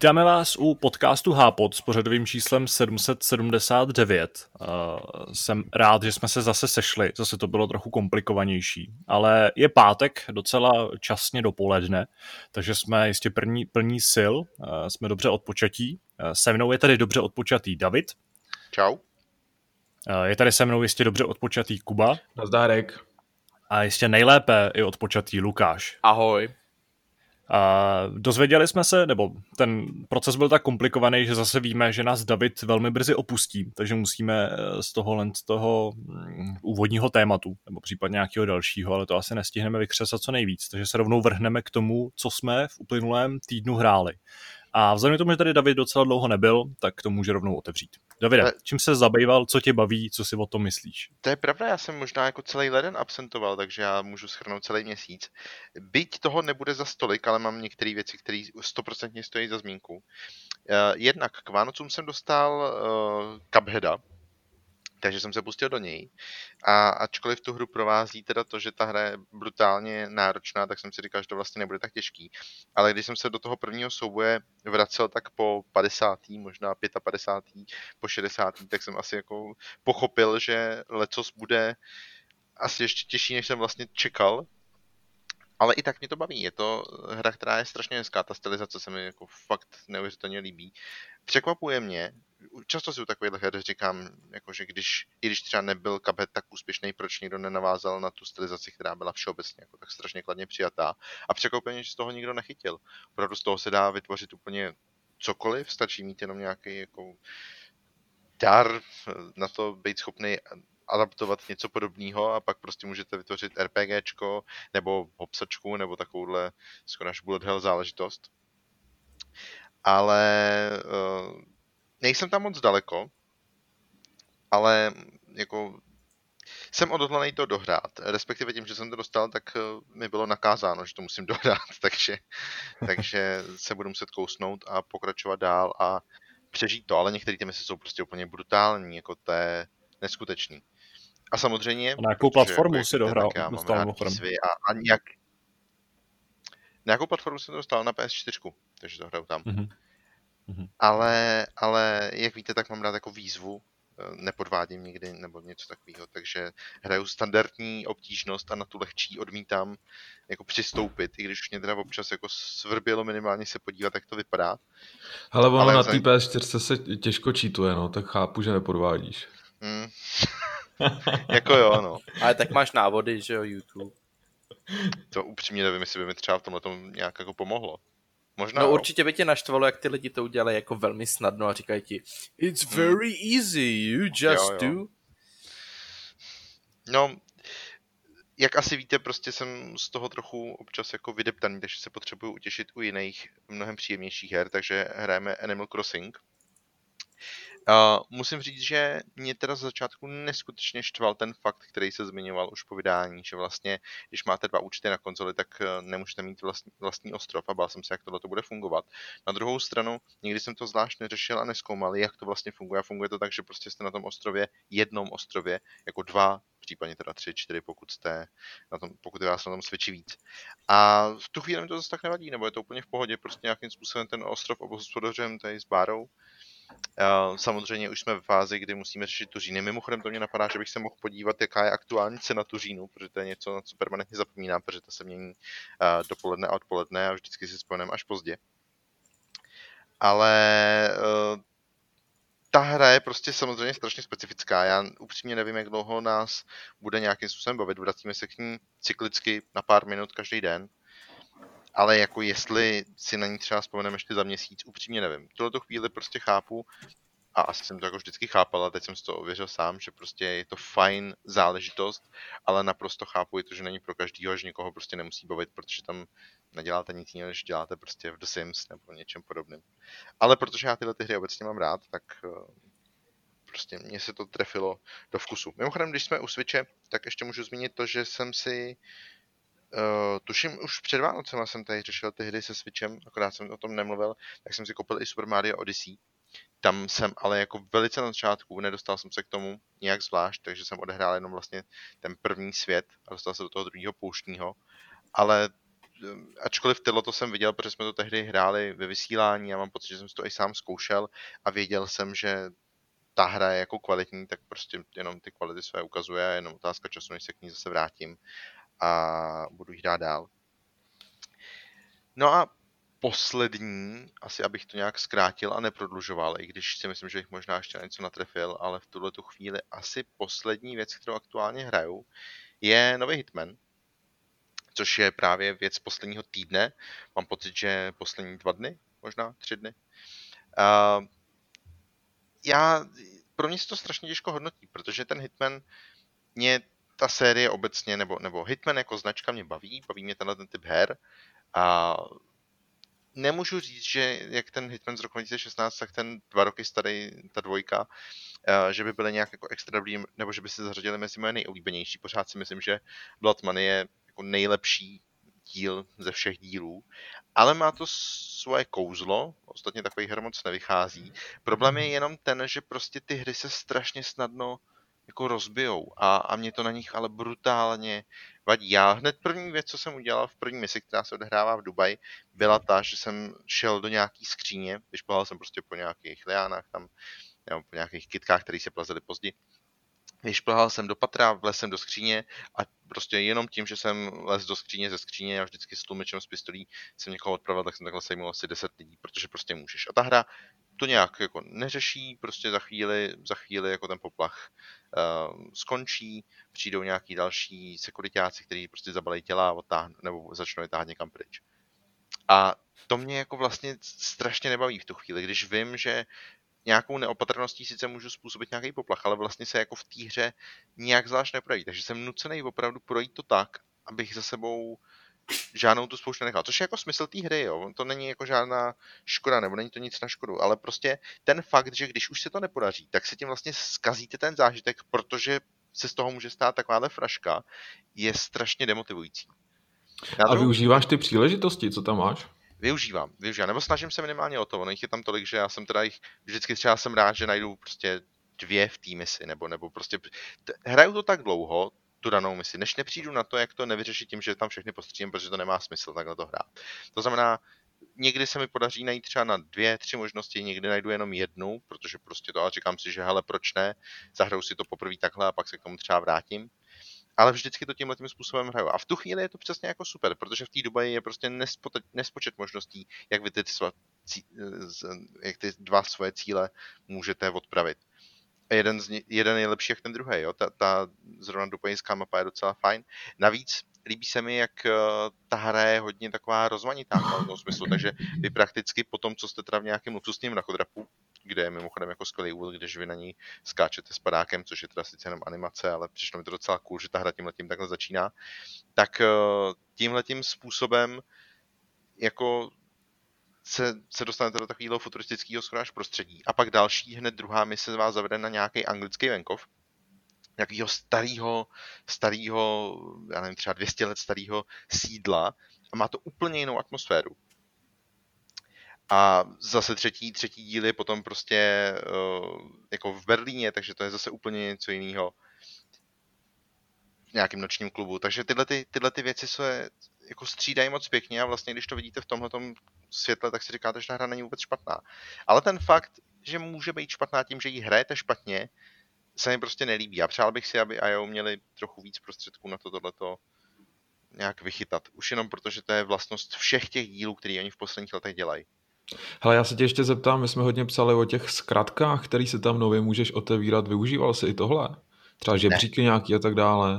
Vítáme vás u podcastu Hápod s pořadovým číslem 779. Uh, jsem rád, že jsme se zase sešli, zase to bylo trochu komplikovanější, ale je pátek, docela časně dopoledne, takže jsme jistě plní, plní sil, uh, jsme dobře odpočatí. Uh, se mnou je tady dobře odpočatý David. Čau. Je tady se mnou jistě dobře odpočatý Kuba. Nazdárek. A ještě nejlépe je odpočatý Lukáš. Ahoj. A dozvěděli jsme se, nebo ten proces byl tak komplikovaný, že zase víme, že nás David velmi brzy opustí, takže musíme eh, z toho z toho mm, úvodního tématu, nebo případně nějakého dalšího, ale to asi nestihneme vykřesat co nejvíc, takže se rovnou vrhneme k tomu, co jsme v uplynulém týdnu hráli. A vzhledem k tomu, že tady David docela dlouho nebyl, tak to může rovnou otevřít. Davide, Ale... čím se zabýval, co tě baví, co si o tom myslíš? To je pravda, já jsem možná jako celý leden absentoval, takže já můžu schrnout celý měsíc. Byť toho nebude za stolik, ale mám některé věci, které stoprocentně stojí za zmínku. Eh, jednak k Vánocům jsem dostal uh, Cupheada, takže jsem se pustil do něj. A ačkoliv tu hru provází teda to, že ta hra je brutálně náročná, tak jsem si říkal, že to vlastně nebude tak těžký. Ale když jsem se do toho prvního souboje vracel tak po 50. možná 55. po 60. tak jsem asi jako pochopil, že lecos bude asi ještě těžší, než jsem vlastně čekal, ale i tak mě to baví. Je to hra, která je strašně hezká, ta stylizace se mi jako fakt neuvěřitelně líbí. Překvapuje mě, často si u takových her říkám, jako že když, i když třeba nebyl Cuphead tak úspěšný, proč nikdo nenavázal na tu stylizaci, která byla všeobecně jako tak strašně kladně přijatá. A překvapuje mě, že z toho nikdo nechytil. Opravdu z toho se dá vytvořit úplně cokoliv, stačí mít jenom nějaký jako dar na to být schopný adaptovat něco podobného a pak prostě můžete vytvořit RPGčko nebo hopsačku nebo takovouhle skoro až bullet hell záležitost. Ale uh, nejsem tam moc daleko, ale jako jsem odhodlaný to dohrát. Respektive tím, že jsem to dostal, tak eh, mi bylo nakázáno, že to musím dohrát, takže, takže se budu muset kousnout a pokračovat dál a přežít to, ale některé ty mise jsou prostě úplně brutální, jako to je neskutečný. A samozřejmě... A na jakou platformu jako si dohrál? Já mám rád a, a nějak... Na jakou platformu jsem to dostal? Na PS4, takže to hraju tam. Mm-hmm. Ale, ale jak víte, tak mám rád jako výzvu, eh, nepodvádím nikdy nebo něco takového, takže hraju standardní obtížnost a na tu lehčí odmítám jako přistoupit, i když už mě teda občas jako svrbělo minimálně se podívat, jak to vypadá. Ale ono Ale na té PS4 se těžko čítuje, no, tak chápu, že nepodvádíš. Hmm. jako jo, no. Ale tak máš návody, že jo, YouTube. To upřímně nevím, jestli by mi třeba v tomhle tom nějak jako pomohlo. Možná, no jo. určitě by tě naštvalo, jak ty lidi to udělali jako velmi snadno a říkají ti It's hmm. very hmm. easy, you just jo, jo. do. No, jak asi víte, prostě jsem z toho trochu občas jako vydeptaný, takže se potřebuju utěšit u jiných mnohem příjemnějších her, takže hrajeme Animal Crossing. Uh, musím říct, že mě teda z začátku neskutečně štval ten fakt, který se zmiňoval už po vydání, že vlastně, když máte dva účty na konzoli, tak uh, nemůžete mít vlastní, vlastní ostrov a bál jsem se, jak tohle to bude fungovat. Na druhou stranu, nikdy jsem to zvlášť neřešil a neskoumal, jak to vlastně funguje. Funguje to tak, že prostě jste na tom ostrově, jednom ostrově, jako dva, případně teda tři, čtyři, pokud jste na tom, pokud je vás na tom svědčí víc. A v tu chvíli mi to zase tak nevadí, nebo je to úplně v pohodě, prostě nějakým způsobem ten ostrov obhospodařujeme tady s Bárou Samozřejmě už jsme v fázi, kdy musíme řešit tuříny. Mimochodem to mě napadá, že bych se mohl podívat, jaká je aktuální cena tuřínu, protože to je něco, na co permanentně zapomínám, protože to se mění dopoledne a odpoledne a vždycky si vzpomeneme až pozdě. Ale e, ta hra je prostě samozřejmě strašně specifická. Já upřímně nevím, jak dlouho nás bude nějakým způsobem bavit. Vracíme se k ní cyklicky na pár minut každý den ale jako jestli si na ní třeba vzpomeneme ještě za měsíc, upřímně nevím. Tuhle chvíli prostě chápu a asi jsem to jako vždycky chápal, a teď jsem si to ověřil sám, že prostě je to fajn záležitost, ale naprosto chápu i to, že není pro každýho, že někoho prostě nemusí bavit, protože tam neděláte nic jiného, než děláte prostě v The Sims nebo něčem podobným. Ale protože já tyhle ty hry obecně mám rád, tak eh, prostě mě se to trefilo do vkusu. Mimochodem, když jsme u Switche, tak ještě můžu zmínit to, že jsem si Uh, tuším, už před Vánocema jsem tady řešil ty hry se Switchem, akorát jsem o tom nemluvil, tak jsem si koupil i Super Mario Odyssey. Tam jsem ale jako velice na začátku, nedostal jsem se k tomu nějak zvlášť, takže jsem odehrál jenom vlastně ten první svět a dostal se do toho druhého pouštního. Ale ačkoliv tyhle to jsem viděl, protože jsme to tehdy hráli ve vysílání a mám pocit, že jsem to i sám zkoušel a věděl jsem, že ta hra je jako kvalitní, tak prostě jenom ty kvality své ukazuje a jenom otázka času, než se k ní zase vrátím a budu jít hrát dál. No a poslední, asi abych to nějak zkrátil a neprodlužoval, i když si myslím, že bych možná ještě něco natrefil, ale v tuhle tu chvíli asi poslední věc, kterou aktuálně hraju, je nový Hitman, což je právě věc posledního týdne. Mám pocit, že poslední dva dny, možná tři dny. Uh, já, pro mě se to strašně těžko hodnotí, protože ten Hitman mě ta série obecně, nebo, nebo Hitman jako značka mě baví, baví mě tenhle ten typ her a nemůžu říct, že jak ten Hitman z roku 2016, tak ten dva roky starý, ta dvojka, eh, že by byly nějak jako extra dobrý, nebo že by se zařadili mezi moje nejoblíbenější. Pořád si myslím, že Blood Money je jako nejlepší díl ze všech dílů, ale má to svoje kouzlo, ostatně takový her moc nevychází. Problém je jenom ten, že prostě ty hry se strašně snadno jako rozbijou a, a mě to na nich ale brutálně vadí. Já hned první věc, co jsem udělal v první misi, která se odehrává v Dubaji, byla ta, že jsem šel do nějaký skříně, když jsem prostě po nějakých liánách tam, nebo po nějakých kitkách, které se plazily později, Vyšplhal jsem do patra, vlez jsem do skříně a prostě jenom tím, že jsem les do skříně ze skříně a vždycky s tlumičem z pistolí jsem někoho odpravil, tak jsem takhle sejmul asi 10 lidí, protože prostě můžeš. A ta hra to nějak jako neřeší, prostě za chvíli, za chvíli jako ten poplach skončí, přijdou nějaký další sekuritáci, kteří prostě zabalejí těla otáhn, nebo začnou je táhat někam pryč. A to mě jako vlastně strašně nebaví v tu chvíli, když vím, že nějakou neopatrností sice můžu způsobit nějaký poplach, ale vlastně se jako v té hře nijak zvlášť neprojí. Takže jsem nucený opravdu projít to tak, abych za sebou žádnou tu spoušť nenechal. Což je jako smysl té hry, jo. To není jako žádná škoda, nebo není to nic na škodu, ale prostě ten fakt, že když už se to nepodaří, tak se tím vlastně skazíte ten zážitek, protože se z toho může stát takováhle fraška, je strašně demotivující. Na a využíváš ty příležitosti, co tam máš? využívám, využívám, nebo snažím se minimálně o to, ono jich je tam tolik, že já jsem teda jich, vždycky třeba jsem rád, že najdu prostě dvě v té misi, nebo, nebo prostě, t- hraju to tak dlouho, tu danou misi, než nepřijdu na to, jak to nevyřešit tím, že tam všechny postřílím, protože to nemá smysl takhle to hrát. To znamená, někdy se mi podaří najít třeba na dvě, tři možnosti, někdy najdu jenom jednu, protože prostě to, ale říkám si, že hele, proč ne, zahraju si to poprvé takhle a pak se k tomu třeba vrátím ale vždycky to tímhle tím způsobem hraju. A v tu chvíli je to přesně jako super, protože v té Dubaji je prostě nespočet možností, jak vy ty, sva, cí, jak ty dva svoje cíle můžete odpravit. Jeden, z ně, jeden je lepší jak ten druhý, jo. Ta, ta zrovna dubajská mapa je docela fajn. Navíc líbí se mi, jak uh, ta hra je hodně taková rozmanitá v tom smyslu, takže vy prakticky po tom, co jste teda v nějakém luxusním nachodrapu, kde je mimochodem jako skvělý úvod, když vy na ní skáčete s padákem, což je teda sice jenom animace, ale přišlo mi to docela cool, že ta hra tímhle tím takhle začíná, tak uh, tímhle tím způsobem jako se, se dostanete do takového futuristického skoro prostředí. A pak další, hned druhá mise vás zavede na nějaký anglický venkov, nějakého starého, starého, já nevím, třeba 200 let starého sídla a má to úplně jinou atmosféru. A zase třetí, třetí díl je potom prostě uh, jako v Berlíně, takže to je zase úplně něco jiného v nějakém nočním klubu. Takže tyhle, ty, tyhle ty věci se jako střídají moc pěkně a vlastně když to vidíte v tomhle světle, tak si říkáte, že ta hra není vůbec špatná. Ale ten fakt, že může být špatná tím, že ji hrajete špatně, se mi prostě nelíbí. A přál bych si, aby IO měli trochu víc prostředků na to tohleto nějak vychytat. Už jenom proto, že to je vlastnost všech těch dílů, které oni v posledních letech dělají. Hele, já se tě ještě zeptám, my jsme hodně psali o těch zkratkách, který se tam nově můžeš otevírat. Využíval jsi i tohle? Třeba žebříky ne. nějaký a tak dále?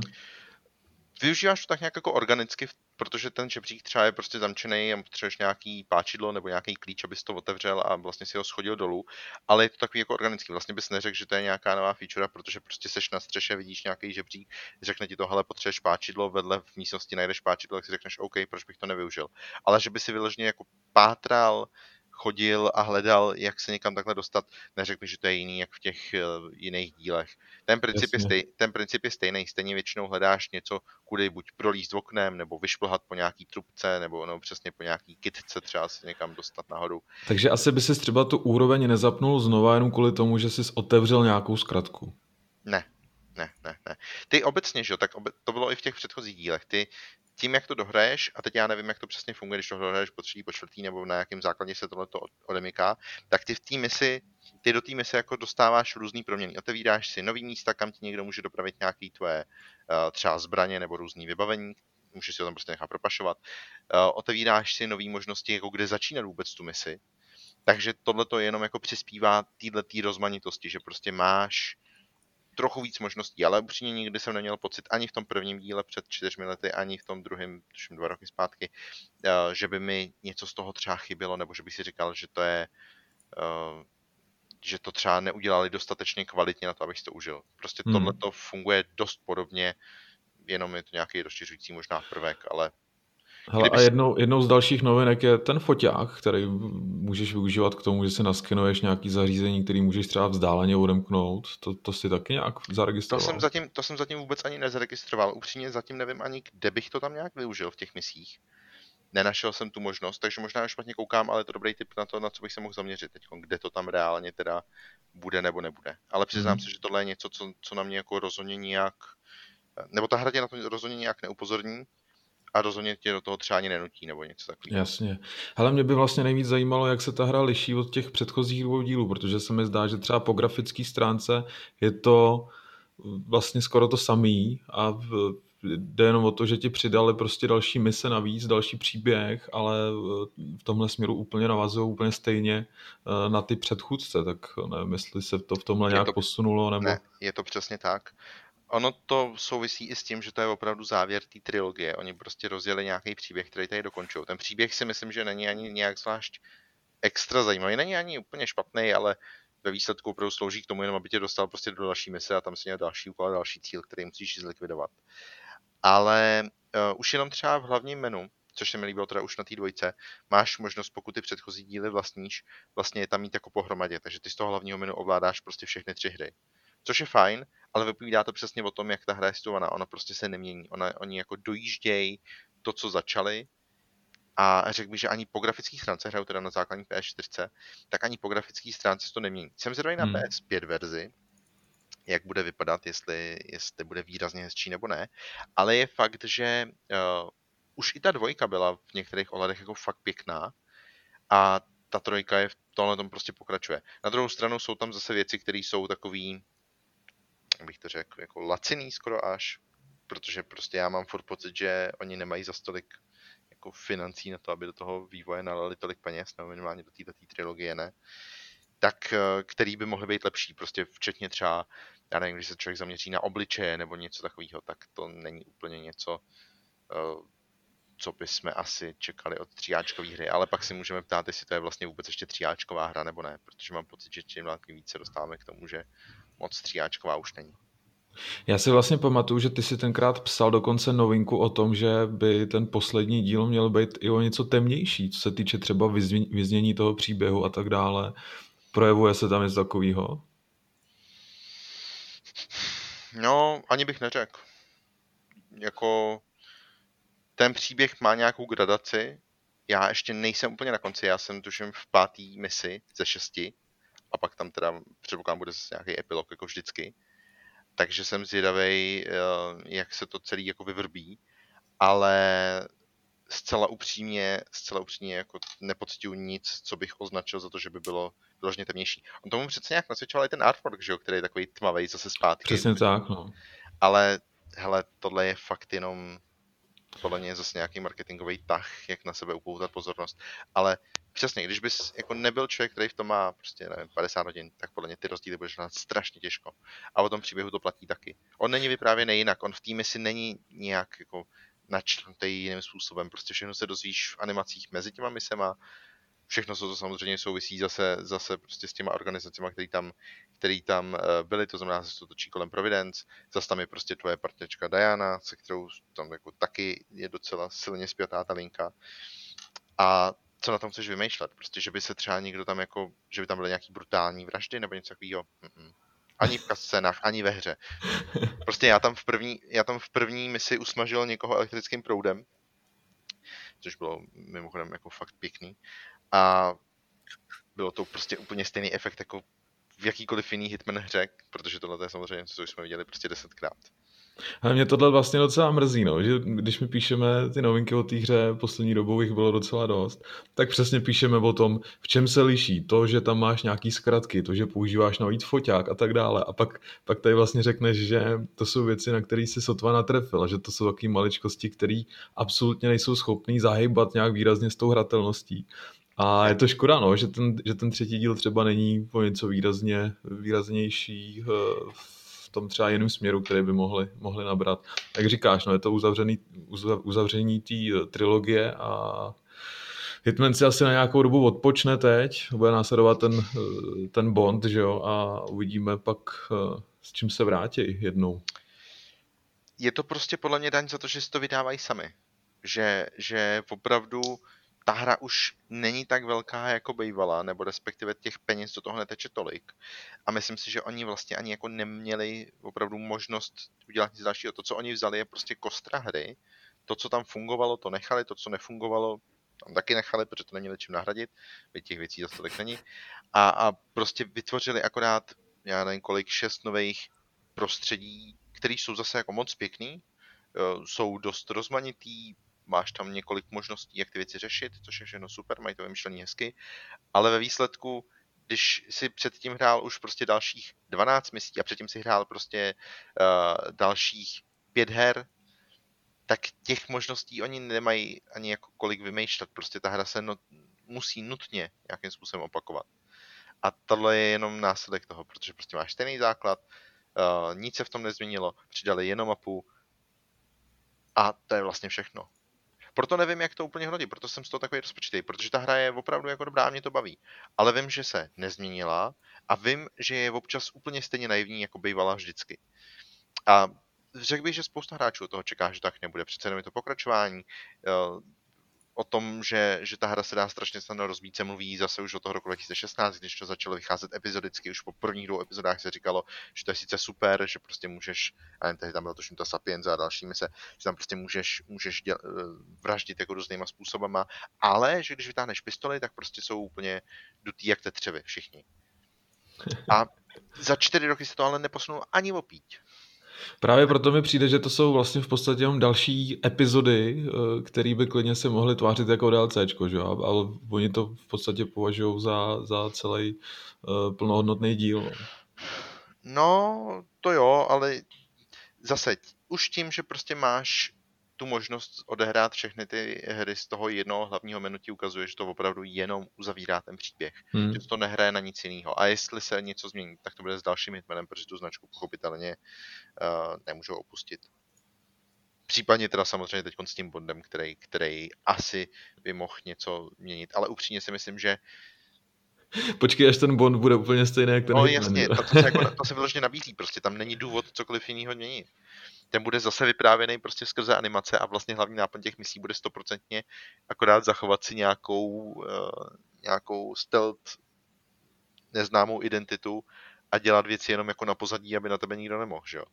Využíváš to tak nějak jako organicky, protože ten žebřík třeba je prostě zamčený a potřebuješ nějaký páčidlo nebo nějaký klíč, abys to otevřel a vlastně si ho schodil dolů, ale je to takový jako organický. Vlastně bys neřekl, že to je nějaká nová feature, protože prostě seš na střeše, vidíš nějaký žebřík, řekne ti to, hele, potřebuješ páčidlo, vedle v místnosti najdeš páčidlo, tak si řekneš, OK, proč bych to nevyužil. Ale že by si vyloženě jako pátral chodil a hledal, jak se někam takhle dostat, neřekl že to je jiný, jak v těch uh, jiných dílech. Ten princip, je stej, ten princip je stejný, stejně většinou hledáš něco, kudy buď prolíst oknem, nebo vyšplhat po nějaký trubce, nebo no, přesně po nějaký kitce třeba se někam dostat nahoru. Takže asi by si třeba tu úroveň nezapnul znova jenom kvůli tomu, že jsi otevřel nějakou zkratku. Ne, ne, ne, ne. Ty obecně, že jo, tak obe, to bylo i v těch předchozích dílech. Ty tím, jak to dohraješ, a teď já nevím, jak to přesně funguje, když to dohraješ po třetí, po čtvrtý, nebo na jakém základě se tohle odemyká, tak ty v té misi, ty do té mise jako dostáváš různý proměny. Otevíráš si nový místa, kam ti někdo může dopravit nějaký tvoje uh, třeba zbraně nebo různý vybavení, můžeš si ho tam prostě nechat propašovat. Uh, otevíráš si nové možnosti, jako kde začínat vůbec tu misi. Takže tohle to jenom jako přispívá této rozmanitosti, že prostě máš trochu víc možností, ale upřímně nikdy jsem neměl pocit ani v tom prvním díle před čtyřmi lety, ani v tom druhém, tuším dva roky zpátky, eh, že by mi něco z toho třeba chybělo, nebo že bych si říkal, že to je eh, že to třeba neudělali dostatečně kvalitně na to, abych si to užil. Prostě hmm. tohle to funguje dost podobně, jenom je to nějaký rozšiřující možná prvek, ale Hele, a jednou, jednou z dalších novinek je ten foťák, který můžeš využívat k tomu, že si naskenuješ nějaký zařízení, který můžeš třeba vzdáleně odemknout. To, to si taky nějak zaregistroval? To jsem, zatím, to jsem zatím vůbec ani nezaregistroval. Upřímně zatím nevím ani, kde bych to tam nějak využil v těch misích. Nenašel jsem tu možnost, takže možná špatně koukám, ale je to dobrý tip na to, na co bych se mohl zaměřit teď, kde to tam reálně teda bude nebo nebude. Ale přiznám hmm. se, že tohle je něco, co, co na mě jako rozhodně nějak, nebo ta hra tě na to rozhodně nějak neupozorní, a rozhodně tě do toho třeba ani nenutí nebo něco takového. Jasně. Ale mě by vlastně nejvíc zajímalo, jak se ta hra liší od těch předchozích dvou dílů, protože se mi zdá, že třeba po grafické stránce je to vlastně skoro to samý a v, jde jenom o to, že ti přidali prostě další mise navíc, další příběh, ale v tomhle směru úplně navazují úplně stejně eh, na ty předchůdce, tak nevím, jestli se to v tomhle je nějak to, posunulo, nebo... Ne, je to přesně tak. Ono to souvisí i s tím, že to je opravdu závěr té trilogie. Oni prostě rozjeli nějaký příběh, který tady dokončují. Ten příběh si myslím, že není ani nějak zvlášť extra zajímavý. Není ani úplně špatný, ale ve výsledku opravdu slouží k tomu jenom, aby tě dostal prostě do další mise a tam si měl další úkol a další cíl, který musíš zlikvidovat. Ale uh, už jenom třeba v hlavním menu, což se mi líbilo teda už na té dvojce, máš možnost, pokud ty předchozí díly vlastníš, vlastně je tam mít jako pohromadě, takže ty z toho hlavního menu ovládáš prostě všechny tři hry. Což je fajn, ale vypovídá to přesně o tom, jak ta hra je situovaná. Ona prostě se nemění. Ona, oni jako dojíždějí to, co začali, a řekl bych, že ani po grafické stránce, hraju teda na základní PS4, tak ani po grafické stránce se to nemění. Jsem zvědavý na hmm. PS5 verzi, jak bude vypadat, jestli, jestli bude výrazně hezčí nebo ne, ale je fakt, že uh, už i ta dvojka byla v některých ohledech jako fakt pěkná a ta trojka je v tomhle tom prostě pokračuje. Na druhou stranu jsou tam zase věci, které jsou takový, bych to řekl, jako laciný skoro až, protože prostě já mám furt pocit, že oni nemají za stolik jako financí na to, aby do toho vývoje nalili tolik peněz, nebo minimálně do této trilogie ne, tak eh, který by mohly být lepší, prostě včetně třeba, já nevím, když se člověk zaměří na obličeje nebo něco takového, tak to není úplně něco, eh, co bychom asi čekali od tříáčkové hry, ale pak si můžeme ptát, jestli to je vlastně vůbec ještě tříáčková hra nebo ne, protože mám pocit, že čím dál tím více dostáváme k tomu, že moc tříáčková už není. Já si vlastně pamatuju, že ty si tenkrát psal dokonce novinku o tom, že by ten poslední díl měl být i o něco temnější, co se týče třeba vyznění toho příběhu a tak dále. Projevuje se tam něco takového? No, ani bych neřekl. Jako ten příběh má nějakou gradaci. Já ještě nejsem úplně na konci, já jsem tuším v pátý misi ze šesti a pak tam teda předpokládám bude zase nějaký epilog jako vždycky. Takže jsem zvědavý, eh, jak se to celý jako vyvrbí, ale zcela upřímně, zcela upřímně jako nepocituju nic, co bych označil za to, že by bylo vyloženě temnější. On tomu přece nějak nasvědčoval i ten artwork, že jo, který je takový tmavý zase zpátky. Přesně tak, no. Ale hele, tohle je fakt jenom podle mě je zase nějaký marketingový tah, jak na sebe upoutat pozornost. Ale přesně, když bys jako nebyl člověk, který v tom má prostě, nevím, 50 hodin, tak podle mě ty rozdíly budeš hrát strašně těžko. A o tom příběhu to platí taky. On není vyprávěný jinak, on v týmy si není nějak jako načrtnutý jiným způsobem. Prostě všechno se dozvíš v animacích mezi těma misema, všechno, to samozřejmě souvisí zase, zase prostě s těma organizacemi, který tam, který tam eh, byly, to znamená, že se to točí kolem Providence, zase tam je prostě tvoje partnerčka Diana, se kterou tam jako taky je docela silně zpětá ta linka. A co na tom chceš vymýšlet? Prostě, že by se třeba někdo tam jako, že by tam byly nějaký brutální vraždy nebo něco takového. Ani v scénách, ani ve hře. Prostě já tam v první, já tam v první misi usmažil někoho elektrickým proudem, což bylo mimochodem jako fakt pěkný a bylo to prostě úplně stejný efekt jako v jakýkoliv jiný Hitman hře, protože tohle je samozřejmě, co jsme viděli prostě desetkrát. A mě tohle vlastně docela mrzí, no, že když my píšeme ty novinky o té hře, poslední dobou jich bylo docela dost, tak přesně píšeme o tom, v čem se liší to, že tam máš nějaký zkratky, to, že používáš navíc foťák a tak dále. A pak, pak tady vlastně řekneš, že to jsou věci, na které si sotva natrefil, že to jsou takové maličkosti, které absolutně nejsou schopný zahybat nějak výrazně s tou hratelností. A je to škoda, no, že, ten, že ten třetí díl třeba není o něco výrazně, výraznější v eh, tom třeba jiném směru, který by mohli, mohli nabrat. Jak říkáš, no, je to uzavřený, uzavření té eh, trilogie a Hitman si asi na nějakou dobu odpočne teď, bude následovat ten, eh, ten Bond, že jo, a uvidíme pak, s čím se vrátí jednou. Je to prostě podle mě daň za to, že si to vydávají sami. Že, že opravdu ta hra už není tak velká, jako bývala, nebo respektive těch peněz do toho neteče tolik. A myslím si, že oni vlastně ani jako neměli opravdu možnost udělat nic dalšího. To, co oni vzali, je prostě kostra hry. To, co tam fungovalo, to nechali, to, co nefungovalo, tam taky nechali, protože to není čím nahradit, byť těch věcí dostatek není. A, a prostě vytvořili akorát, já nevím kolik, šest nových prostředí, které jsou zase jako moc pěkný, jsou dost rozmanitý, máš tam několik možností, jak ty věci řešit, což je všechno super, mají to vymyšlený hezky, ale ve výsledku, když si předtím hrál už prostě dalších 12 misí a předtím si hrál prostě uh, dalších pět her, tak těch možností oni nemají ani jako kolik vymýšlet. Prostě ta hra se no, musí nutně nějakým způsobem opakovat. A tohle je jenom následek toho, protože prostě máš stejný základ, uh, nic se v tom nezměnilo, přidali jenom mapu a to je vlastně všechno. Proto nevím, jak to úplně hodí, proto jsem z toho takový rozpočtý, protože ta hra je opravdu jako dobrá mě to baví. Ale vím, že se nezměnila a vím, že je občas úplně stejně naivní, jako bývala vždycky. A řekl bych, že spousta hráčů toho čeká, že tak nebude. Přece jenom je to pokračování. O tom, že, že ta hra se dá strašně snadno rozbít, se mluví zase už od toho roku 2016, když to začalo vycházet epizodicky, už po prvních dvou epizodách se říkalo, že to je sice super, že prostě můžeš, a jen tehdy tam bylo tuším ta Sapiens a dalšími se, že tam prostě můžeš, můžeš děl, eh, vraždit jako různýma způsobama, ale že když vytáhneš pistoli, tak prostě jsou úplně dutý jak tetřevy všichni. A za čtyři roky se to ale neposunulo ani opít. Právě proto mi přijde, že to jsou vlastně v podstatě jenom další epizody, eh, které by klidně se mohly tvářit jako DLCčko, že? ale oni to v podstatě považují za, za celý uh, plnohodnotný díl. No, to jo, ale zase už tím, že prostě máš tu možnost odehrát všechny ty hry z toho jednoho hlavního menu ti ukazuje, že to opravdu jenom uzavírá ten příběh. Hmm. Že to nehraje na nic jiného. A jestli se něco změní, tak to bude s dalším hitmanem, protože tu značku pochopitelně uh, nemůžou opustit. Případně teda samozřejmě teď s tím Bondem, který, který asi by mohl něco měnit. Ale upřímně si myslím, že Počkej, až ten Bond bude úplně stejný, jak ten No Hitman, jasně, to, to, se jako, to se vyloženě nabízí, prostě tam není důvod cokoliv jiného měnit ten bude zase vyprávěný prostě skrze animace a vlastně hlavní náplň těch misí bude stoprocentně akorát zachovat si nějakou, uh, nějakou stealth neznámou identitu a dělat věci jenom jako na pozadí, aby na tebe nikdo nemohl, že jo.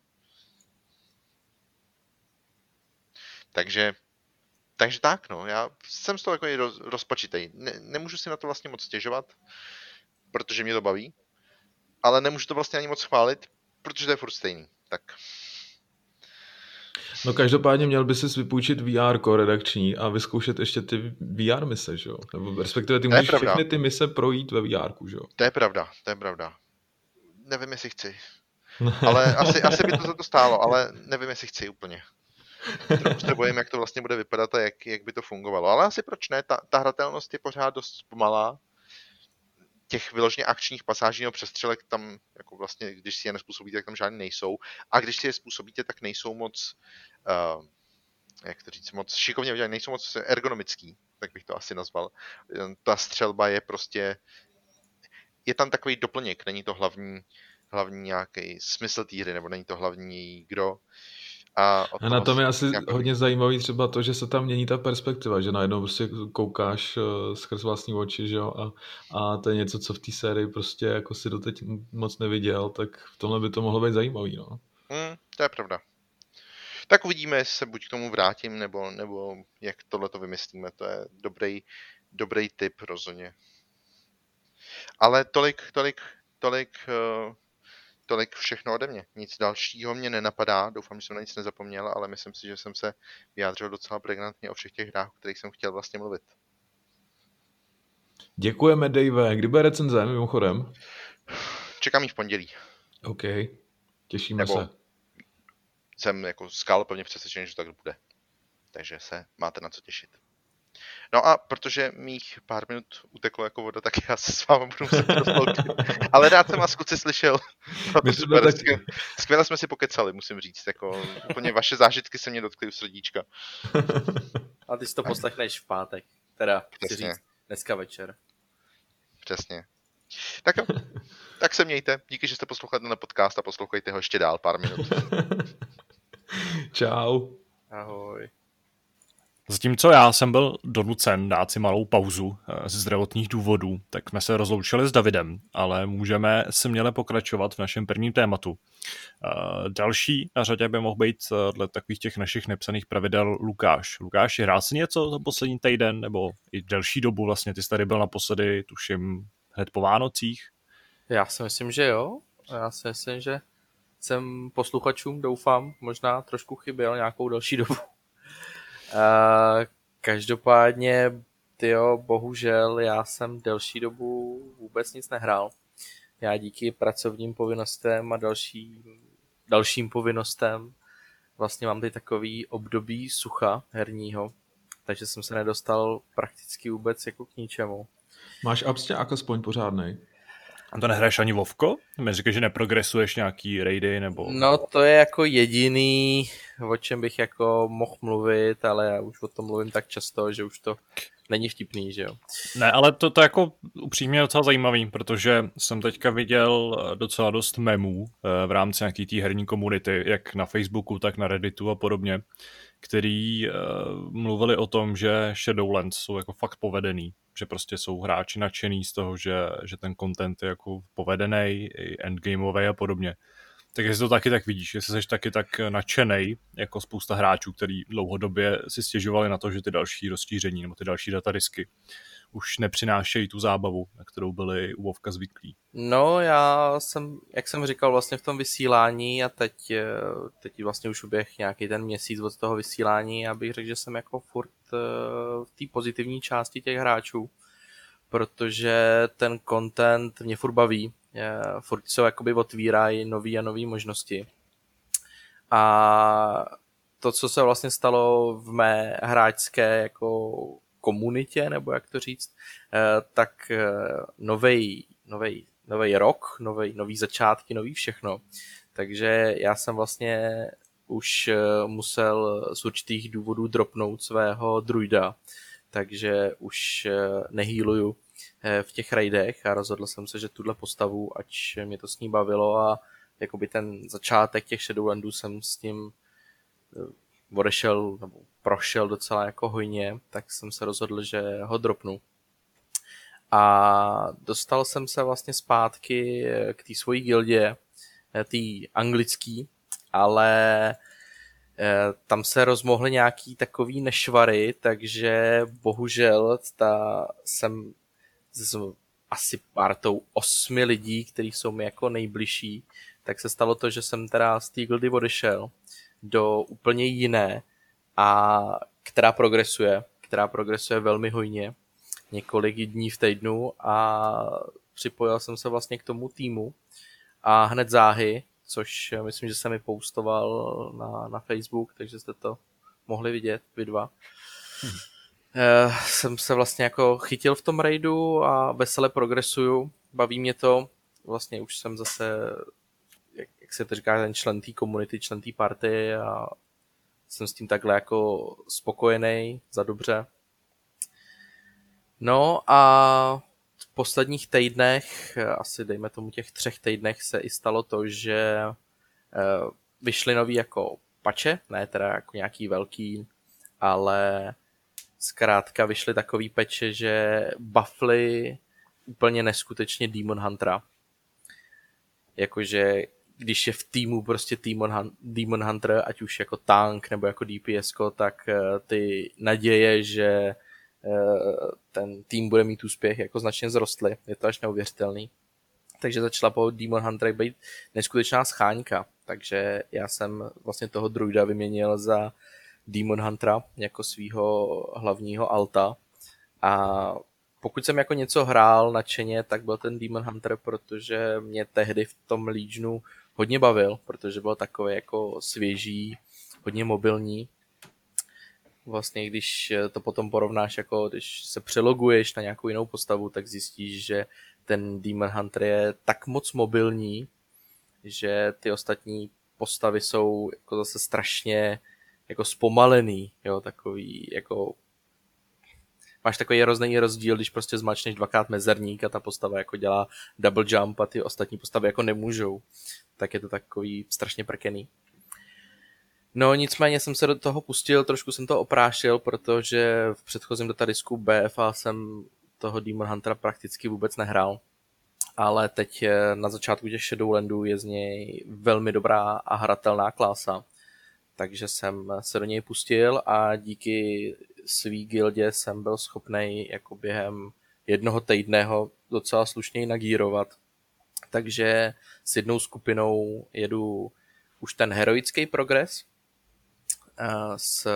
Takže, takže tak, no, já jsem z toho jako roz, rozpačitej. Ne, nemůžu si na to vlastně moc stěžovat, protože mě to baví, ale nemůžu to vlastně ani moc chválit, protože to je furt stejný. Tak No každopádně měl by si vypůjčit VR redakční a vyzkoušet ještě ty VR mise, že jo? Nebo respektive ty můžeš všechny ty mise projít ve VR, že jo? To je pravda, to je pravda. Nevím, jestli chci. Ale asi, asi by to za to stálo, ale nevím, jestli chci úplně. Trochu se bojím, jak to vlastně bude vypadat a jak, jak by to fungovalo. Ale asi proč ne? Ta, ta hratelnost je pořád dost pomalá těch vyloženě akčních pasáží nebo přestřelek tam, jako vlastně, když si je nespůsobíte, tak tam žádný nejsou. A když si je způsobíte, tak nejsou moc, uh, jak to říct, moc šikovně udělané, nejsou moc ergonomický, tak bych to asi nazval. Ta střelba je prostě, je tam takový doplněk, není to hlavní, hlavní nějaký smysl té hry, nebo není to hlavní kdo. A, a na tom je asi nějaký... hodně zajímavý třeba to, že se tam mění ta perspektiva, že najednou prostě koukáš uh, skrz vlastní oči, že jo, a, a to je něco, co v té sérii prostě jako si doteď moc neviděl, tak v tomhle by to mohlo být zajímavý, no. Mm, to je pravda. Tak uvidíme, jestli se buď k tomu vrátím, nebo, nebo jak tohle to vymyslíme. To je dobrý, dobrý tip rozhodně. Ale tolik, tolik, tolik uh, tolik všechno ode mě. Nic dalšího mě nenapadá, doufám, že jsem na nic nezapomněl, ale myslím si, že jsem se vyjádřil docela pregnantně o všech těch hrách, o kterých jsem chtěl vlastně mluvit. Děkujeme, Dave. Kdy bude recenze, mimochodem? Čekám ji v pondělí. OK, těšíme Nebo se. Jsem jako skal pevně přesvědčený, že tak bude. Takže se máte na co těšit. No a protože mých pár minut uteklo jako voda, tak já se s vámi budu muset. Ale rád jsem vás kluci slyšel. My super. taky. Skvěle, skvěle jsme si pokecali, musím říct. Jako, úplně vaše zážitky se mě dotkly u srdíčka. A ty si to poslechneš v pátek. Teda, chci Přesně. říct, dneska večer. Přesně. Tak jo. Tak se mějte. Díky, že jste poslouchali ten podcast a poslouchejte ho ještě dál pár minut. Čau. Ahoj. Zatímco já jsem byl donucen dát si malou pauzu eh, ze zdravotních důvodů, tak jsme se rozloučili s Davidem, ale můžeme se měle pokračovat v našem prvním tématu. Eh, Další na řadě by mohl být eh, dle takových těch našich nepsaných pravidel Lukáš. Lukáš, hrál si něco za poslední týden, nebo i delší dobu vlastně? Ty jsi tady byl naposledy, tuším, hned po Vánocích. Já si myslím, že jo. Já si myslím, že jsem posluchačům, doufám, možná trošku chyběl nějakou další dobu. Uh, každopádně, tyjo, bohužel, já jsem delší dobu vůbec nic nehrál. Já díky pracovním povinnostem a další, dalším povinnostem vlastně mám teď takový období sucha herního, takže jsem se nedostal prakticky vůbec jako k ničemu. Máš absťák aspoň pořádnej. A to nehraješ ani Vovko? Mi říkáš, že neprogresuješ nějaký raidy, nebo... No to je jako jediný, o čem bych jako mohl mluvit, ale já už o tom mluvím tak často, že už to není vtipný, že jo. Ne, ale to, to jako upřímně je docela zajímavý, protože jsem teďka viděl eh, docela dost memů eh, v rámci nějaký té herní komunity, jak na Facebooku, tak na Redditu a podobně, který uh, mluvili o tom, že Shadowlands jsou jako fakt povedený, že prostě jsou hráči nadšený z toho, že, že ten content je jako povedený, endgameový a podobně. Tak jestli to taky tak vidíš, jestli jsi taky tak nadšenej, jako spousta hráčů, který dlouhodobě si stěžovali na to, že ty další rozšíření nebo ty další datadisky už nepřinášejí tu zábavu, na kterou byli u Vovka zvyklí. No já jsem, jak jsem říkal vlastně v tom vysílání a teď, eh, teď vlastně už uběh nějaký ten měsíc od toho vysílání, já bych řekl, že jsem jako furt eh, v té pozitivní části těch hráčů, protože ten content mě furt baví, eh, furt se jakoby otvírají nový a nový možnosti. A to, co se vlastně stalo v mé hráčské jako komunitě, nebo jak to říct, eh, tak novej, novej, novej rok, novej, nový začátky, nový všechno. Takže já jsem vlastně už eh, musel z určitých důvodů dropnout svého druida, takže už eh, nehýluju v těch raidech a rozhodl jsem se, že tuhle postavu, ať mě to s ní bavilo a jakoby ten začátek těch Shadowlandů jsem s tím odešel nebo prošel docela jako hojně, tak jsem se rozhodl, že ho dropnu. A dostal jsem se vlastně zpátky k té svojí gildě, té anglický, ale tam se rozmohly nějaký takový nešvary, takže bohužel ta jsem s asi partou osmi lidí, kteří jsou mi jako nejbližší, tak se stalo to, že jsem teda z té gildy odešel do úplně jiné a která progresuje, která progresuje velmi hojně, několik dní v týdnu a připojil jsem se vlastně k tomu týmu a hned záhy, což myslím, že jsem mi postoval na, na Facebook, takže jste to mohli vidět, vy dva. Hmm. Uh, jsem se vlastně jako chytil v tom raidu a vesele progresuju, baví mě to, vlastně už jsem zase jak, jak se to říká, ten člen té komunity, člen té party a jsem s tím takhle jako spokojený, za dobře. No a v posledních týdnech, asi dejme tomu těch třech týdnech, se i stalo to, že vyšly nový jako pače, ne teda jako nějaký velký, ale zkrátka vyšly takový peče, že buffly úplně neskutečně Demon Huntera. Jakože když je v týmu prostě Demon, Demon Hunter, ať už jako tank nebo jako DPS, tak ty naděje, že ten tým bude mít úspěch, jako značně zrostly. Je to až neuvěřitelný. takže začala po Demon Hunter být neskutečná scháňka. Takže já jsem vlastně toho druida vyměnil za Demon Huntera jako svého hlavního alta. A pokud jsem jako něco hrál nadšeně, tak byl ten Demon Hunter, protože mě tehdy v tom Legionu hodně bavil, protože byl takový jako svěží, hodně mobilní. Vlastně když to potom porovnáš, jako když se přeloguješ na nějakou jinou postavu, tak zjistíš, že ten Demon Hunter je tak moc mobilní, že ty ostatní postavy jsou jako zase strašně jako zpomalený, jo, takový jako máš takový hrozný rozdíl, když prostě zmačneš dvakrát mezerník a ta postava jako dělá double jump a ty ostatní postavy jako nemůžou. Tak je to takový strašně prkený. No nicméně jsem se do toho pustil, trošku jsem to oprášil, protože v předchozím datadisku BFA jsem toho Demon Huntera prakticky vůbec nehrál. Ale teď na začátku těch Shadowlandů je z něj velmi dobrá a hratelná klása. Takže jsem se do něj pustil a díky svý gildě jsem byl schopný jako během jednoho týdného docela slušněji nagírovat. Takže s jednou skupinou jedu už ten heroický progres s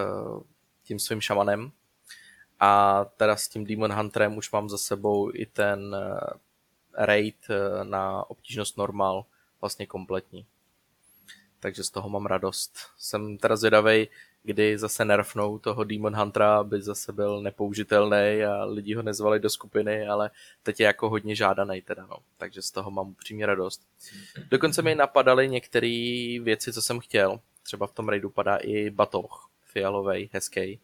tím svým šamanem a teda s tím Demon Hunterem už mám za sebou i ten eh, raid eh, na obtížnost normál vlastně kompletní. Takže z toho mám radost. Jsem teda zvědavej, kdy zase nerfnou toho Demon Huntera, aby zase byl nepoužitelný a lidi ho nezvali do skupiny, ale teď je jako hodně žádaný teda, no. Takže z toho mám upřímně radost. Dokonce mi napadaly některé věci, co jsem chtěl. Třeba v tom raidu padá i batoh fialový, hezký.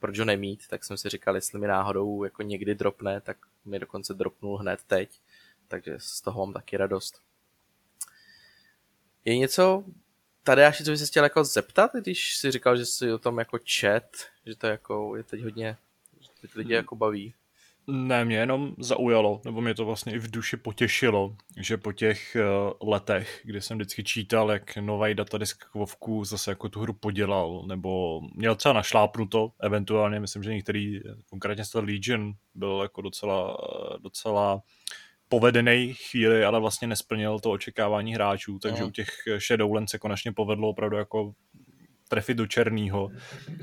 Proč ho nemít? Tak jsem si říkal, jestli mi náhodou jako někdy dropne, tak mi dokonce dropnul hned teď. Takže z toho mám taky radost. Je něco, tady až co bys se chtěl jako zeptat, když jsi říkal, že jsi o tom jako chat, že to jako je teď hodně, že teď lidi hmm. jako baví. Ne, mě jenom zaujalo, nebo mě to vlastně i v duši potěšilo, že po těch uh, letech, kdy jsem vždycky čítal, jak nový datadisk Vovku zase jako tu hru podělal, nebo měl třeba našlápnuto, eventuálně myslím, že některý, konkrétně Star Legion, byl jako docela, docela povedený chvíli, ale vlastně nesplnil to očekávání hráčů, takže Aha. u těch Shadowlands se konečně povedlo opravdu jako trefit do černého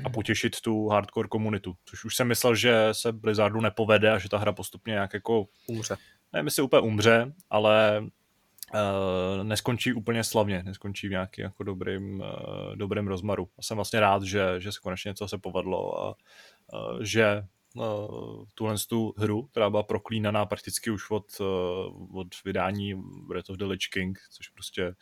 a potěšit tu hardcore komunitu, což už jsem myslel, že se Blizzardu nepovede a že ta hra postupně nějak jako umře. Ne, si úplně umře, ale uh, neskončí úplně slavně, neskončí v nějaký jako dobrým, uh, dobrým rozmaru. A jsem vlastně rád, že, že se konečně něco se povedlo a uh, že tuhle tu hru, která byla proklínaná prakticky už od, uh, od vydání Breath of the Lich King, což prostě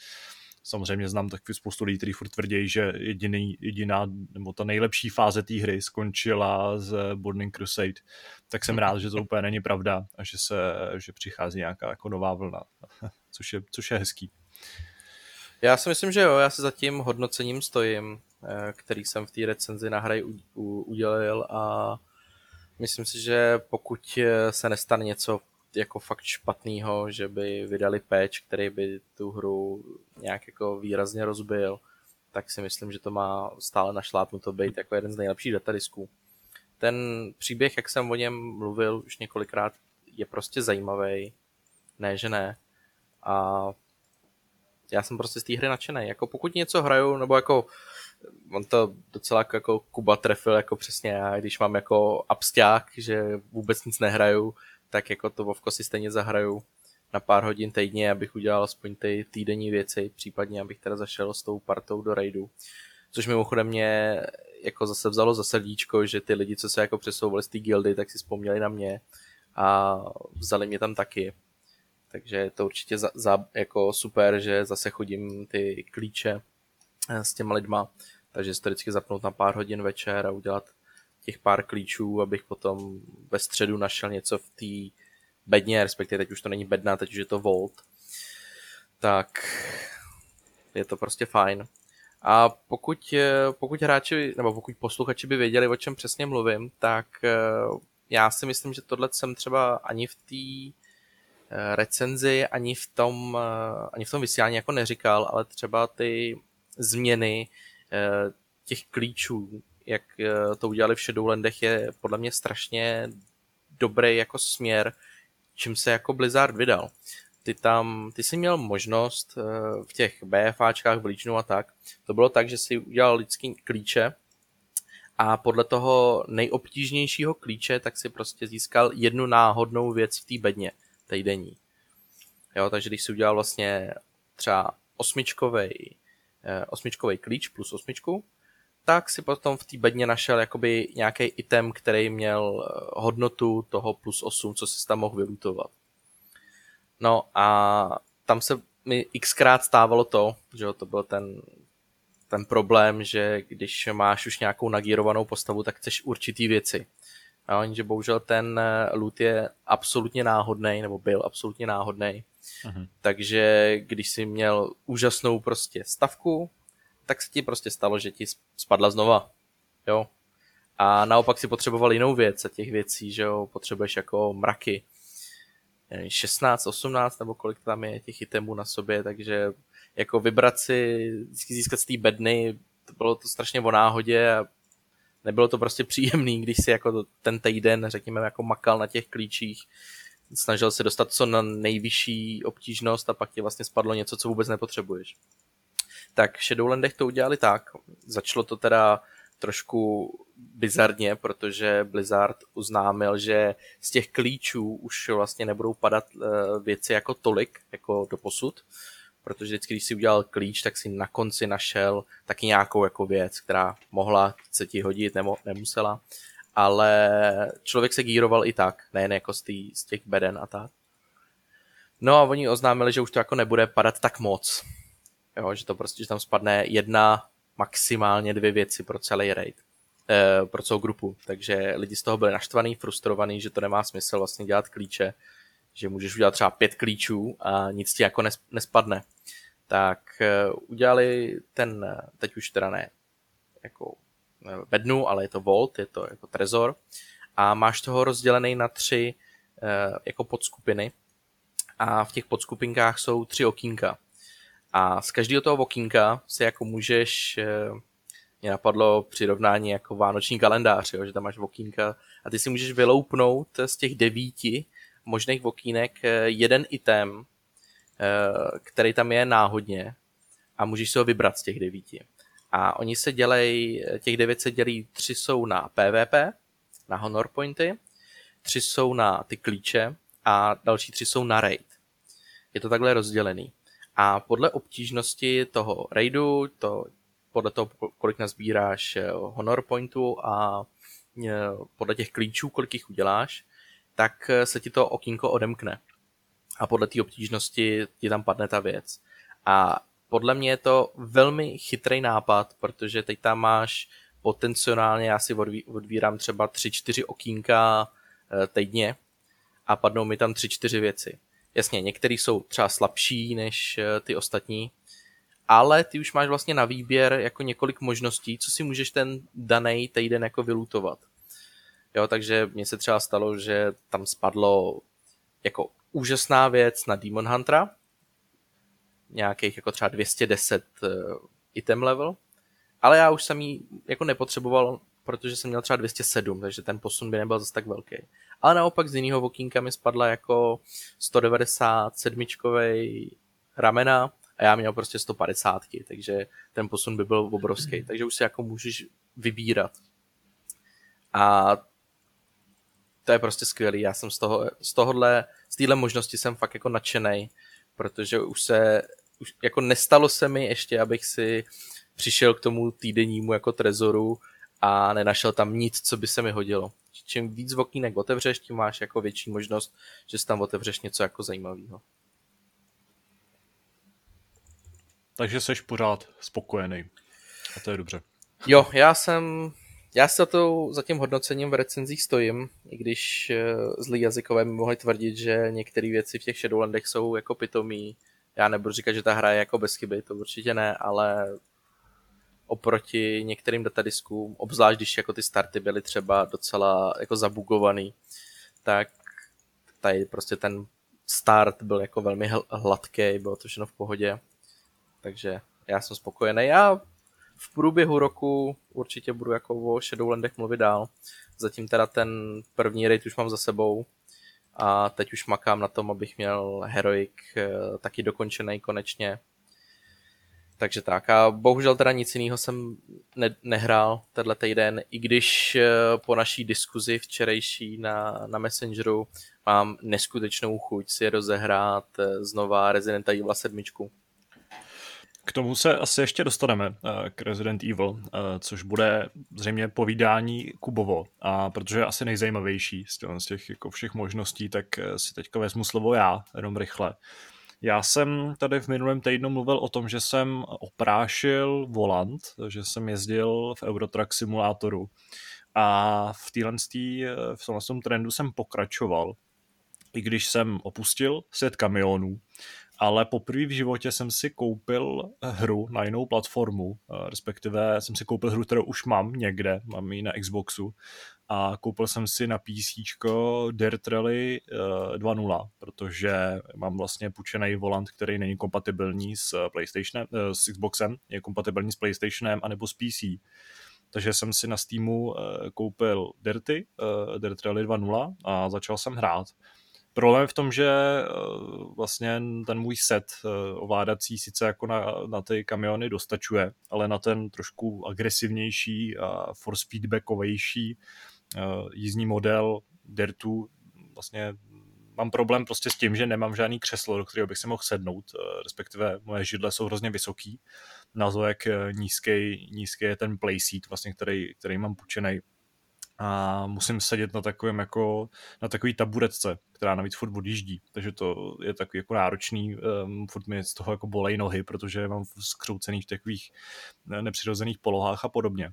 samozřejmě znám takový spoustu lidí, kteří furt tvrdí, že jediný, jediná, nebo ta nejlepší fáze té hry skončila z Burning Crusade, tak jsem rád, že to úplně není pravda a že, se, že přichází nějaká jako nová vlna, což je, což je hezký. Já si myslím, že jo, já se za tím hodnocením stojím, eh, který jsem v té recenzi na hry udělal a Myslím si, že pokud eh, se nestane něco jako fakt špatného, že by vydali patch, který by tu hru nějak jako výrazně rozbil, tak si myslím, že to má stále našlápnuto být jako jeden z nejlepších datadisků. Ten příběh, jak jsem o něm mluvil už několikrát, je prostě zajímavý. Ne, že ne. A já jsem prostě z té hry nadšený. Jako pokud něco hraju, nebo jako on to docela jako, jako Kuba trefil jako přesně já, když mám jako absták, že vůbec nic nehraju, tak jako to Vovko si stejně zahraju na pár hodin týdně, abych udělal aspoň ty týdenní věci, případně abych teda zašel s tou partou do raidu. Což mimochodem mě jako zase vzalo za srdíčko, že ty lidi, co se jako přesouvali z té guildy, tak si vzpomněli na mě a vzali mě tam taky. Takže je to určitě za, za, jako super, že zase chodím ty klíče s těma lidma takže si to vždycky zapnout na pár hodin večer a udělat těch pár klíčů, abych potom ve středu našel něco v té bedně, respektive teď už to není bedna, teď už je to Volt. Tak je to prostě fajn. A pokud, pokud hráči, nebo pokud posluchači by věděli, o čem přesně mluvím, tak eh, já si myslím, že tohle jsem třeba ani v té eh, recenzi, ani v tom, eh, ani v tom vysílání jako neříkal, ale třeba ty změny, Eh, těch klíčů, jak eh, to udělali v Shadowlandech, je podle mě strašně dobrý jako směr, čím se jako Blizzard vydal. ty tam, ty jsi měl možnost eh, v těch BFAčkách, v Legionu a tak, to bylo tak, že si udělal lidský klíče a podle toho nejobtížnějšího klíče tak si prostě získal jednu náhodnou věc v té bedně, týdenní. Jo, takže když si udělal vlastně třeba osmičkovej, eh, osmičkovej klíč plus osmičku, tak si potom v té bedně našel jakoby nějaký item, který měl eh, hodnotu toho plus 8, co si tam mohl vylutovat. No a tam se mi xkrát stávalo to, že to byl ten, ten problém, že když máš už nějakou nagírovanou postavu, tak chceš určitý věci. A že bohužel ten eh, loot je absolutně náhodný, nebo byl absolutně náhodný. Uh-huh. Takže když jsi měl úžasnou prostě stavku, tak se ti prostě stalo, že ti spadla znova. Jo. A naopak si potřeboval jinou věc a těch věcí, že jo, potřebuješ jako mraky. 16, 18 nebo kolik tam je těch itemů na sobě, takže jako vybrat si, získat z té bedny, to bylo to strašně o náhodě a nebylo to prostě příjemný, když si jako ten týden, řekněme, jako makal na těch klíčích, snažil se dostat co na nejvyšší obtížnost a pak ti vlastně spadlo něco, co vůbec nepotřebuješ. Tak v Shadowlandech to udělali tak. Začalo to teda trošku bizarně, protože Blizzard uznámil, že z těch klíčů už vlastně nebudou padat eh, věci jako tolik, jako do posud, protože vždycky, když si udělal klíč, tak si na konci našel taky nějakou jako věc, která mohla se ti hodit, nemo, nemusela, ale člověk se gíroval i tak, nejen jako z, tý, z těch beden a tak. No a oni oznámili, že už to jako nebude padat tak moc. Jo, že to prostě, že tam spadne jedna, maximálně dvě věci pro celý raid. Eh, pro celou grupu. Takže lidi z toho byli naštvaný, frustrovaný, že to nemá smysl vlastně dělat klíče, že můžeš udělat třeba pět klíčů a nic ti jako nespadne. Tak eh, udělali ten, teď už teda ne jako bednu, ale je to Vault, je to jako trezor a máš toho rozdělený na tři eh, jako podskupiny a v těch podskupinkách jsou tři okýnka. A z každého toho okýnka si jako můžeš mě napadlo přirovnání jako vánoční kalendář, jo, že tam máš okýnka a ty si můžeš vyloupnout z těch devíti možných okýnek eh, jeden item, eh, který tam je náhodně a můžeš si ho vybrat z těch devíti. A oni se dělají, těch devět se dělí, tři jsou na PvP, na honor pointy, tři jsou na ty klíče a další tři jsou na raid. Je to takhle rozdělený. A podle obtížnosti toho raidu, to podle toho, kolik nazbíráš eh, honor pointů a eh, podle těch klíčů, kolik jich uděláš, tak eh, se ti to okýnko odemkne. A podle té obtížnosti ti tam padne ta věc. A podle mě je to velmi chytrý nápad, protože teď tam máš potenciálně, já si odvírám třeba 3-4 okýnka týdně a padnou mi tam 3-4 věci. Jasně, některé jsou třeba slabší než ty ostatní, ale ty už máš vlastně na výběr jako několik možností, co si můžeš ten daný týden jako vylutovat. Jo, takže mně se třeba stalo, že tam spadlo jako úžasná věc na Demon Huntera, nějakých jako třeba 210 uh, eh, item level, ale já už jsem ji jako nepotřeboval, protože jsem měl třeba 207, takže ten posun by nebyl zase tak velký. Ale naopak z jiného vokínka mi spadla jako 197 ramena, a já měl prostě 150, takže ten posun by byl obrovský. Mm. Takže už si jako můžeš vybírat. A to je prostě skvělý. Já jsem z toho, z tohohle, z téhle možnosti jsem fakt jako nadšený, protože už se, už jako nestalo se mi ještě, abych si přišel k tomu týdennímu jako trezoru a nenašel tam nic, co by se mi hodilo. Čím víc okýnek otevřeš, tím máš jako větší možnost, že si tam otevřeš něco jako zajímavého. Takže jsi pořád spokojený. A to je dobře. Jo, já jsem, já se to za tím hodnocením v recenzích stojím, i když eh, zlý jazykové mi mohli tvrdit, že některé věci v těch Shadowlandech jsou jako pitomí. Já nebudu říkat, že ta hra je jako bez chyby, to určitě ne, ale oproti některým datadiskům, obzvlášť když jako ty starty byly třeba docela jako zabugovaný, tak tady prostě ten start byl jako velmi hladký, bylo to všechno v pohodě takže já jsem spokojený. Já v průběhu roku určitě budu jako o Shadowlandech mluvit dál. Zatím teda ten první raid už mám za sebou a teď už makám na tom, abych měl Heroic eh, taky dokončený konečně. Takže tak a bohužel teda nic jiného jsem ne- nehrál tenhle týden, i když eh, po naší diskuzi včerejší na, na Messengeru mám neskutečnou chuť si rozehrát eh, znova Resident Evil 7. K tomu se asi ještě dostaneme k Resident Evil, což bude zřejmě povídání Kubovo. A protože je asi nejzajímavější z těch, jako všech možností, tak si teďka vezmu slovo já, jenom rychle. Já jsem tady v minulém týdnu mluvil o tom, že jsem oprášil volant, že jsem jezdil v Eurotrack simulátoru a v téhle v tomhle tom trendu jsem pokračoval, i když jsem opustil svět kamionů, ale poprvé v životě jsem si koupil hru na jinou platformu, respektive jsem si koupil hru, kterou už mám někde, mám ji na Xboxu a koupil jsem si na PC Dirt Rally 2.0, protože mám vlastně půjčený volant, který není kompatibilní s PlayStationem, eh, s Xboxem, je kompatibilní s PlayStationem anebo s PC. Takže jsem si na Steamu eh, koupil Dirty, eh, Dirt Rally 2.0 a začal jsem hrát. Problém je v tom, že vlastně ten můj set ovládací sice jako na, na ty kamiony dostačuje, ale na ten trošku agresivnější a force feedbackovější Eh, jízdní model Dirtu vlastně mám problém prostě s tím, že nemám žádný křeslo, do kterého bych si mohl sednout, eh, respektive moje židle jsou hrozně vysoký, na to, jak eh, nízký, nízký je ten playseat, vlastně, který, který mám půjčený a musím sedět na takovém jako, na takový taburetce, která navíc furt odjíždí, takže to je takový jako náročný, um, furt mi z toho jako bolej nohy, protože mám skroucený v takových nepřirozených polohách a podobně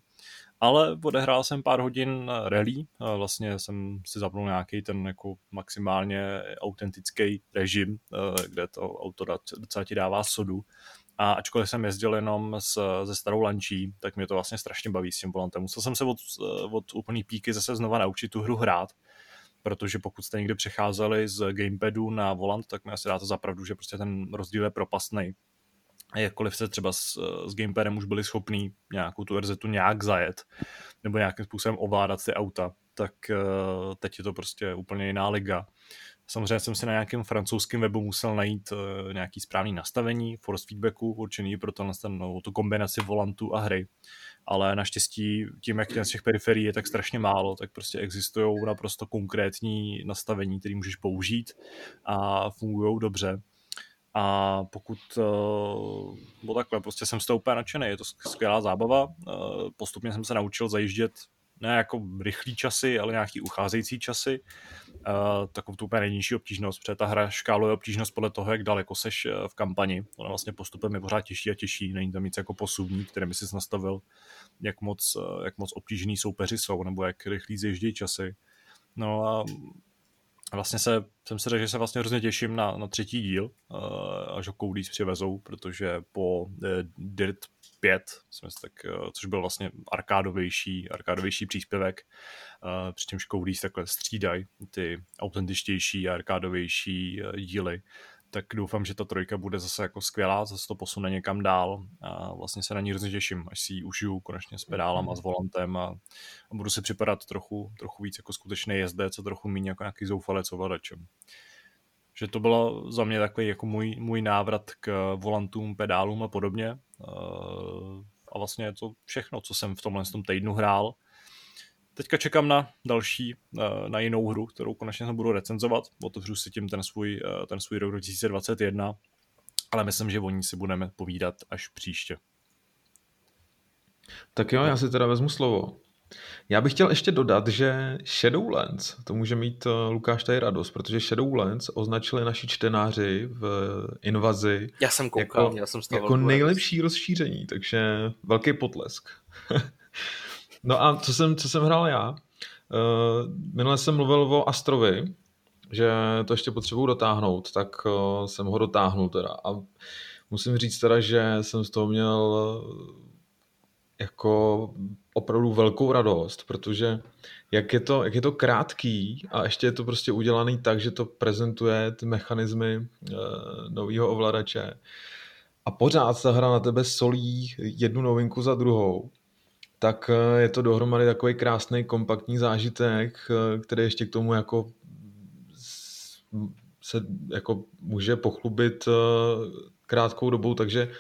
ale odehrál jsem pár hodin rally, vlastně jsem si zapnul nějaký ten jako maximálně autentický režim, eh, kde to auto docela ti dává sodu. A ačkoliv jsem jezdil jenom s, ze starou lančí, tak mě to vlastně strašně baví s tím volantem. Musel jsem se od, od úplný píky zase znova naučit tu hru hrát, protože pokud jste někdy přecházeli z gamepadu na volant, tak mi asi dáte zapravdu, že prostě ten rozdíl je propastný jakkoliv se třeba s, s gamepadem už byli schopní nějakou tu RZ nějak zajet nebo nějakým způsobem ovládat ty auta, tak uh, teď je to prostě úplně jiná liga. Samozřejmě jsem si na nějakém francouzském webu musel najít uh, nějaký správný nastavení force feedbacku určený pro to, ten, no, tu kombinaci volantu a hry. Ale naštěstí tím, jak těch periferií je tak strašně málo, tak prostě existují naprosto konkrétní nastavení, které můžeš použít a fungují dobře. A pokud, uh, bo takhle, prostě jsem z toho úplně nadšený, je to skvělá zábava, uh, postupně jsem se naučil zajíždět ne jako rychlý časy, ale nějaký ucházející časy, uh, takovou tu úplně nejnižší obtížnost, protože ta hra škáluje obtížnost podle toho, jak daleko seš v kampani. Ona vlastně postupem je pořád těžší a těžší, není tam nic jako posuvní, které by si nastavil, jak moc, jak moc obtížný soupeři jsou, nebo jak rychlý zježdějí časy. No a vlastně se, jsem se řekl, že se vlastně hrozně těším na, na třetí díl, až ho Coudis přivezou, protože po Dirt 5, tak, uh, což byl vlastně arkádovější, arkádovější příspěvek, uh, přičemž Coudis takhle střídají ty autentičtější a arkádovější uh, díly, tak doufám, že ta trojka bude zase jako skvělá, zase to posune někam dál a vlastně se na ní hrozně těším, až si ji užiju konečně s pedálem a s volantem a, a budu si připadat trochu, trochu víc jako skutečný jezdec a trochu méně jako nějaký zoufalec ovladačem. Že to bylo za mě takový jako můj, můj návrat k volantům, pedálům a podobně. A vlastně je to všechno, co jsem v tomhle tom týdnu hrál. Teďka čekám na další, eh, na jinou hru, kterou konečně se budu recenzovat. Otevřu si tím ten svůj, eh, ten svůj rok 2021, ale myslím, že o ní si budeme povídat až příště. Tak jo, já si teda vezmu slovo. Já bych chtěl ještě dodat, že Shadowlands, to může mít eh, Lukáš tady radost, protože Shadowlands označili naši čtenáři v invazi já jsem koukal, jako, já jsem jako nejlepší radost. rozšíření, takže velký potlesk. No a co jsem, co jsem hrál já? Uh, minule jsem mluvil o Astrovi, že to ještě potřebuji dotáhnout, tak uh, jsem ho dotáhnul teda. A musím říct teda, že jsem z toho měl eh, jako opravdu velkou radost, protože jak je to, jak je to krátký a ještě je to prostě udělaný tak, že to prezentuje ty mechanismy uh, nového ovladače. A pořád ta hra na tebe solí jednu novinku za druhou, tak eh, je to dohromady takový krásný kompaktní zážitek, eh, který ještě k tomu jako se jako může pochlubit eh, krátkou dobou, takže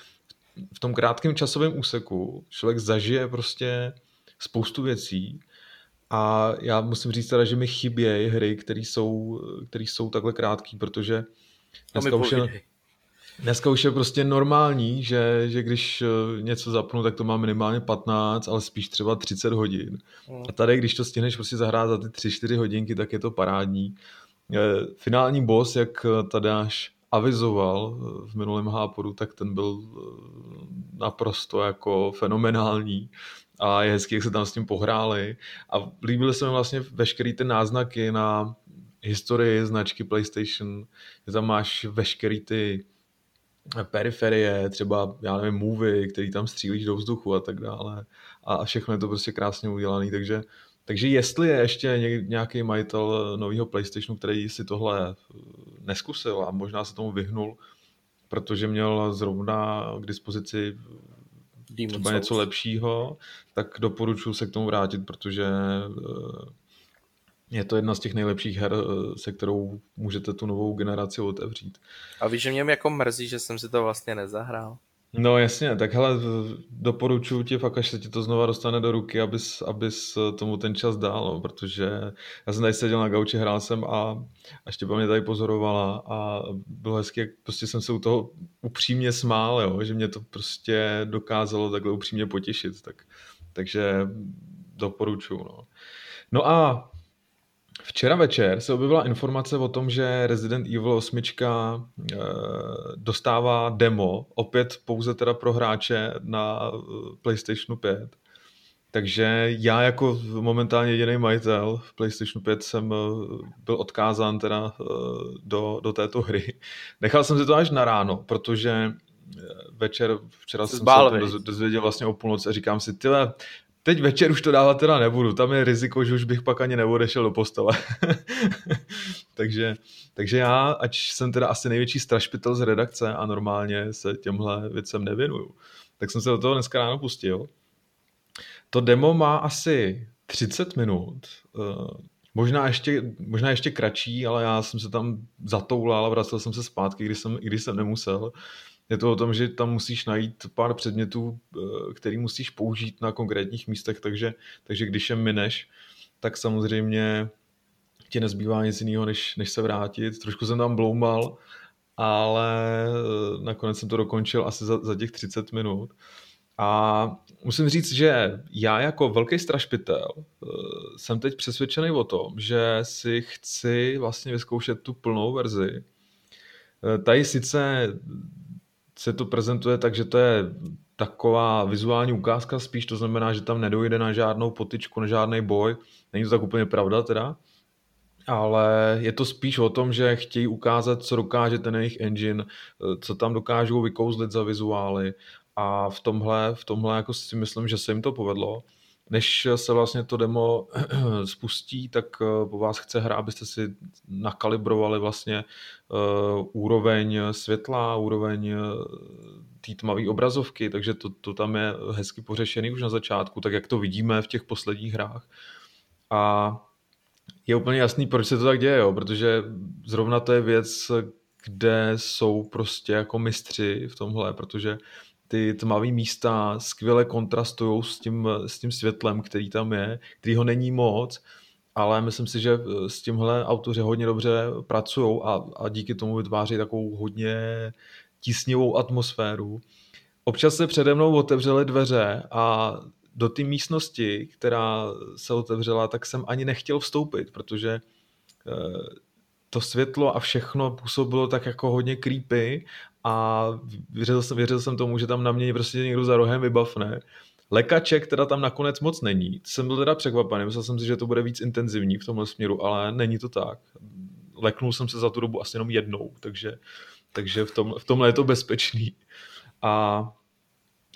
v tom krátkém časovém úseku člověk zažije prostě spoustu věcí a já musím říct teda, že mi chybějí hry, které jsou, které jsou takhle krátké, protože dneska už, je, dneska už je prostě normální, že, že když eh, něco zapnu, tak to má minimálně 15, ale spíš třeba 30 hodin. Hmm. A tady, když to stihneš prostě zahrát za ty 3-4 hodinky, tak je to parádní. Eh, finální boss, jak Tadáš avizoval v minulém háporu, tak ten byl eh, naprosto jako fenomenální a je hezký, jak se tam s tím pohráli. A líbily se mi vlastně veškerý ty náznaky na historii značky PlayStation, že tam máš veškerý ty periferie, třeba, já nevím, movie, který tam střílíš do vzduchu a tak dále. A všechno je to prostě krásně udělané, takže takže jestli je ještě nějaký majitel nového PlayStationu, který si tohle eh, neskusil a možná se tomu vyhnul, protože měl zrovna k dispozici Demon třeba Souls. něco lepšího, tak doporučuji se k tomu vrátit, protože eh, je to jedna z těch nejlepších her, eh, se kterou můžete tu novou generaci otevřít. A víš, že mě jako mrzí, že jsem si to vlastně nezahrál. No jasně, tak hele, doporučuji ti fakt, až se ti to znova dostane do ruky, abys, abys tomu ten čas dal, no, protože já jsem tady seděl na gauči, hrál jsem a, a Štěpa mě tady pozorovala a bylo hezky, jak prostě jsem se u toho upřímně smál, jo, že mě to prostě dokázalo takhle upřímně potěšit, tak, takže doporučuji. No. no a Včera večer se objevila informace o tom, že Resident Evil 8 eh, dostává demo, opět pouze teda pro hráče na eh, PlayStationu 5. Takže já jako momentálně jediný majitel v PlayStationu 5 jsem eh, byl odkázán teda do, do této hry. Nechal jsem si to až na ráno, protože večer, včera jsem se dozvěděl vlastně o půlnoci a říkám si, tyhle, Teď večer už to dávat teda nebudu, tam je riziko, že už bych pak ani neodešel do postele. takže, takže já, ať jsem teda asi největší strašpitel z redakce a normálně se těmhle věcem nevěnuju, tak jsem se do toho dneska ráno pustil. To demo má asi 30 minut, eh, možná ještě, možná ještě kratší, ale já jsem se tam zatoulal a vracel jsem se zpátky, když jsem, když jsem nemusel je to o tom, že tam musíš najít pár předmětů, eh, který musíš použít na konkrétních místech, takže, takže když je mineš, tak samozřejmě ti nezbývá nic jiného, než, než se vrátit. Trošku jsem tam bloumal, ale eh, nakonec jsem to dokončil asi za, za těch 30 minut. A musím říct, že já jako velký strašpitel eh, jsem teď přesvědčený o tom, že si chci vlastně vyzkoušet tu plnou verzi. Tady sice se to prezentuje tak, že to je taková vizuální ukázka spíš, to znamená, že tam nedojde na žádnou potičku, na žádný boj. Není to tak úplně pravda teda, ale je to spíš o tom, že chtějí ukázat, co dokáže ten jejich engine, co tam dokážou vykouzlit za vizuály a v tomhle, v tomhle jako si myslím, že se jim to povedlo než se vlastně to demo spustí, tak eh, po vás chce hra, abyste si nakalibrovali vlastně uh, úroveň světla, úroveň uh, té tmavé obrazovky, takže to, to tam je hezky pořešený už na začátku, tak jak to vidíme v těch posledních hrách. A je úplně jasný, proč se to tak děje, jo? protože zrovna to je věc, kde jsou prostě jako mistři v tomhle, protože ty tmavé místa skvěle kontrastují s tím, s tím světlem, který tam je, který ho není moc, ale myslím si, že s tímhle autoři hodně dobře pracují a, a díky tomu vytváří takovou hodně tísnivou atmosféru. Občas se přede mnou otevřely dveře a do té místnosti, která se otevřela, tak jsem ani nechtěl vstoupit, protože eh, to světlo a všechno působilo tak jako hodně creepy a věřil jsem, věřil jsem tomu, že tam na mě prostě někdo za rohem vybavne. Lekaček teda tam nakonec moc není. Jsem byl teda překvapený, myslel jsem si, že to bude víc intenzivní v tomhle směru, ale není to tak. Leknul jsem se za tu dobu asi jenom jednou, takže, takže v, tom, v tomhle je to bezpečný. A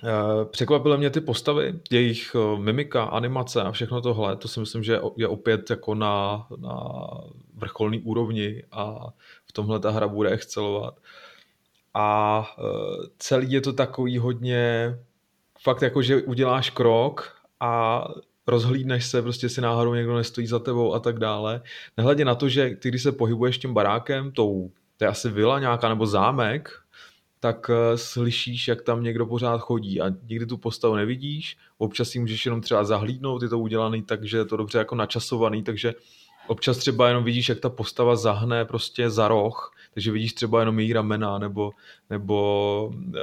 e, Překvapily mě ty postavy, jejich e, mimika, animace a všechno tohle, to si myslím, že je opět jako na, na vrcholný úrovni a v tomhle ta hra bude excelovat a e, celý je to takový hodně fakt jako, že uděláš krok a rozhlídneš se, prostě si náhodou někdo nestojí za tebou a tak dále. Nehledě na to, že ty, když se pohybuješ tím barákem, tou, to je asi vila nějaká nebo zámek, tak eh, slyšíš, jak tam někdo pořád chodí a nikdy tu postavu nevidíš, občas si můžeš jenom třeba zahlídnout, je to udělaný tak, že je to dobře jako načasovaný, takže občas třeba jenom vidíš, jak ta postava zahne prostě za roh, takže vidíš třeba jenom její ramena, nebo, nebo e,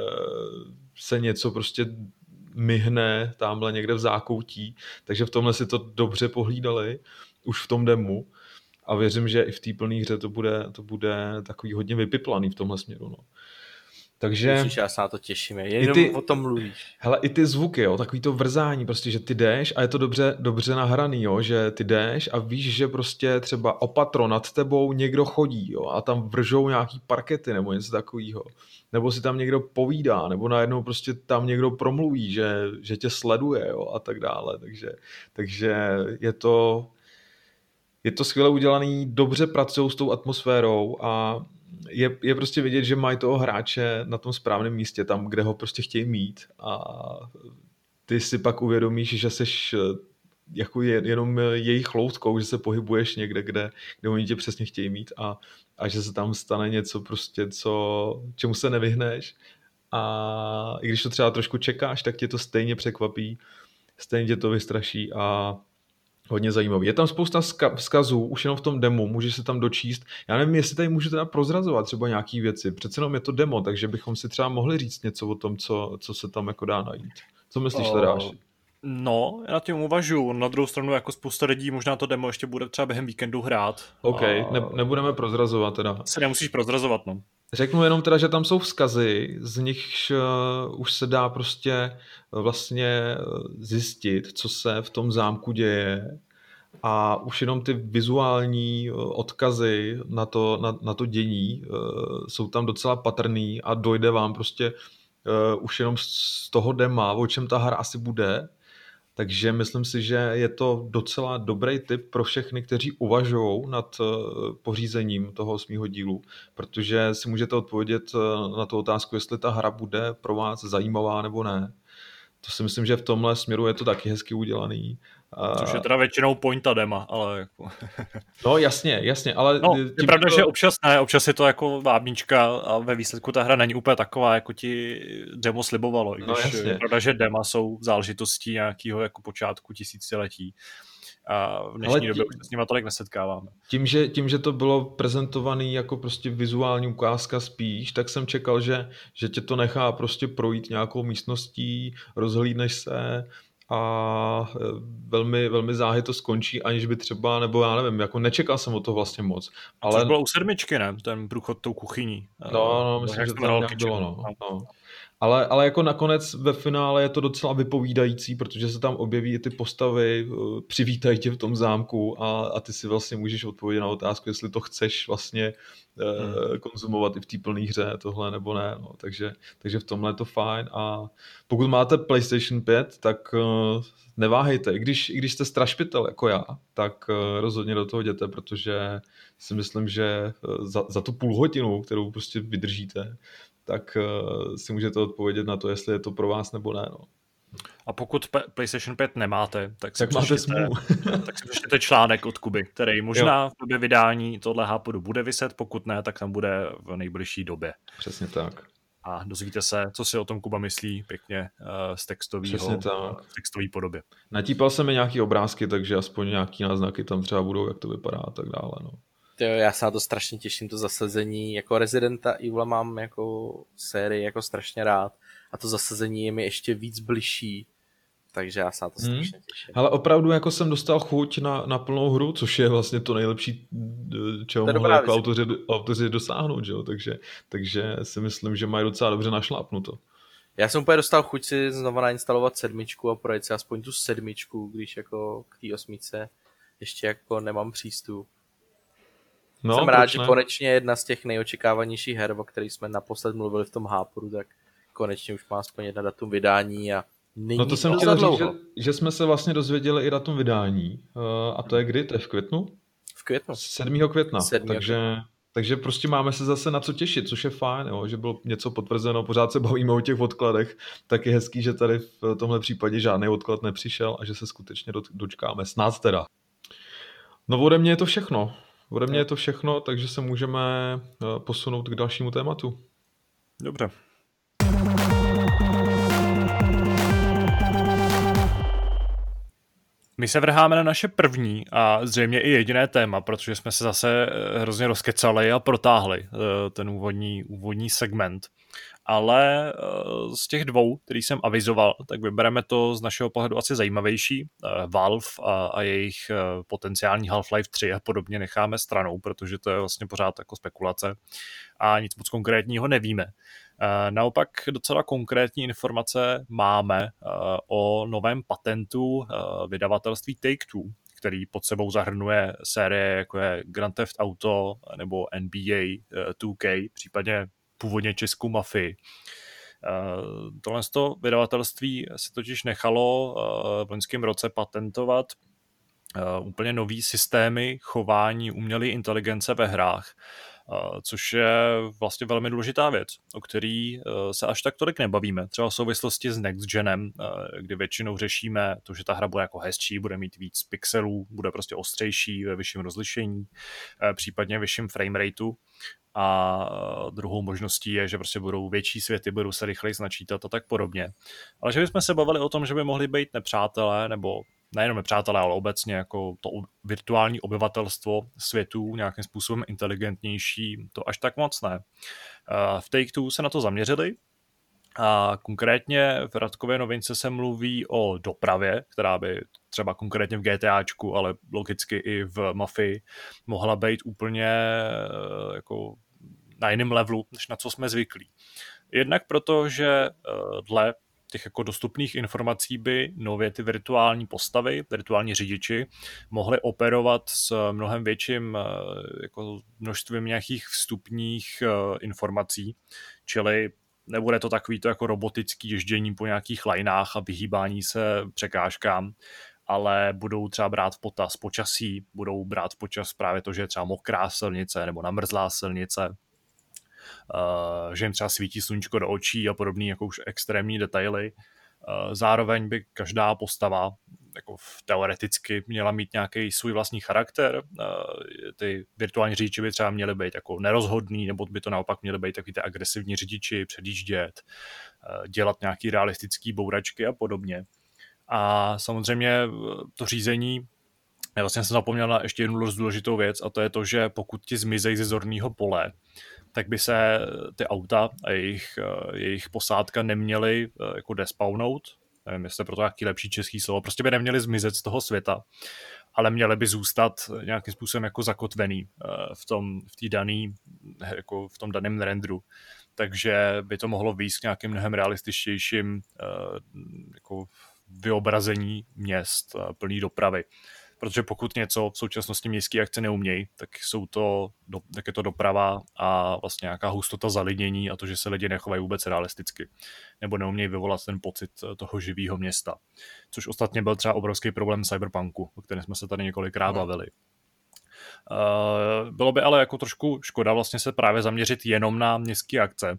se něco prostě myhne tamhle někde v zákoutí, takže v tomhle si to dobře pohlídali, už v tom demu a věřím, že i v té plné hře to bude, to bude takový hodně vypiplaný v tomhle směru. No. Takže... Musíš, já se na to těším, jenom ty, o tom mluvíš. Hele, i ty zvuky, jo, takový to vrzání, prostě, že ty jdeš a je to dobře, dobře nahraný, jo, že ty jdeš a víš, že prostě třeba opatro nad tebou někdo chodí, jo, a tam vržou nějaký parkety nebo něco takového. Nebo si tam někdo povídá, nebo najednou prostě tam někdo promluví, že, že tě sleduje, jo, a tak dále. Takže, takže je to, je to skvěle udělaný, dobře pracují s tou atmosférou a je, je prostě vidět, že mají toho hráče na tom správném místě, tam, kde ho prostě chtějí mít. A ty si pak uvědomíš, že seš eh, jako je, jenom jejich loutkou, že se pohybuješ někde, kde, kde oni tě přesně chtějí mít a, a že se tam stane něco prostě, co, čemu se nevyhneš. A i když to třeba trošku čekáš, tak tě to stejně překvapí, stejně tě to vystraší a hodně zajímavý. Je tam spousta vzkazů, už jenom v tom demo, můžeš se tam dočíst. Já nevím, jestli tady můžu teda prozrazovat třeba nějaký věci. Přece jenom je to demo, takže bychom si třeba mohli říct něco o tom, co, co se tam jako dá najít. Co myslíš, uh, teda? No, já na tím uvažuji. Na druhou stranu jako spousta lidí možná to demo ještě bude třeba během víkendu hrát. OK, a... ne, nebudeme prozrazovat teda. Se nemusíš prozrazovat, no. Řeknu jenom teda, že tam jsou vzkazy, z nichž uh, už se dá prostě uh, vlastně uh, zjistit, co se v tom zámku děje. A už jenom ty vizuální odkazy na to, na, na to dění jsou tam docela patrný a dojde vám prostě už jenom z toho dema, o čem ta hra asi bude takže myslím si, že je to docela dobrý tip pro všechny, kteří uvažují nad eh, pořízením toho osmého dílu, protože si můžete odpovědět eh, na tu otázku, jestli ta hra bude pro vás zajímavá nebo ne. To si myslím, že v tomhle směru je to taky hezky udělaný Což je teda většinou pointa dema, ale jako... No jasně, jasně, ale... No, je pravda, to... že občas ne, občas je to jako vábnička a ve výsledku ta hra není úplně taková, jako ti demo slibovalo. I no, když jasně. je pravda, že dema jsou záležitostí nějakého jako počátku tisíciletí a v dnešní tím, době už se s nimi tolik nesetkáváme. Tím že, tím, že to bylo prezentované jako prostě vizuální ukázka spíš, tak jsem čekal, že, že tě to nechá prostě projít nějakou místností, rozhlídneš se, a e, velmi, velmi záhy to skončí, aniž by třeba, nebo já nevím, jako nečekal jsem o to vlastně moc. Ale... To bylo u sedmičky, ne? Ten průchod tou kuchyní. No, no, myslím, že to tam nějak bylo, no. no. Ale, ale jako nakonec ve finále je to docela vypovídající, protože se tam objeví ty postavy, e, přivítají tě v tom zámku a, a ty si vlastně můžeš odpovědět na otázku, jestli to chceš vlastně hmm. konzumovat i v té plné hře tohle nebo ne. No. Takže, takže v tomhle je to fajn a pokud máte PlayStation 5, tak uh, neváhejte. I když, i když jste strašpitel jako já, tak rozhodně do toho jděte, protože si myslím, že za, za tu půl hodinu, kterou prostě vydržíte, tak uh, si můžete odpovědět na to, jestli je to pro vás nebo ne. No. A pokud PlayStation 5 nemáte, tak si, tak máte smůlu. tak si přečtěte článek od Kuby, který možná jo. v době vydání tohle hápodu bude vyset, pokud ne, tak tam bude v nejbližší době. Přesně tak. A dozvíte se, co si o tom Kuba myslí pěkně uh, z textového, textové podobě. Natípal jsem mi nějaký obrázky, takže aspoň nějaký náznaky tam třeba budou, jak to vypadá a tak dále. No. Jo, já se na to strašně těším, to zasazení. Jako Residenta Evil mám jako sérii jako strašně rád a to zasazení je mi ještě víc bližší. Takže já se na to hmm. strašně hmm. těším. Ale opravdu jako jsem dostal chuť na, na plnou hru, což je vlastně to nejlepší, čeho to mohli jako autoři, autoři dosáhnout, že jo? Takže, takže si myslím, že mají docela dobře našlápnuto. Já jsem úplně dostal chuť si znova nainstalovat sedmičku a projet si aspoň tu sedmičku, když jako k té osmice ještě jako nemám přístup. No, jsem rád, že konečně jedna z těch nejočekávanějších her, o kterých jsme naposled mluvili v tom háporu, tak konečně už má aspoň jedna datum vydání a Není no to jsem chtěl říct, že, že jsme se vlastně dozvěděli i datum vydání. Uh, a to je kdy? To je v květnu? V květnu. 7. května. 7. takže, takže prostě máme se zase na co těšit, což je fajn, jo, že bylo něco potvrzeno, pořád se bavíme o těch odkladech, tak je hezký, že tady v tomhle případě žádný odklad nepřišel a že se skutečně dočkáme, snad teda. No ode mě je to všechno. Ode mě je to všechno, takže se můžeme eh, posunout k dalšímu tématu. Dobře. My se vrháme na naše první a zřejmě i jediné téma, protože jsme se zase eh, hrozně rozkecali a protáhli eh, ten úvodní, úvodní segment. Ale eh, z těch dvou, který jsem avizoval, tak vybereme to z našeho pohledu asi zajímavější. Valve a, a jejich potenciální Half-Life 3 a podobně necháme stranou, protože to je vlastně pořád jako spekulace a nic moc konkrétního nevíme. Naopak docela konkrétní informace máme o novém patentu vydavatelství Take-Two, který pod sebou zahrnuje série jako je Grand Theft Auto nebo NBA 2K, případně původně Českou mafii. Tohle to vydavatelství se totiž nechalo v loňském roce patentovat úplně nový systémy chování umělé inteligence ve hrách, což je vlastně velmi důležitá věc, o který e, se až tak tolik nebavíme. Třeba v souvislosti s Next Genem, e, kdy většinou řešíme to, že ta hra bude jako hezčí, bude mít víc pixelů, bude prostě ostřejší ve vyšším rozlišení, případně vyšším framerateu. A druhou možností je, že prostě budou větší světy, budou se rychleji načítat a tak podobně. Ale že bychom se bavili o tom, že by mohli být nepřátelé nebo nejenom přátelé, ale obecně jako to virtuální obyvatelstvo světů nějakým způsobem inteligentnější, to až tak moc ne. V Take-Two se na to zaměřili, a konkrétně v Radkově novince se mluví o dopravě, která by třeba konkrétně v GTAčku, ale logicky i v Mafii mohla být úplně eh, jako na jiném levelu, než na co jsme zvyklí. Jednak proto, že eh, dle těch jako dostupných informací by nově ty virtuální postavy, virtuální řidiči, mohly operovat s mnohem větším eh, jako množstvím nějakých vstupních eh, informací, čili nebude to takový to jako robotický ježdění po nějakých lajnách a vyhýbání se překážkám, ale budou třeba brát v potaz počasí, budou brát v právě to, že je třeba mokrá silnice nebo namrzlá silnice, že jim třeba svítí sluníčko do očí a podobný jako už extrémní detaily. Uh, zároveň by každá postava jako teoreticky měla mít nějaký svůj vlastní charakter. Uh, ty virtuální řidiči by třeba měly být jako nerozhodný, nebo by to naopak měly být takový ty agresivní řidiči, předjíždět, dělat nějaký realistický bouračky a podobně. A samozřejmě to řízení já vlastně jsem zapomněl na ještě jednu důležitou věc a to je to, že pokud ti zmizejí ze zorného pole, tak by se ty auta a jejich, eh, jejich posádka neměly eh, jako despawnout, nevím, jestli je proto nějaký lepší český slovo, prostě by neměly zmizet z toho světa, ale měly by zůstat nějakým způsobem jako zakotvený eh, v tom, v daný, jako v tom daném renderu. Takže by to mohlo výjít k nějakým mnohem realističtějším jako vyobrazení měst plný dopravy protože pokud něco v současnosti městské akce neumějí, tak, jsou to, tak je to doprava a vlastně nějaká hustota zalidnění a to, že se lidi nechovají vůbec realisticky, nebo neumějí vyvolat ten pocit eh, toho živého města. Což ostatně byl třeba obrovský problém cyberpunku, o kterém jsme se tady několikrát no. bavili. Uh, bylo by ale jako trošku škoda vlastně se právě zaměřit jenom na městské akce,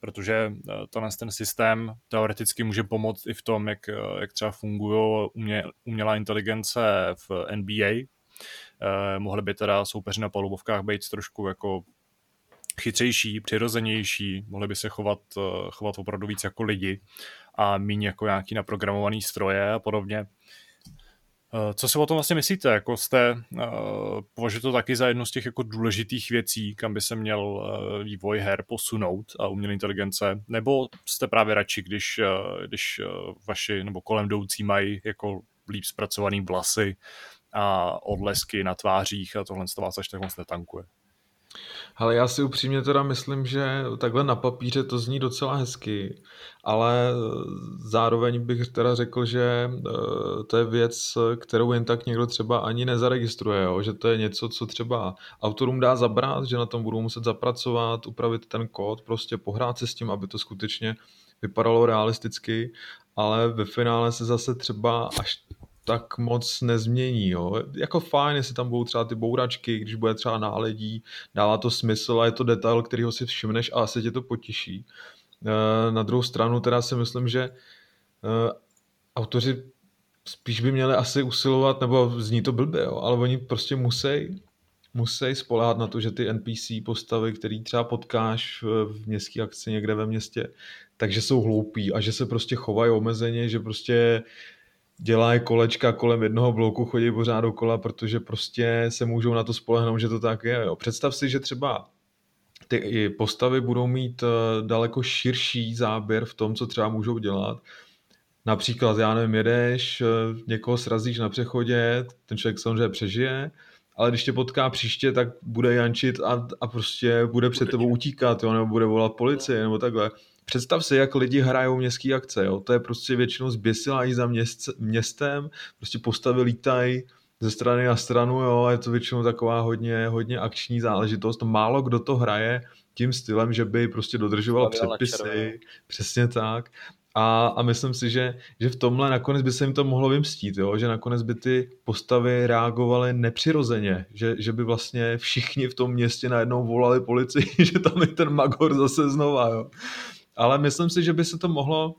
protože eh, tenhle ten systém teoreticky může pomoct i v tom, jak, eh, jak třeba fungují umě, umělá inteligence v NBA. Eh, mohly by teda soupeři na palubovkách být trošku jako chytřejší, přirozenější, mohli by se chovat, chovat opravdu víc jako lidi a méně jako nějaký naprogramovaný stroje a podobně. Eh, co si o tom vlastně myslíte? Jako jste, uh, považujete to taky za jednu z těch jako důležitých věcí, kam by se měl uh, vývoj her posunout a umělé inteligence? Nebo jste právě radši, když, když vaši nebo kolem jdoucí mají jako líp zpracovaný vlasy a odlesky na tvářích a tohle z vás až tak moc netankuje? Ale já si upřímně teda myslím, že takhle na papíře to zní docela hezky, ale zároveň bych teda řekl, že eh, to je věc, kterou jen tak někdo třeba ani nezaregistruje, jo? že to je něco, co třeba autorům dá zabrat, že na tom budou muset zapracovat, upravit ten kód, prostě pohrát se s tím, aby to skutečně vypadalo realisticky, ale ve finále se zase třeba až tak moc nezmění. Jo. Jako fajn, jestli tam budou třeba ty bouračky, když bude třeba náledí, dává to smysl a je to detail, kterýho si všimneš a asi tě to potěší. Eh, na druhou stranu teda si myslím, že eh, autoři spíš by měli asi usilovat, nebo zní to blbě, jo, ale oni prostě musí musí spolehat na to, že ty NPC postavy, který třeba potkáš v městské akci někde ve městě, takže jsou hloupí a že se prostě chovají omezeně, že prostě dělají kolečka kolem jednoho bloku, chodí pořád dokola, protože prostě se můžou na to spolehnout, že to tak je. Jo. Představ si, že třeba ty postavy budou mít eh, daleko širší záběr v tom, co třeba můžou dělat. Například, já nevím, jedeš, eh, někoho srazíš na přechodě, ten člověk samozřejmě přežije, ale když tě potká příště, tak bude jančit a, a prostě bude před tebou utíkat, jo, nebo bude volat policii, nebo takhle. Představ si, jak lidi hrajou městské akce, jo. To je prostě většinou zběsilá i za měst, městem, prostě postavy lítají ze strany na stranu, jo, je to většinou taková hodně, hodně akční záležitost. Málo kdo to hraje tím stylem, že by prostě dodržoval předpisy, přesně tak. A, a myslím si, že, že v tomhle nakonec by se jim to mohlo vymstít, jo? že nakonec by ty postavy reagovaly nepřirozeně, že, že by vlastně všichni v tom městě najednou volali policii, že tam je ten Magor zase znova. Jo? Ale myslím si, že by se to mohlo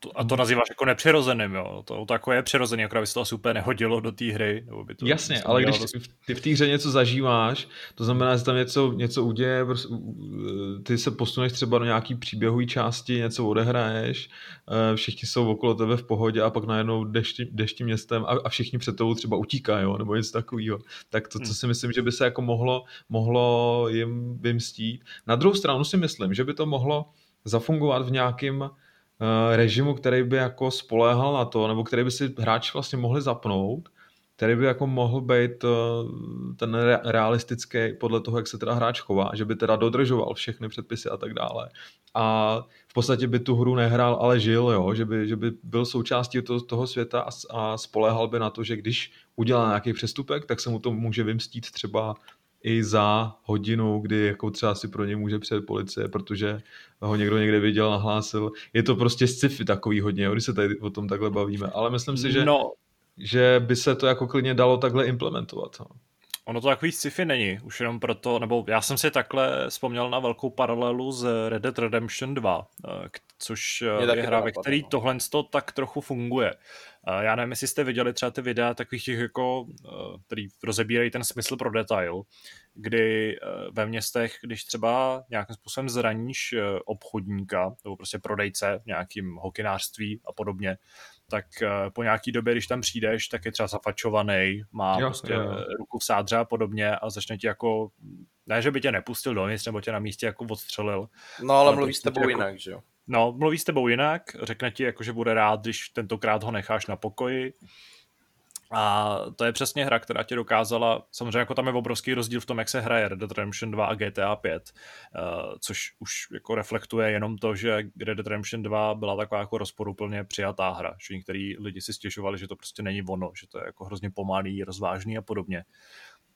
to, a to nazýváš jako nepřirozeným, jo. To, to jako je přirozený, akorát by se to asi úplně nehodilo do té hry. Nebo by to Jasně, ale když dost... ty v té hře něco zažíváš, to znamená, že tam něco, něco uděje, ty se posuneš třeba do nějaký příběhové části, něco odehraješ, eh, všichni jsou okolo tebe v pohodě a pak najednou jdeš, jdeš tím městem a, a všichni před tebou třeba utíkají, jo, nebo něco takového. Tak to, co hmm. si myslím, že by se jako mohlo, mohlo jim vymstít. Na druhou stranu si myslím, že by to mohlo zafungovat v nějakém Eh, režimu, který by jako spoléhal na to, nebo který by si hráči vlastně mohli zapnout, který by jako mohl být eh, ten realistický podle toho, jak se teda hráč chová, že by teda dodržoval všechny předpisy a tak dále. A v podstatě by tu hru nehrál, ale žil, jo? Že, by, že by byl součástí toho, světa a, a spoléhal by na to, že když udělá nějaký přestupek, tak se mu to může vymstít třeba i za hodinu, kdy jako třeba si pro ně může přijet policie, protože ho někdo někde viděl, nahlásil. Je to prostě sci-fi takový hodně, když se tady o tom takhle bavíme, ale myslím si, že, no. že by se to jako klidně dalo takhle implementovat. No. Ono to takový sci-fi není, už jenom proto, nebo já jsem si takhle vzpomněl na velkou paralelu z Red Dead Redemption 2, eh, což je, je hra, ve který no. tohle to tak trochu funguje. Eh, já nevím, jestli jste viděli třeba ty videa takových těch jako, eh, který rozebírají ten smysl pro detail, kdy ve městech, když třeba nějakým způsobem zraníš obchodníka nebo prostě prodejce v nějakým hokinářství a podobně, tak po nějaký době, když tam přijdeš, tak je třeba zafačovaný, má jo, prostě jo. ruku v sádře a podobně a začne ti jako, ne, že by tě nepustil dovnitř, nebo tě na místě jako odstřelil. No ale, ale mluví s tebou jako, jinak, že jo? No, mluví s tebou jinak, řekne ti, jako, že bude rád, když tentokrát ho necháš na pokoji a to je přesně hra, která ti dokázala, samozřejmě jako tam je obrovský rozdíl v tom, jak se hraje Red Dead Redemption 2 a GTA 5, uh, eh, což už jako reflektuje jenom to, že Red Dead Redemption 2 byla taková jako rozporuplně přijatá hra, že některý lidi si stěžovali, že to prostě není ono, že to je jako hrozně pomalý, rozvážný a podobně.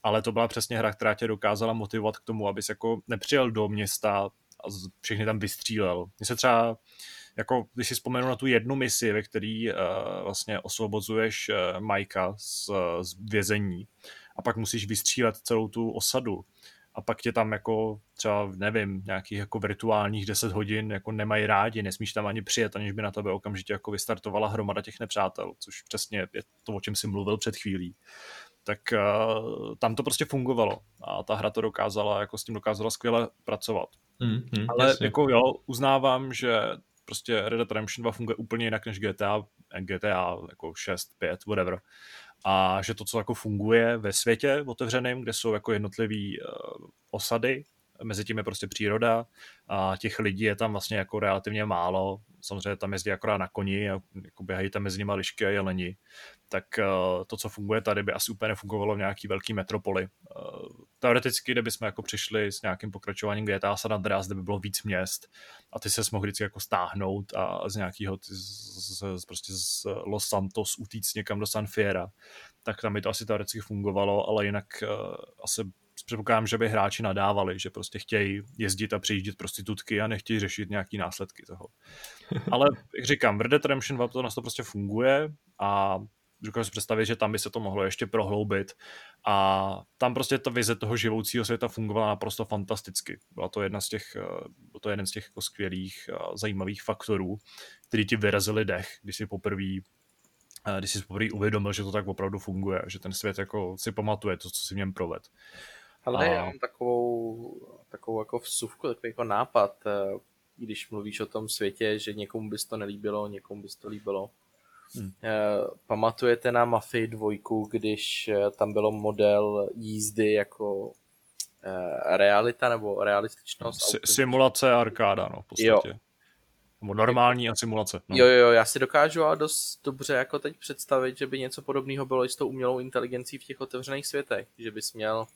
Ale to byla přesně hra, která tě dokázala motivovat k tomu, abys jako nepřijel do města a všechny tam vystřílel. Mně se třeba jako když si vzpomenu na tu jednu misi, ve který uh, vlastně osvobozuješ uh, Majka z, z vězení a pak musíš vystřílet celou tu osadu a pak tě tam jako třeba, nevím, nějakých jako virtuálních 10 hodin jako nemají rádi, nesmíš tam ani přijet, aniž by na tebe okamžitě jako vystartovala hromada těch nepřátel, což přesně je to, o čem jsi mluvil před chvílí. Tak uh, tam to prostě fungovalo a ta hra to dokázala, jako s tím dokázala skvěle pracovat. Mm, mm, Ale jasně. jako jo, uznávám, že prostě Red Dead Redemption 2 funguje úplně jinak než GTA, GTA jako 6, 5, whatever. A že to, co jako funguje ve světě otevřeném, kde jsou jako jednotlivé uh, osady, mezi tím je prostě příroda a těch lidí je tam vlastně jako relativně málo. Samozřejmě tam jezdí akorát na koni a jako běhají tam mezi nimi lišky a jeleni. Tak eh, to, co funguje tady, by asi úplně nefungovalo v nějaký velký metropoli. Eh, teoreticky, kdyby jsme jako přišli s nějakým pokračováním GTA San Andreas, kde by bylo víc měst a ty se mohli vždycky jako stáhnout a z nějakého z, z, prostě z Los Santos utíct někam do San Fiera, tak tam by to asi teoreticky fungovalo, ale jinak uh, asi předpokládám, že by hráči nadávali, že prostě chtějí jezdit a přijíždět prostitutky a nechtějí řešit nějaký následky toho. Ale, jak říkám, v Red Dead Redemption 2 to na to prostě funguje a dokážu si představit, že tam by se to mohlo ještě prohloubit a tam prostě ta vize toho živoucího světa fungovala naprosto fantasticky. Byla to jedna z těch, eh, byl to jeden z těch jako skvělých a zajímavých faktorů, který ti vyrazili dech, když si poprvé eh, když si poprvé uvědomil, že to tak opravdu funguje, že ten svět jako si pamatuje to, co si v něm proved. Ale a... já mám takovou, takovou jako vsuvku, takový jako nápad, eh, když mluvíš o tom světě, že někomu bys to nelíbilo, někomu bys to líbilo. Hmm. Pamatujete na Mafii dvojku, když tam bylo model jízdy jako realita nebo realističnost? Si, simulace arkáda, no, v podstatě. Jo. Nebo normální a simulace. No. Jo, jo, já si dokážu a dost dobře jako teď představit, že by něco podobného bylo i s tou umělou inteligencí v těch otevřených světech. Že bys měl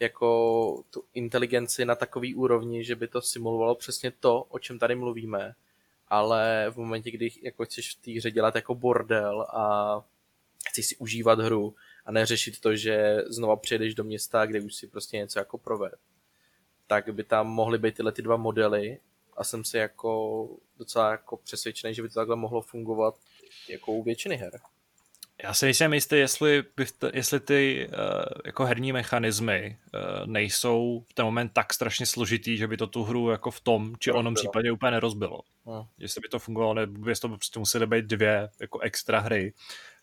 jako tu inteligenci na takový úrovni, že by to simulovalo přesně to, o čem tady mluvíme, ale v momentě, kdy jako chceš v té hře dělat jako bordel a chceš si užívat hru a neřešit to, že znova přijedeš do města, kde už si prostě něco jako proved, tak by tam mohly být tyhle ty dva modely a jsem si jako docela jako přesvědčený, že by to takhle mohlo fungovat jako u většiny her. Já si nejsem jistý, jestli, jestli ty uh, jako herní mechanismy uh, nejsou v ten moment tak strašně složitý, že by to tu hru jako v tom či onom případě úplně nerozbilo. Hmm. Jestli by to fungovalo, nebo jestli to prostě musely být dvě jako extra hry.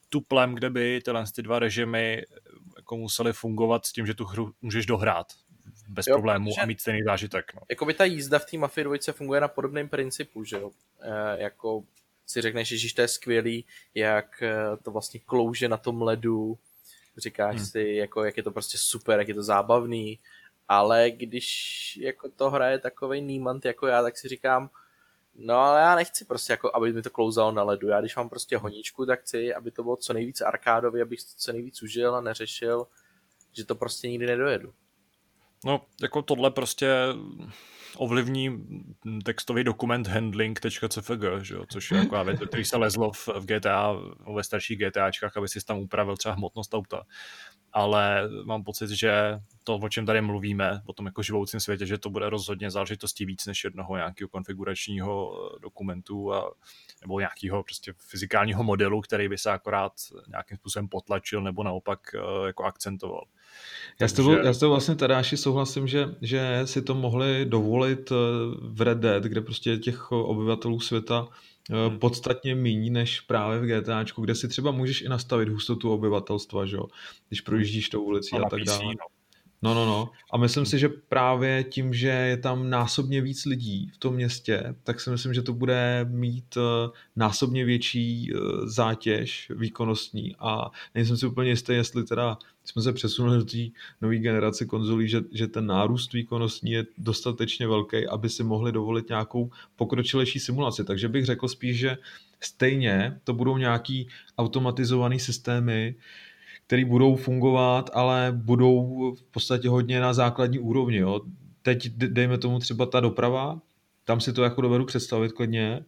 Tuplem, kde by tyhle ty dva režimy jako musely fungovat s tím, že tu hru můžeš dohrát bez jo, problémů a mít stejný zážitek. No. Jakoby ta jízda v té Mafii 2 funguje na podobném principu, že jo? E, jako si řekneš, že to je skvělý, jak eh, to vlastně klouže na tom ledu, říkáš hmm. si, jako, jak je to prostě super, jak je to zábavný, ale když jako to hraje takovej nímant jako já, tak si říkám, no ale já nechci prostě jako, aby mi to klouzalo na ledu, já když mám prostě honičku, tak chci, aby to bylo co nejvíc arkádový, abych to co nejvíc užil a neřešil, že to prostě nikdy nedojedu. No, jako tohle prostě ovlivní textový dokument handling.cfg, že jo? což je jako věc, který se lezlo v, v GTA, ve starších GTAčkách, aby si tam upravil třeba hmotnost auta. Ale mám pocit, že to, o čem tady mluvíme, o tom jako živoucím světě, že to bude rozhodně záležitostí víc než jednoho nějakého konfiguračního eh, dokumentu a, nebo nějakého prostě fyzikálního modelu, který by se akorát nějakým způsobem potlačil nebo naopak eh, jako akcentoval. Já s tebou, já s tebou vlastně Tadáši souhlasím, že, že si to mohli dovolit eh, v Red Dead, kde prostě těch obyvatelů světa hmm. podstatně méně než právě v GTAčku, kde si třeba můžeš i nastavit hustotu obyvatelstva, že jo? když projíždíš tou ulicí a, a tak dále. No. No, no, no. A myslím si, že právě tím, že je tam násobně víc lidí v tom městě, tak si myslím, že to bude mít eh, násobně větší eh, zátěž výkonnostní a nejsem si úplně jistý, jestli teda jsme se přesunuli do té nové generace konzolí, že, že ten nárůst výkonnostní je dostatečně velký, aby si mohli dovolit nějakou pokročilejší simulaci. Takže bych řekl spíš, že stejně to budou nějaký automatizované systémy, které budou fungovat, ale budou v podstatě hodně na základní úrovni. Jo. Teď dejme tomu třeba ta doprava, tam si to jako dovedu představit klidně,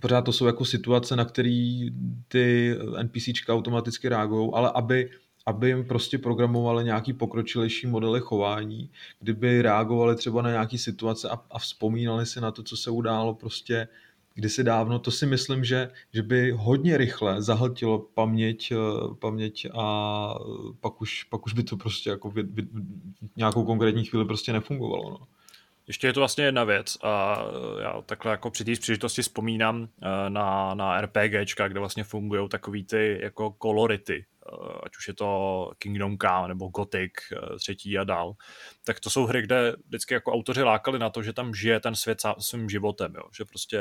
pořád to jsou jako situace, na které ty NPCčka automaticky reagují, ale aby, aby jim prostě programovali nějaký pokročilejší modely chování, kdyby reagovali třeba na nějaký situace a, a vzpomínali si na to, co se událo prostě kdysi dávno, to si myslím, že, že by hodně rychle zahltilo paměť, eh, paměť a pak už, pak už by to prostě jako v, v, v nějakou konkrétní chvíli prostě nefungovalo. No. Ještě je to vlastně jedna věc a já takhle jako při té příležitosti vzpomínám eh, na, na RPGčka, kde vlastně fungují takový ty jako kolority, ať už je to Kingdom Come nebo Gothic eh, třetí a dál, tak to jsou hry, kde vždycky jako autoři lákali na to, že tam žije ten svět svým životem, jo? že prostě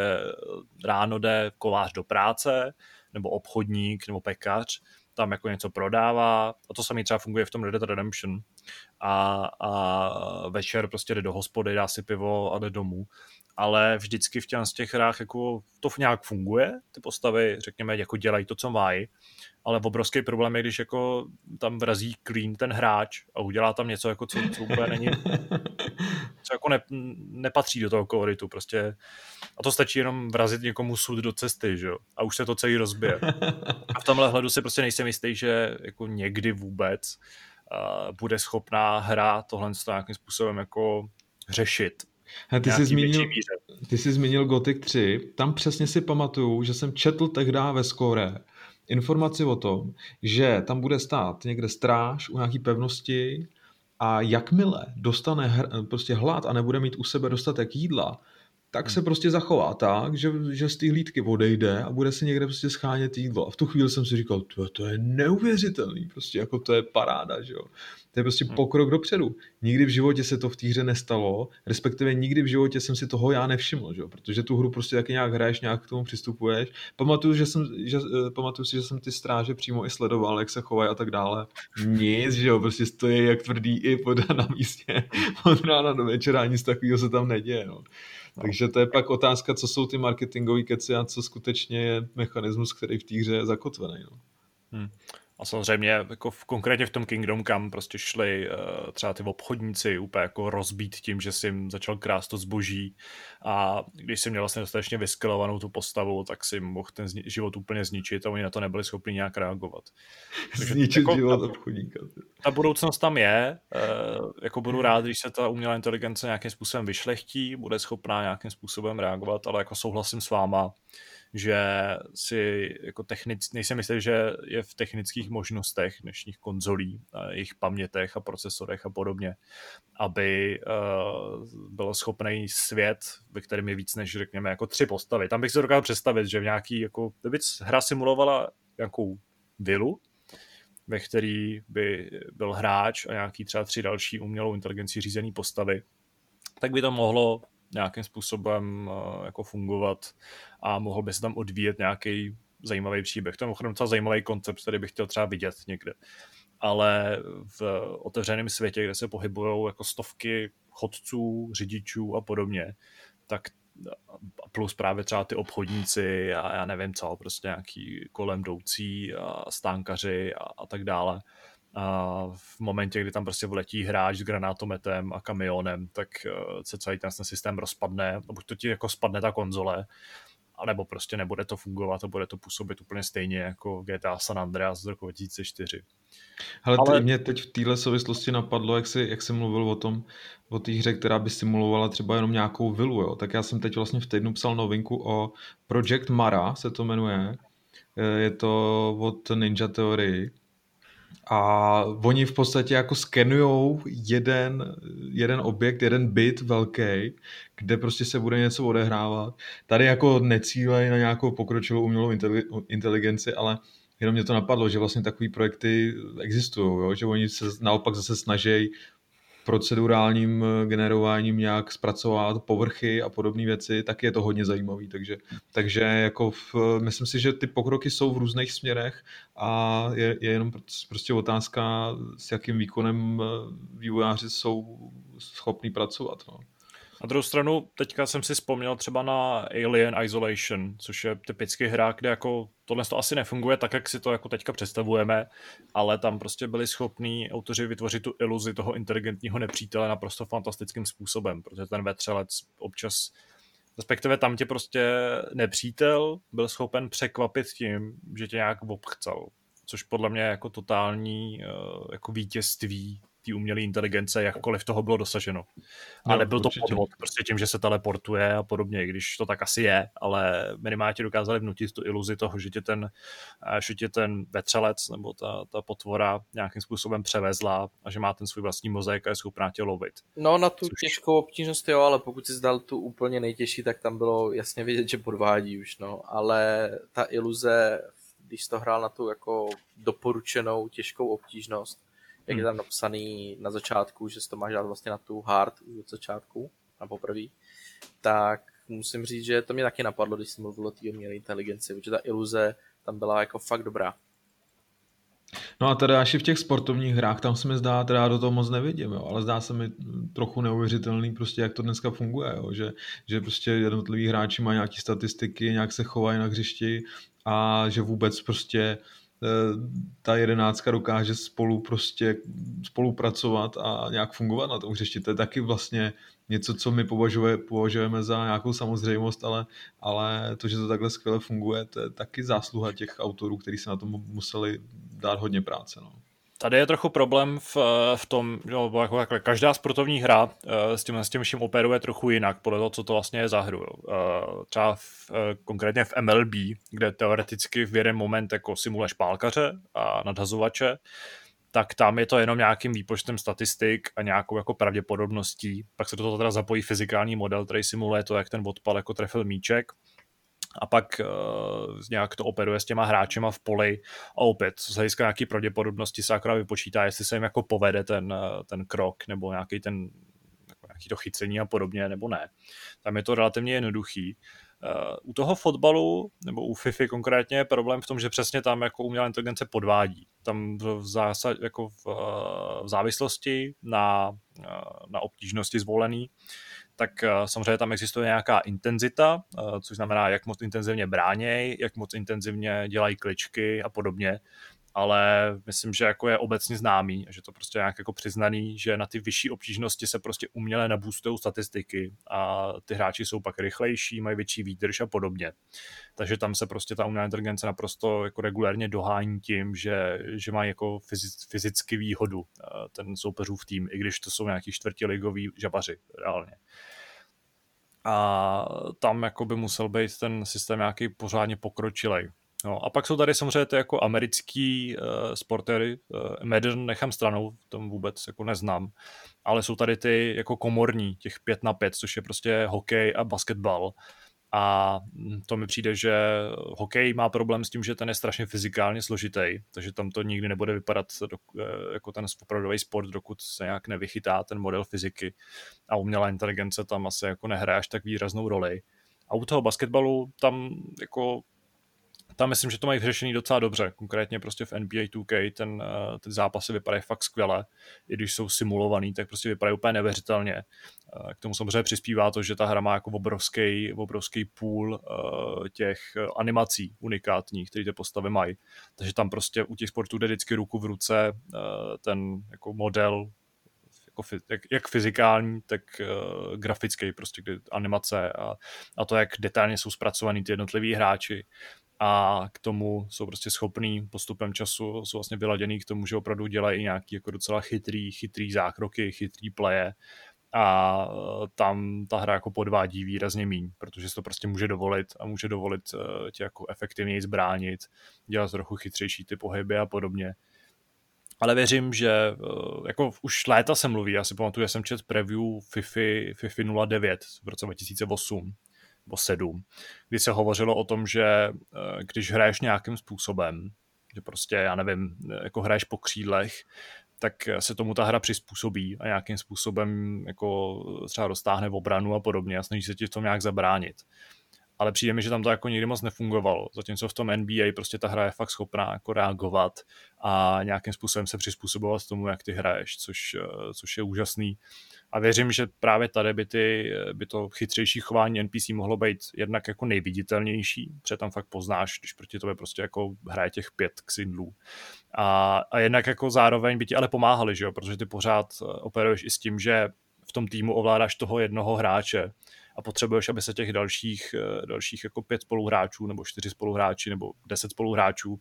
ráno jde kolář do práce, nebo obchodník, nebo pekař, tam jako něco prodává a to samé třeba funguje v tom Red Dead Redemption a, a večer prostě jde do hospody, dá si pivo a jde domů ale vždycky v těch, těch hrách jako to nějak funguje, ty postavy, řekněme, jako dělají to, co mají, ale obrovský problém je, když jako tam vrazí clean ten hráč a udělá tam něco, jako co, co úplně není, co jako ne, nepatří do toho koloritu, prostě. A to stačí jenom vrazit někomu sud do cesty, že jo, a už se to celý rozbije. A v tomhle hledu si prostě nejsem jistý, že jako někdy vůbec uh, bude schopná hra tohle nějakým způsobem jako řešit He, ty, jsi zmínil, ty jsi zmínil Gothic 3, tam přesně si pamatuju, že jsem četl tehdy ve skóre, informaci o tom, že tam bude stát někde stráž u nějaký pevnosti a jakmile dostane hr, prostě hlad a nebude mít u sebe dostatek jídla, tak se prostě zachová tak, že, že z té hlídky odejde a bude si někde prostě schánět jídlo. A v tu chvíli jsem si říkal, to, to je neuvěřitelný, prostě jako to je paráda, že jo. To je prostě pokrok dopředu. Nikdy v životě se to v té hře nestalo, respektive nikdy v životě jsem si toho já nevšiml, že protože tu hru prostě taky nějak hraješ, nějak k tomu přistupuješ. Pamatuju, že jsem, že, eh, pamatuju si, že jsem ty stráže přímo i sledoval, jak se chovají a tak dále. Nic, že jo, prostě stojí jak tvrdý i pod na místě od rána do večera, nic takového se tam neděje. No. No. Takže to je pak otázka, co jsou ty marketingové keci a co skutečně je mechanismus, který v té hře je zakotvený. No. Hmm. A samozřejmě jako v, konkrétně v tom Kingdom kam prostě šli uh, třeba ty obchodníci úplně jako rozbít tím, že si jim začal krást to zboží a když si měl vlastně dostatečně vyskelovanou tu postavu, tak si mohl ten zni- život úplně zničit a oni na to nebyli schopni nějak reagovat. Takže Zničit jako, život ta, obchodníka. Ta budoucnost tam je, uh, jako budu rád, když se ta umělá inteligence nějakým způsobem vyšlechtí, bude schopná nějakým způsobem reagovat, ale jako souhlasím s váma, že si jako technic, nejsem jistý, že je v technických možnostech dnešních konzolí, jejich pamětech a procesorech a podobně, aby uh, byl schopný svět, ve kterém je víc než řekněme jako tři postavy. Tam bych si dokázal představit, že v nějaký, jako, kdyby hra simulovala nějakou vilu, ve který by byl hráč a nějaký třeba tři další umělou inteligenci řízený postavy, tak by to mohlo nějakým způsobem uh, jako fungovat a mohl by se tam odvíjet nějaký zajímavý příběh. To je mimochodem docela zajímavý koncept, který bych chtěl třeba vidět někde. Ale v otevřeném světě, kde se pohybují jako stovky chodců, řidičů a podobně, tak plus právě třeba ty obchodníci a já nevím co, prostě nějaký kolem jdoucí a stánkaři a, a tak dále, a v momentě, kdy tam prostě vletí hráč s granátometem a kamionem, tak eh, se celý ten systém rozpadne, buď to ti jako spadne ta konzole, anebo prostě nebude to fungovat a bude to působit úplně stejně jako GTA San Andreas z roku 2004. Ale, Ale... mě teď v téhle souvislosti napadlo, jak jsi, jak jsi mluvil o tom, o té hře, která by simulovala třeba jenom nějakou vilu, jo. tak já jsem teď vlastně v týdnu psal novinku o Project Mara, se to jmenuje. Je to od Ninja Theory, a oni v podstatě jako skenujou jeden, jeden objekt, jeden byt velký, kde prostě se bude něco odehrávat. Tady jako necílej na nějakou pokročilou umělou inteligenci, ale jenom mě to napadlo, že vlastně takové projekty existují, že oni se naopak zase snaží procedurálním eh, generováním nějak zpracovat povrchy a podobné věci, tak je to hodně zajímavý. Takže, takže jako v, myslím si, že ty pokroky jsou v různých směrech a je, je jenom prostě otázka, s jakým výkonem eh, vývojáři jsou schopní pracovat. No. Na druhou stranu, teďka jsem si vzpomněl třeba na Alien Isolation, což je typicky hra, kde jako tohle to asi nefunguje tak, jak si to jako teďka představujeme, ale tam prostě byli schopní autoři vytvořit tu iluzi toho inteligentního nepřítele naprosto fantastickým způsobem, protože ten vetřelec občas respektive tam tě prostě nepřítel byl schopen překvapit tím, že tě nějak obchcel, což podle mě je jako totální eh, jako vítězství té umělé inteligence, jakkoliv toho bylo dosaženo. A no, nebyl to podvod, prostě tím, že se teleportuje a podobně, když to tak asi je, ale minimálně ti dokázali vnutit tu iluzi toho, že tě ten, eh, že tě ten vetřelec nebo ta, ta potvora nějakým způsobem převezla a že má ten svůj vlastní mozek a je schopná tě lovit. No na tu Což... těžkou obtížnost jo, ale pokud jsi zdal tu úplně nejtěžší, tak tam bylo jasně vidět, že podvádí už, no. Ale ta iluze, když jsi to hrál na tu jako doporučenou těžkou obtížnost, jak je hmm. tam napsaný na začátku, že si to máš dát vlastně na tu hard od začátku, na poprvé, tak musím říct, že to mě taky napadlo, když jsem mluvil o té umělé inteligenci, protože ta iluze tam byla jako fakt dobrá. No a teda až v těch sportovních hrách, tam se mi zdá, teda do toho moc nevidím, jo, ale zdá se mi trochu neuvěřitelný prostě, jak to dneska funguje, jo, že, že prostě jednotliví hráči mají nějaké statistiky, nějak se chovají na hřišti a že vůbec prostě Eh, ta jedenáctka dokáže spolu prostě spolupracovat a nějak fungovat na tom hřišti. To je taky vlastně něco, co my považuje, považujeme za nějakou samozřejmost, ale, ale to, že to takhle skvěle funguje, to je taky zásluha těch autorů, kteří se na tom museli dát hodně práce. No Tady je trochu problém v, v tom, no, jako takhle, každá sportovní hra uh, s tím, s tím vším operuje trochu jinak, podle toho, co to vlastně je za hru. Uh, třeba v, konkrétně v MLB, kde teoreticky v jeden moment jako simuluješ pálkaře a nadhazovače, tak tam je to jenom nějakým výpočtem statistik a nějakou jako pravděpodobností. Pak se do toho teda zapojí fyzikální model, který simuluje to, jak ten odpal jako trefil míček a pak uh, nějak to operuje s těma hráčema v poli a opět z hlediska nějaký pravděpodobnosti se akorát vypočítá, jestli se jim jako povede ten, eh, ten krok nebo nějaký ten jako nějaký to chycení a podobně, nebo ne. Tam je to relativně jednoduchý. Uh, u toho fotbalu, nebo u FIFA konkrétně, je problém v tom, že přesně tam jako umělá inteligence podvádí. Tam v, zásad, jako v, v závislosti na, na obtížnosti zvolený, tak eh, samozřejmě tam existuje nějaká intenzita, eh, což znamená, jak moc intenzivně bráněj, jak moc intenzivně dělají kličky a podobně, ale myslím, že jako je obecně známý, že to prostě nějak jako přiznaný, že na ty vyšší obtížnosti se prostě uměle naboostují statistiky a ty hráči jsou pak rychlejší, mají větší výdrž a podobně. Takže tam se prostě ta umělá inteligence naprosto jako regulérně dohání tím, že, že má jako fyzicky výhodu eh, ten soupeřův tým, i když to jsou nějaký čtvrtiligoví žabaři reálně a tam jako by musel být ten systém nějaký pořádně pokročilej. No, a pak jsou tady samozřejmě ty jako americký uh, sportéry, uh, Madden nechám stranou, tom vůbec jako neznám, ale jsou tady ty jako komorní, těch 5 na 5, což je prostě hokej a basketbal. A to mi přijde, že hokej má problém s tím, že ten je strašně fyzikálně složitý, takže tam to nikdy nebude vypadat do, eh, jako ten opravdový sport, dokud se nějak nevychytá ten model fyziky a umělá inteligence tam asi jako nehraje až tak výraznou roli. A u toho basketbalu tam jako tam myslím, že to mají vyřešený docela dobře. Konkrétně prostě v NBA 2K ten, eh, ty zápasy vypadají fakt skvěle. I když jsou simulovaný, tak prostě vypadají úplně nevěřitelně. Eh, k tomu samozřejmě přispívá to, že ta hra má jako obrovský, obrovský půl uh, těch animací unikátních, které ty postavy mají. Takže tam prostě u těch sportů jde vždycky ruku v ruce ten jako model jako, jak, jak fyzikální, tak uh, grafický, prostě kdy animace a, a to, jak detailně jsou zpracovaný ty jednotliví hráči, a k tomu jsou prostě schopný postupem času, jsou vlastně vyladěný k tomu, že opravdu dělají nějaký jako docela chytrý, chytrý zákroky, chytrý pleje a e, tam ta hra jako podvádí výrazně míň, protože se to prostě může dovolit a může dovolit uh, tě jako efektivněji zbránit, dělat trochu chytřejší ty pohyby a podobně. Ale věřím, že uh, jako už léta se mluví, já si pamatuju, že jsem čet preview FIFA, FIFA 09 v roce 2008, nebo sedm, kdy se hovořilo o tom, že eh, když hraješ nějakým způsobem, že prostě, já nevím, jako hraješ po křídlech, tak se tomu ta hra přizpůsobí a nějakým způsobem jako třeba dostáhne v obranu a podobně a snaží se ti v tom nějak zabránit. Ale přijde mi, že tam to jako nikdy moc nefungovalo. Zatímco v tom NBA prostě ta hra je fakt schopná jako reagovat a nějakým způsobem se přizpůsobovat tomu, jak ty hraješ, což, eh, což je úžasný a věřím, že právě tady by, ty, by to chytřejší chování NPC mohlo být jednak jako nejviditelnější, protože tam fakt poznáš, když proti tobě prostě jako hraje těch pět ksindlů. A, a jednak jako zároveň by ti ale pomáhali, že jo? protože ty pořád eh, operuješ i s tím, že v tom týmu ovládáš toho jednoho hráče a potřebuješ, aby se těch dalších, eh, dalších jako pět spoluhráčů nebo čtyři spoluhráči nebo deset spoluhráčů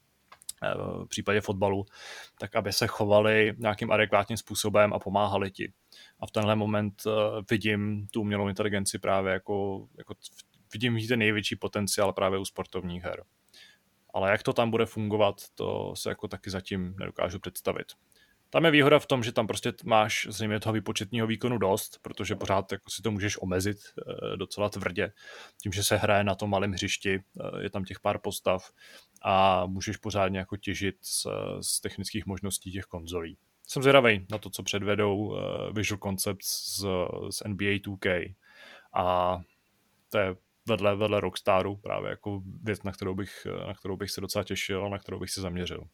v případě fotbalu, tak aby se chovali nějakým adekvátním způsobem a pomáhali ti. A v tenhle moment uh, vidím tu umělou inteligenci právě jako, jako vidím ten největší potenciál právě u sportovních her. Ale jak to tam bude fungovat, to se jako taky zatím nedokážu představit. Tam je výhoda v tom, že tam prostě máš zřejmě toho výpočetního výkonu dost, protože pořád jako si to můžeš omezit e, docela tvrdě. Tím, že se hraje na tom malém hřišti, e, je tam těch pár postav a můžeš pořádně jako těžit z, z technických možností těch konzolí jsem zvědavý na to, co předvedou uh, Visual Concepts z, z NBA 2K. A to je vedle, vedle Rockstaru právě jako věc, na kterou, bych, na kterou bych se docela těšil a na kterou bych se zaměřil.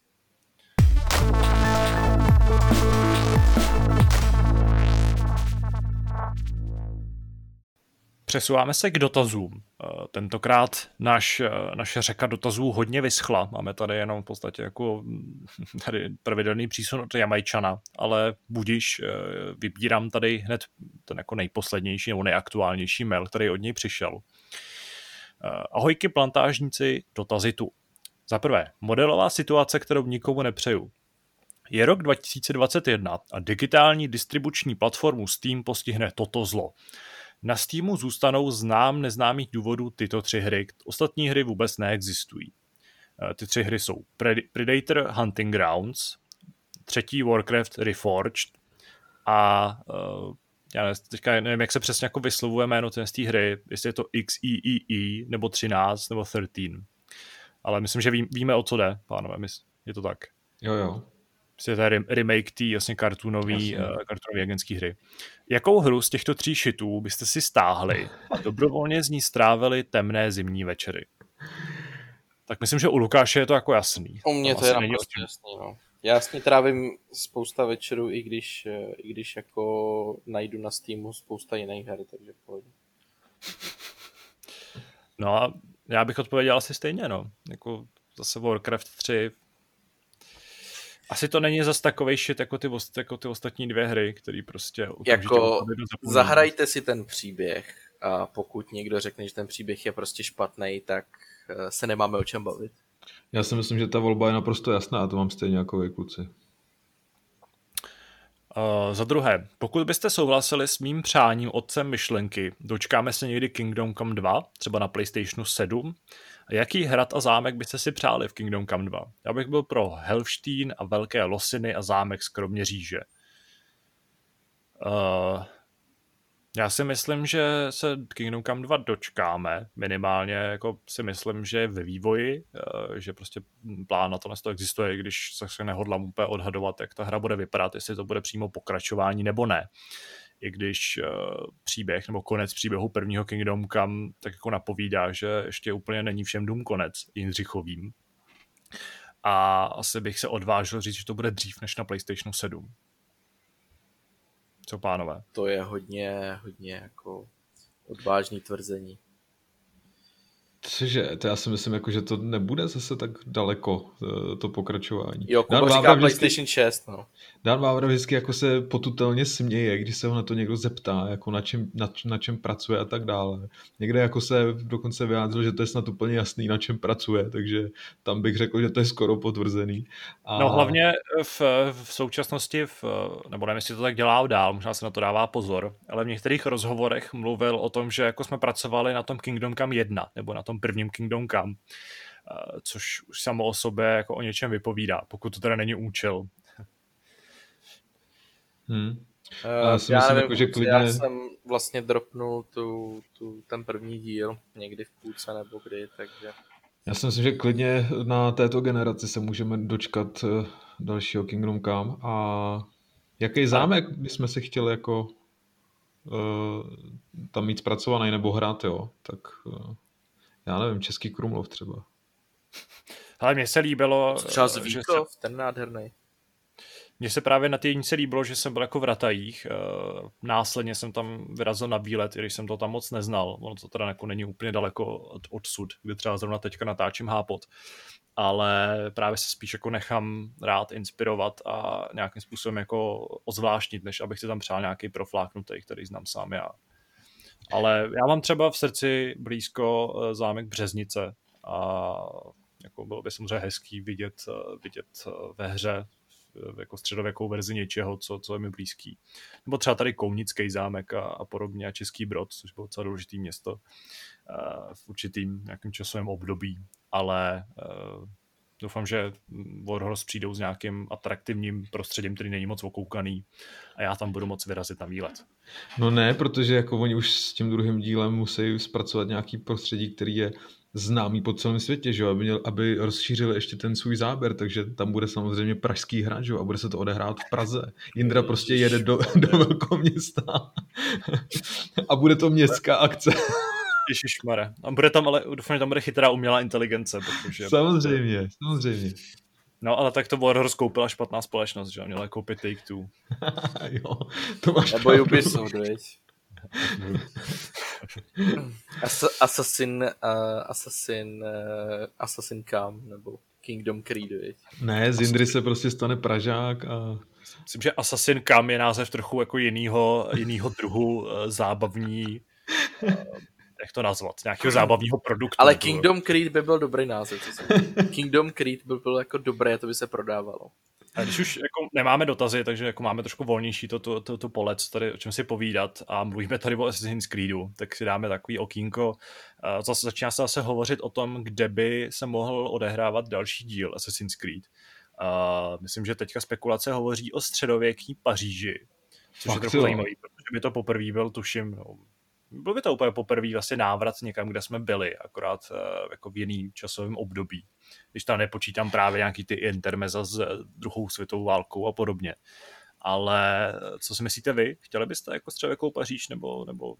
Přesouváme se k dotazům. Eh, tentokrát naš, eh, naše řeka dotazů hodně vyschla. Máme tady jenom v podstatě jako tady pravidelný přísun od Jamajčana, ale budíš, eh, vybírám tady hned ten jako nejposlednější nebo nejaktuálnější mail, který od něj přišel. Ahojky plantážníci, dotazy tu. Za prvé, modelová situace, kterou nikomu nepřeju. Je rok 2021 a digitální distribuční platformu Steam postihne toto zlo. Na Steamu zůstanou znám neznámých důvodů tyto tři hry, ostatní hry vůbec neexistují. Eh, ty tři hry jsou Predator Hunting Grounds, třetí Warcraft Reforged a uh, já teďka nevím, jak se přesně jako vyslovuje jméno té hry, jestli je to XEEE, nebo 13, nebo 13. Ale myslím, že ví, víme, o co jde, pánové, je to tak. Jo, jo. Prostě to je remake té jasně kartunový, uh, kartunový agentský hry. Jakou hru z těchto tří šitů byste si stáhli a dobrovolně z ní strávili temné zimní večery? Tak myslím, že u Lukáše je to jako jasný. U mě to, to je naprosto jasný, no. Já s ní trávím spousta večerů, i když, eh, i když jako najdu na Steamu spousta jiných her, takže pojď. No a já bych odpověděl asi stejně, no. Jako zase Warcraft 3 asi to není zas takový shit jako ty, jako ty ostatní dvě hry, které prostě... Jako zahrajte si ten příběh a pokud někdo řekne, že ten příběh je prostě špatný, tak eh, se nemáme o čem bavit. Já si myslím, že ta volba je naprosto jasná a to mám stejně jako vy kluci. Uh, za druhé, pokud byste souhlasili s mým přáním otcem myšlenky, dočkáme se někdy Kingdom Come 2, třeba na PlayStationu 7, a jaký hrad a zámek byste si přáli v Kingdom Come 2? Já bych byl pro Helfstein a velké losiny a zámek z Kroměříže. Uh, já si myslím, že se Kingdom Come 2 dočkáme, minimálně jako si myslím, že ve vývoji, eh, že prostě plán na to to existuje, když se nehodlám úplně odhadovat, jak ta hra bude vypadat, jestli to bude přímo pokračování nebo ne. I když uh, příběh nebo konec příběhu prvního Kingdom Come tak jako napovídá, že ještě úplně není všem dům konec Jindřichovým. A asi bych se odvážil říct, že to bude dřív než na PlayStation 7. Co pánové? To je hodně, hodně jako odvážný tvrzení. Cože, to já si myslím, jako, že to nebude zase tak daleko, eh, to pokračování. Jo, Kuba Dan říká vždycky, PlayStation 6, no. Dan Vávra vždycky jako se potutelně směje, když se ho na to někdo zeptá, jako na čem, na, na čem pracuje a tak dále. Někde jako se dokonce vyjádřil, že to je snad úplně jasný, na čem pracuje, takže tam bych řekl, že to je skoro potvrzený. A... No hlavně v, v současnosti, v, nebo nevím, jestli to tak dělá dál, možná se na to dává pozor, ale v některých rozhovorech mluvil o tom, že jako jsme pracovali na tom Kingdom Come 1, nebo na tom prvním Kingdom Come, eh, což už samo o sobě jako o něčem vypovídá, pokud to teda není účel. Hmm. Uh, já, si já myslím, nevím, jako, že klidně... já jsem vlastně dropnul tu, tu, ten první díl někdy v půlce nebo kdy, takže... Já si myslím, že klidně na této generaci se můžeme dočkat eh, dalšího Kingdom Come a jaký zámek bychom si chtěli jako uh, tam mít zpracovaný nebo hrát, jo, tak uh, já nevím, Český Krumlov třeba. Ale mně se líbilo... Třeba Zvíkov, se... ten nádherný. Mně se právě na té jednice líbilo, že jsem byl jako v Ratajích. Eh, následně jsem tam vyrazil na výlet, i když jsem to tam moc neznal. Ono to teda jako není úplně daleko od, odsud, kde třeba zrovna teďka natáčím hápot. Ale právě se spíš jako nechám rád inspirovat a nějakým způsobem jako ozvláštnit, než abych si tam přál nějaký profláknutý, který znám sám já. Ale já mám třeba v srdci blízko eh, zámek Březnice a jako bylo by samozřejmě hezký vidět, eh, vidět eh, ve hře jako středověkou verzi něčeho, co, co je mi blízký. Nebo třeba tady Kounický zámek a, a podobně a Český Brod, což bylo docela důležitý město v určitým nějakým časovém období, ale doufám, že Warhorse přijdou s nějakým atraktivním prostředím, který není moc okoukaný a já tam budu moc vyrazit na výlet. No ne, protože jako oni už s tím druhým dílem musí zpracovat nějaký prostředí, který je známý po celém světě, že? Aby, měl, aby rozšířili ještě ten svůj záběr, takže tam bude samozřejmě pražský hráč a bude se to odehrát v Praze. Jindra prostě jede do, do velkoměsta a bude to městská akce. Ježišmare. A bude tam ale, doufám, že tam bude chytrá umělá inteligence, protože... Samozřejmě, samozřejmě. No, ale tak to Warhorse koupila špatná společnost, že? Měla koupit Take-Two. jo, to máš Nebo Ubisoft, veď? Assassin, uh, Assassin, uh, Assassin Cam, nebo Kingdom Creed, veď? Ne, z Indry se prostě stane Pražák a... Myslím, že Assassin Cam je název trochu jako jinýho, jinýho druhu uh, zábavní uh, jak to nazvat, nějakého zábavního produktu. Ale Kingdom Creed by byl dobrý název. Kingdom Creed by byl jako dobré, to by se prodávalo. A když už jako nemáme dotazy, takže jako máme trošku volnější to, to, to, to pole, co tady, o čem si povídat a mluvíme tady o Assassin's Creedu, tak si dáme takový okýnko. Zase začíná se zase hovořit o tom, kde by se mohl odehrávat další díl Assassin's Creed. Uh, myslím, že teďka spekulace hovoří o středověký Paříži, což Fakt je trochu zajímavý, protože by to poprvé byl, tuším, no, byl by to úplně poprvé vlastně návrat někam, kde jsme byli, akorát uh, jako v jiným časovém období. Když tam nepočítám právě nějaký ty intermeza s druhou světovou válkou a podobně. Ale co si myslíte vy? Chtěli byste jako středověkou Paříž nebo, nebo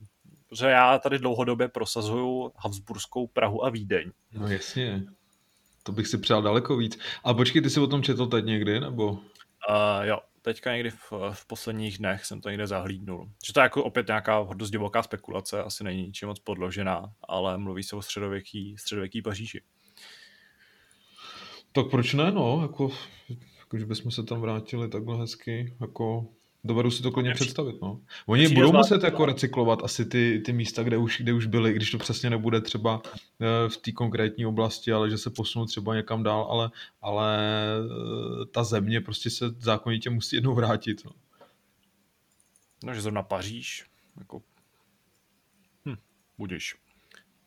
protože já tady dlouhodobě prosazuju Habsburskou Prahu a Vídeň. No jasně. To bych si přál daleko víc. A počkej, ty jsi o tom četl teď někdy, nebo? Uh, jo, teďka někdy v, v posledních dnech jsem to někde zahlídnul. Že to je jako opět nějaká dost divoká spekulace, asi není ničím moc podložená, ale mluví se o středověký, středověký Paříži. Tak proč ne, no, jako, že bychom se tam vrátili takhle hezky, jako Dovedu si to klidně představit, no. Oni Přijde budou muset jako recyklovat asi ty, ty místa, kde už, kde už byly, když to přesně nebude třeba eh, v té konkrétní oblasti, ale že se posunou třeba někam dál, ale, ale eh, ta země prostě se zákonitě musí jednou vrátit, no. No, že zrovna Paříž, jako... Hm, budeš.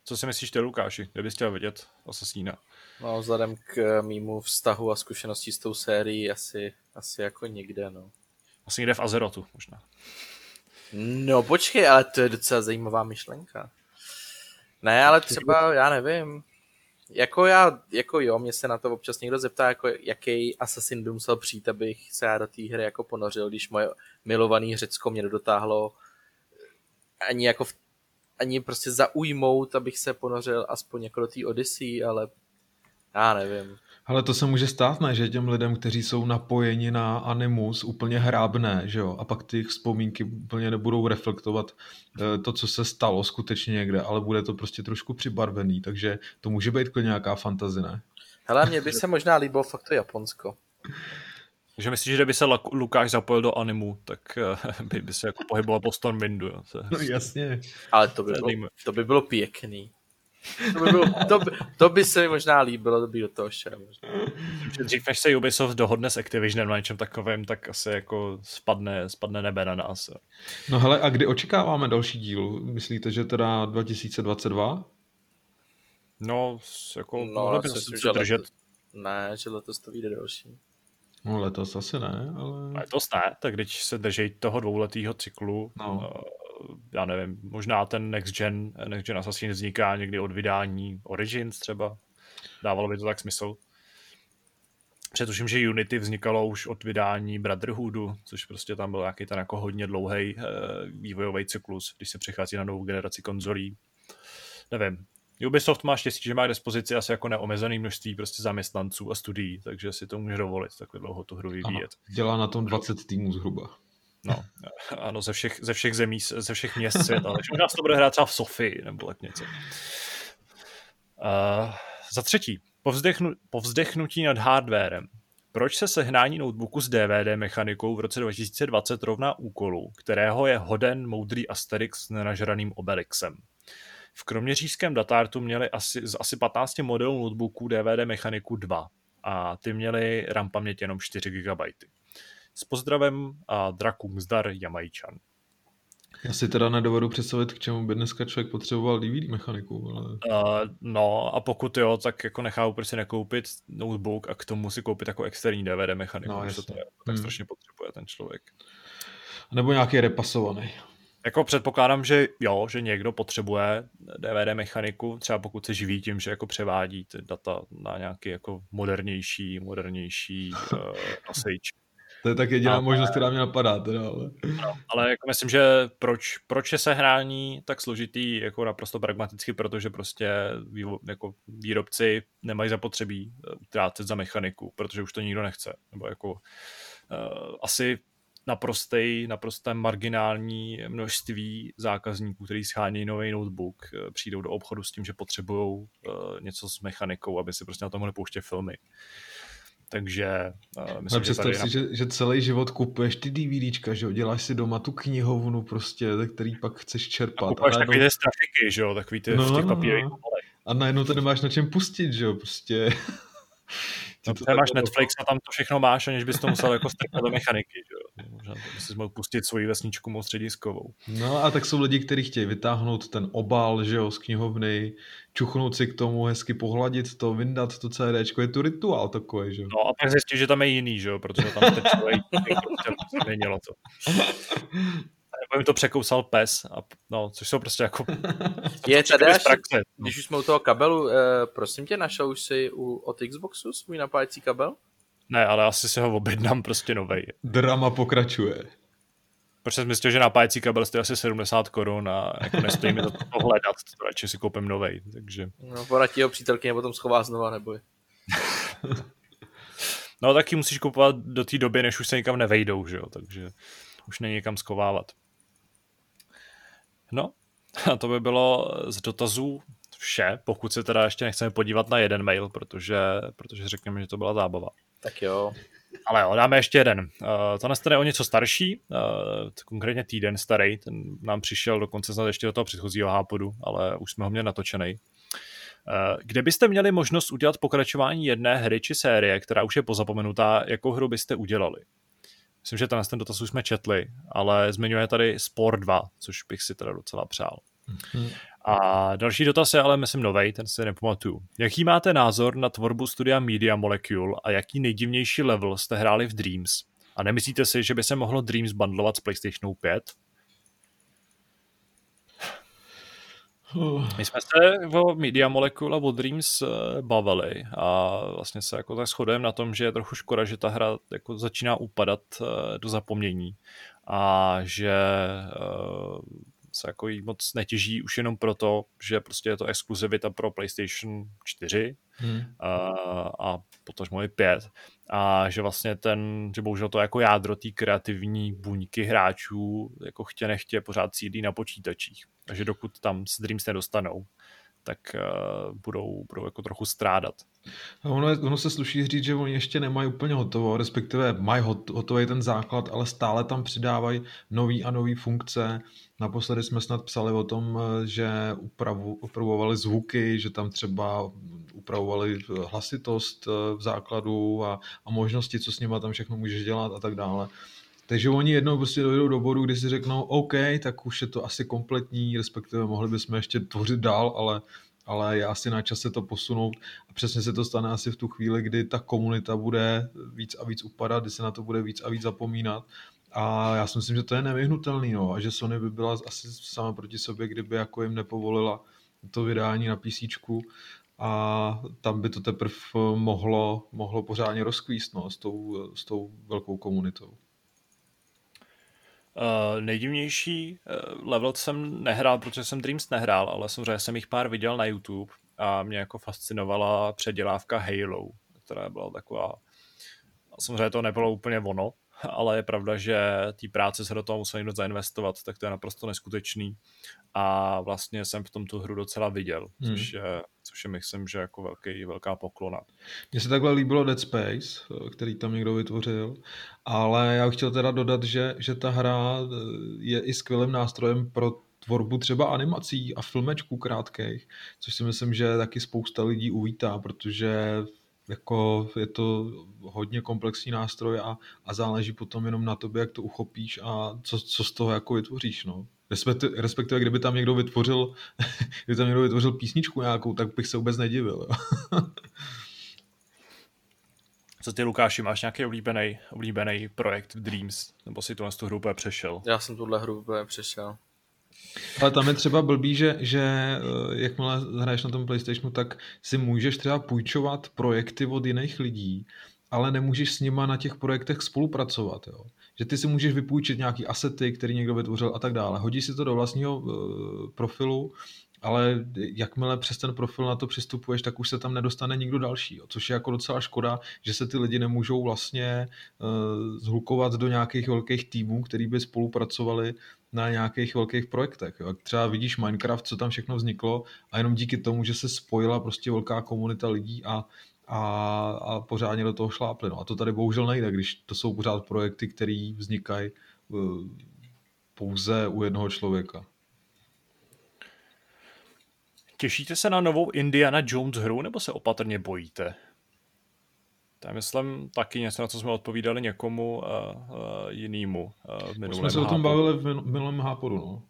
Co si myslíš ty, Lukáši? Kde bys chtěl vidět Asasína? No, vzhledem k mýmu vztahu a zkušenosti s tou sérií asi, asi jako nikde, no. Asi někde v Azerotu možná. No počkej, ale to je docela zajímavá myšlenka. Ne, ale třeba, já nevím, jako já, jako jo, mě se na to občas někdo zeptá, jako jaký Assassin by musel přijít, abych se já do té hry jako ponořil, když moje milovaný Řecko mě dotáhlo ani jako v, ani prostě zaujmout, abych se ponořil aspoň jako do té Odyssey, ale já nevím. Ale to se může stát, ne, že těm lidem, kteří jsou napojeni na animus, úplně hrábné, že jo, a pak ty vzpomínky úplně nebudou reflektovat eh, to, co se stalo skutečně někde, ale bude to prostě trošku přibarvený, takže to může být klidně nějaká fantazie, ne? Hele, mně by se možná líbilo fakt to Japonsko. Takže myslíš, že by se Lukáš zapojil do animu, tak eh, by, by se jako pohyboval po Stormwindu. Jo? No jasně. Ale to by, bylo, to by bylo pěkný. To by, bylo, to, by, to by se mi možná líbilo, to by do toho šel. Dřív než se Ubisoft dohodne s Activisionem na něčem takovém, tak asi jako spadne, spadne nebe na nás. No hele, a kdy očekáváme další díl? Myslíte, že teda 2022? No, jako no, mohli by se držet. Ne, že letos to vyjde další. No letos asi ne, ale... Letos ne, tak když se drží toho dvouletého cyklu, no. Uh, já nevím, možná ten Next Gen, Next Gen Assassin vzniká někdy od vydání Origins třeba. Dávalo by to tak smysl. Přetuším, že Unity vznikalo už od vydání Brotherhoodu, což prostě tam byl nějaký ten jako hodně dlouhý uh, vývojový cyklus, když se přichází na novou generaci konzolí. Nevím. Ubisoft má štěstí, že má k dispozici asi jako neomezený množství prostě zaměstnanců a studií, takže si to může dovolit takhle dlouho tu hru vyvíjet. Ano, dělá na tom 20 týmů zhruba. No, ano, ze všech, ze všech zemí, ze všech měst světa. Takže možná se to bude hrát třeba v Sofii nebo tak něco. Uh, za třetí, povzdechnu, povzdechnutí nad hardwarem. Proč se sehnání notebooku s DVD mechanikou v roce 2020 rovná úkolu, kterého je hoden moudrý Asterix s nenažraným Obelixem? V kroměřížském datártu měli asi, z asi 15 modelů notebooků DVD mechaniku 2 a ty měly RAM paměť jenom 4 GB. S pozdravem a Drakum zdar Jamajčan. Já si teda nedovedu představit, k čemu by dneska člověk potřeboval DVD mechaniku. Ale... Uh, no a pokud jo, tak jako nechápu, proč si nekoupit notebook a k tomu si koupit jako externí DVD mechaniku, no, že to je, tak hmm. strašně potřebuje ten člověk. Nebo nějaký repasovaný. Jako předpokládám, že jo, že někdo potřebuje DVD mechaniku, třeba pokud se živí tím, že jako převádí ty data na nějaký jako modernější, modernější uh, nosič. To je tak jediná ale, možnost, která mě napadá. Teda, ale... No, ale jako myslím, že proč, proč je sehrání tak složitý, jako naprosto pragmaticky, protože prostě vývo, jako výrobci nemají zapotřebí eh, utrácet za mechaniku, protože už to nikdo nechce. Nebo jako uh, asi naprostej, naprosté marginální množství zákazníků, kteří schánějí nový notebook, eh, přijdou do obchodu s tím, že potřebují uh, něco s mechanikou, aby si prostě na tom mohli pouštět filmy. Takže uh, myslím, že, tady... si, že, že celý život kupuješ ty DVDčka, že jo? Děláš si doma tu knihovnu prostě, ze který pak chceš čerpat. A kupuješ najednou... takový ty strafiky, že jo? Takový ty no, v těch no, no. A najednou to nemáš na čem pustit, že jo? Prostě... No, to máš Netflix a tam to všechno máš, aniž bys to musel jako strkat do mechaniky, že jo. Možná bys mohl pustit svoji vesničku moc střediskovou. No a tak jsou lidi, kteří chtějí vytáhnout ten obal, že jo, z knihovny, čuchnout si k tomu, hezky pohladit to, vyndat to CDčko, je to rituál takový, že jo. No a pak zjistíš, že tam je jiný, že jo, protože tam jste člověk, prostě nemělo to. Nebo jim to překousal pes, a, no, což jsou prostě jako... je tady až, praxe, no. když už jsme u toho kabelu, eh, prosím tě, našel už si u, od Xboxu svůj napájecí kabel? Ne, ale asi si ho objednám prostě novej. Drama pokračuje. Proč jsem myslel, že napájecí kabel stojí asi 70 korun a jako nestojí mi to, to hledat, to radši si koupím novej, takže... No, poradí jeho přítelkyně potom schová znova, neboj. no, taky musíš kupovat do té doby, než už se nikam nevejdou, že jo, takže už není kam skovávat. No, a to by bylo z dotazů vše, pokud se teda ještě nechceme podívat na jeden mail, protože, protože řekněme, že to byla zábava. Tak jo. Ale jo, dáme ještě jeden. Uh, to je o něco starší, uh, konkrétně týden starý, ten nám přišel dokonce snad ještě do toho předchozího hápodu, ale už jsme ho měli natočený. Uh, kde byste měli možnost udělat pokračování jedné hry či série, která už je pozapomenutá, jakou hru byste udělali? Myslím, že ten, ten dotaz už jsme četli, ale zmiňuje tady Sport 2, což bych si teda docela přál. Mm-hmm. A další dotaz je ale, myslím, novej, ten si nepamatuju. Jaký máte názor na tvorbu studia Media Molecule a jaký nejdivnější level jste hráli v Dreams? A nemyslíte si, že by se mohlo Dreams bundlovat s PlayStation 5? My jsme se o Media Molecule a o Dreams eh, bavili a vlastně se jako tak shodujeme na tom, že je trochu škoda, že ta hra jako začíná upadat eh, do zapomnění a že eh, se jako jí moc netěží už jenom proto, že prostě je to exkluzivita pro PlayStation 4 hmm. a, a potažmo i 5 a že vlastně ten, že bohužel to jako jádro té kreativní buňky hráčů jako chtě nechtě pořád sídlí na počítačích. Takže dokud tam s Dreams nedostanou, tak uh, budou, budou jako trochu strádat. Ono, je, ono se sluší říct, že oni ještě nemají úplně hotovo, respektive mají hot, hotový ten základ, ale stále tam přidávají nový a nový funkce. Naposledy jsme snad psali o tom, eh, že upravu, upravovali zvuky, že tam třeba upravovali hlasitost eh, v základu a, a možnosti, co s nima tam všechno můžeš dělat a tak dále. Takže oni jednou prostě dojdou do bodu, kdy si řeknou, OK, tak už je to asi kompletní, respektive mohli bychom ještě tvořit dál, ale, ale je asi na čase to posunout. A přesně se to stane asi v tu chvíli, kdy ta komunita bude víc a víc upadat, kdy se na to bude víc a víc zapomínat. A já si myslím, že to je nevyhnutelný, no, a že Sony by byla asi sama proti sobě, kdyby jako jim nepovolila to vydání na PC a tam by to teprve mohlo, mohlo pořádně rozkvíst no, s, tou, s tou velkou komunitou. Uh, nejdivnější uh, level jsem nehrál, protože jsem Dreams nehrál, ale samozřejmě jsem jich pár viděl na YouTube a mě jako fascinovala předělávka Halo, která byla taková, samozřejmě to nebylo úplně ono, ale je pravda, že té práce se do toho musel někdo zainvestovat, tak to je naprosto neskutečný a vlastně jsem v tom tu hru docela viděl, hmm. což, je, což je myslím, že jako velký, velká poklona. Mně se takhle líbilo Dead Space, který tam někdo vytvořil, ale já bych chtěl teda dodat, že, že ta hra je i skvělým nástrojem pro tvorbu třeba animací a filmečků krátkých, což si myslím, že taky spousta lidí uvítá, protože jako je to hodně komplexní nástroj a, a záleží potom jenom na tobě, jak to uchopíš a co, co z toho jako vytvoříš, no. Respektive, respektive kdyby tam někdo vytvořil, kdyby tam někdo vytvořil písničku nějakou, tak bych se vůbec nedivil. Co ty, Lukáši, máš nějaký oblíbený, oblíbený projekt v Dreams? Nebo si tu hru úplně přešel? Já jsem tuhle hru úplně přešel. Ale tam je třeba blbý, že, že eh, jakmile hraješ na tom PlayStationu, tak si můžeš třeba půjčovat projekty od jiných lidí, ale nemůžeš s nima na těch projektech spolupracovat. Jo? Že ty si můžeš vypůjčit nějaký asety, který někdo vytvořil a tak dále. Hodí si to do vlastního uh, profilu, ale jakmile přes ten profil na to přistupuješ, tak už se tam nedostane nikdo další, jo. což je jako docela škoda, že se ty lidi nemůžou vlastně uh, zhlukovat do nějakých velkých týmů, který by spolupracovali na nějakých velkých projektech. Jo. Třeba vidíš Minecraft, co tam všechno vzniklo a jenom díky tomu, že se spojila prostě velká komunita lidí a, a, a pořádně do toho šlápli. No. A to tady bohužel nejde, když to jsou pořád projekty, které vznikají uh, pouze u jednoho člověka. Těšíte se na novou Indiana Jones hru nebo se opatrně bojíte? To je, myslím, taky něco, na co jsme odpovídali někomu uh, uh, jinému uh, v minulém Jsme se o tom bavili v minulém hápodu, no.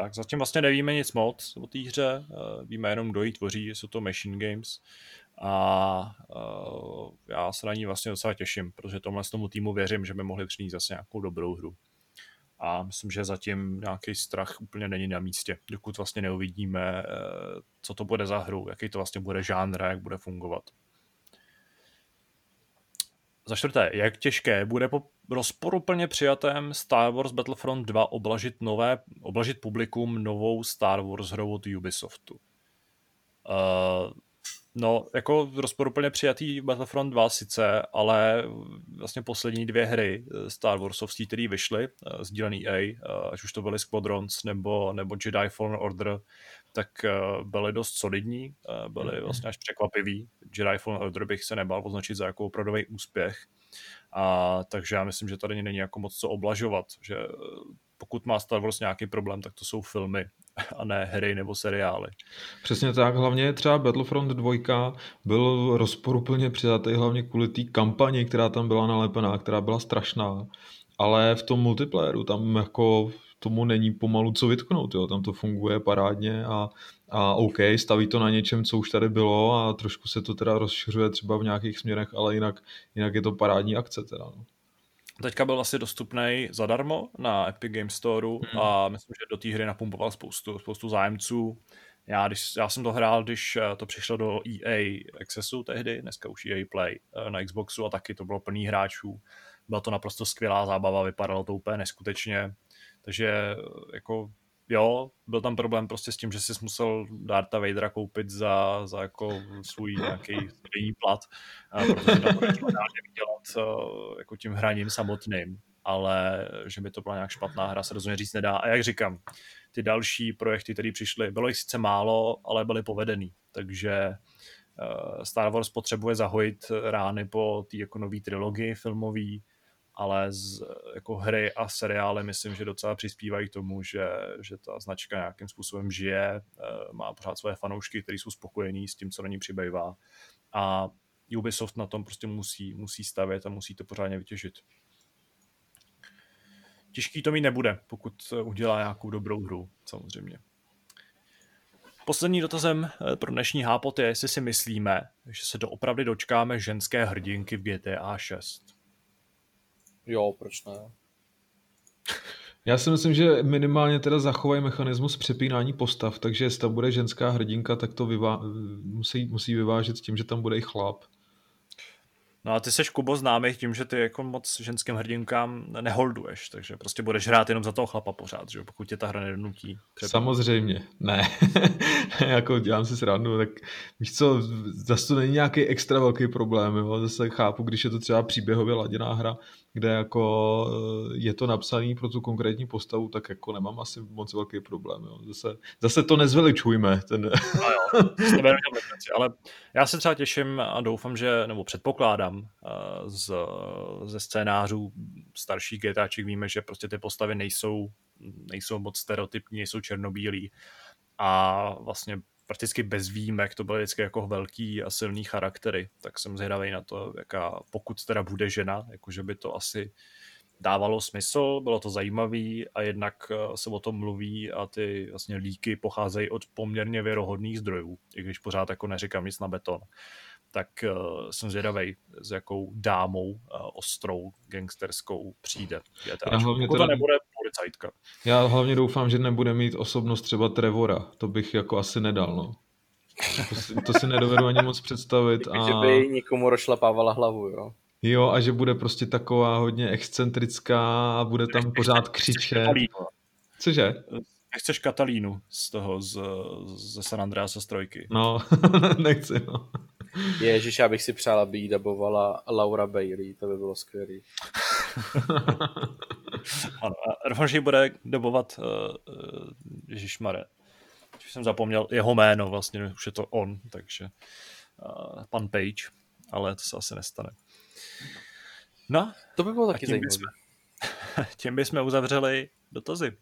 Tak, zatím vlastně nevíme nic moc o té hře, uh, víme jenom, kdo ji tvoří, jsou to Machine Games a uh, já se na ní vlastně docela těším, protože tomhle tomu týmu věřím, že by mohli přinést zase nějakou dobrou hru. A myslím, že zatím nějaký strach úplně není na místě, dokud vlastně neuvidíme, co to bude za hru, jaký to vlastně bude žánr, jak bude fungovat. Za čtvrté, jak těžké bude po rozporuplně přijatém Star Wars Battlefront 2 oblažit, nové, oblažit publikum novou Star Wars hrou od Ubisoftu? Uh, no, jako rozporuplně přijatý Battlefront 2 sice, ale vlastně poslední dvě hry Star Warsovství, které vyšly, sdílený EA, ať už to byly Squadrons nebo, nebo Jedi Fallen Order, tak uh, byly dost solidní, uh, byly mhm. vlastně až překvapivý. Jedi Fallen Order bych se nebal označit za jako opravdový úspěch. A, takže já myslím, že tady není jako moc co oblažovat, že eh, pokud má Star Wars nějaký problém, tak to jsou filmy a ne hry nebo seriály. Přesně tak, hlavně třeba Battlefront 2 byl rozporuplně přijatý hlavně kvůli té kampani, která tam byla nalepená, která byla strašná, ale v tom multiplayeru tam jako tomu není pomalu co vytknout, jo. tam to funguje parádně a, a OK, staví to na něčem, co už tady bylo a trošku se to teda rozšiřuje třeba v nějakých směrech, ale jinak, jinak je to parádní akce teda. No. Teďka byl asi dostupný zadarmo na Epic Game Store hmm. a myslím, že do té hry napumpoval spoustu, spoustu zájemců. Já, když, já jsem to hrál, když eh, to přišlo do EA Accessu tehdy, dneska už EA Play eh, na Xboxu a taky to bylo plný hráčů. Byla to naprosto skvělá zábava, vypadalo to úplně neskutečně. Takže jako jo, byl tam problém prostě s tím, že jsi musel Darta Vadera koupit za, za jako svůj nějaký denní plat, protože to vydělat eh, jako tím hraním samotným, ale že by to byla nějak špatná hra, se rozhodně říct nedá. A jak říkám, ty další projekty, které přišly, bylo jich sice málo, ale byly povedený, takže eh, Star Wars potřebuje zahojit rány po té jako nový trilogii filmový, ale z jako hry a seriály myslím, že docela přispívají k tomu, že, že ta značka nějakým způsobem žije, eh, má pořád své fanoušky, kteří jsou spokojení s tím, co na ní přibývá a Ubisoft na tom prostě musí, musí stavět a musí to pořádně vytěžit. Těžký to mít nebude, pokud udělá nějakou dobrou hru, samozřejmě. Poslední dotazem eh, pro dnešní hápot je, jestli si myslíme, že se doopravdy dočkáme ženské hrdinky v GTA 6. Jo, proč ne? Já si myslím, že minimálně teda zachovají mechanismus přepínání postav, takže jestli tam bude ženská hrdinka, tak to vyvá- musí, musí vyvážet tím, že tam bude i chlap. No a ty seš Kubo známý tím, že ty jako moc ženským hrdinkám neholduješ, takže prostě budeš hrát jenom za toho chlapa pořád, že pokud tě ta hra nedonutí. Samozřejmě, ne. jako dělám si srandu, tak víš co, zase to není nějaký extra velký problém, jo? zase chápu, když je to třeba příběhově laděná hra, kde jako eh, je to napsaný pro tu konkrétní postavu, tak jako nemám asi moc velký problém. Jo. Zase, zase to nezveličujme. Ten... No jo, ale já se třeba těším a doufám, že, nebo předpokládám eh, z, ze scénářů starších GTAček víme, že prostě ty postavy nejsou, nejsou moc stereotypní, nejsou černobílí a vlastně prakticky bez výjimek, to byly vždycky jako velký a silný charaktery, tak jsem zvědavý na to, jaká, pokud teda bude žena, jakože by to asi dávalo smysl, bylo to zajímavý a jednak eh, se o tom mluví a ty vlastně líky pocházejí od poměrně věrohodných zdrojů, i když pořád jako neříkám nic na beton tak uh, jsem zvědavý, s jakou dámou uh, ostrou, gangsterskou přijde. Já hlavně teda... to nebude policajtka. Já hlavně doufám, že nebude mít osobnost třeba Trevora. To bych jako asi nedal, no. To si, to si nedovedu ani moc představit. A... Že by někomu rošlapávala hlavu, jo. Jo, a že bude prostě taková hodně excentrická a bude tam pořád křičet. Cože? Nechceš Katalínu z toho, z, ze San Andreas z trojky. No, nechci, no. Ježíš, já bych si přál, aby jí dabovala Laura Bailey, to by bylo skvělé. ano, a doufám, že ji bude dobovat uh, uh, Ježíš Mare. jsem zapomněl jeho jméno, vlastně už je to on, takže uh, pan Page, ale to se asi nestane. No, to by bylo taky zajímavé. tím bychom uzavřeli dotazy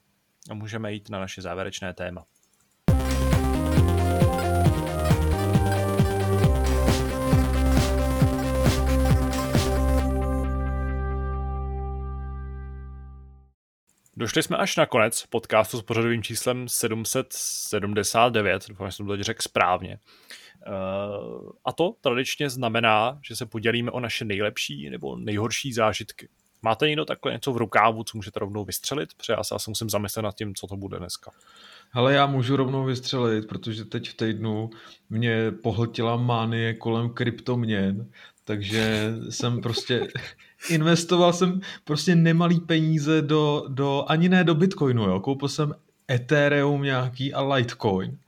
a můžeme jít na naše závěrečné téma. Došli jsme až na konec podcastu s pořadovým číslem 779, doufám, že jsem to teď řekl správně. Uh, a to tradičně znamená, že se podělíme o naše nejlepší nebo nejhorší zážitky. Máte někdo takhle něco v rukávu, co můžete rovnou vystřelit? Protože já se musím zamyslet nad tím, co to bude dneska. Ale já můžu rovnou vystřelit, protože teď v týdnu mě pohltila mánie kolem kryptoměn, takže jsem prostě investoval jsem prostě nemalý peníze do, do ani ne do Bitcoinu, jo. koupil jsem Ethereum nějaký a Litecoin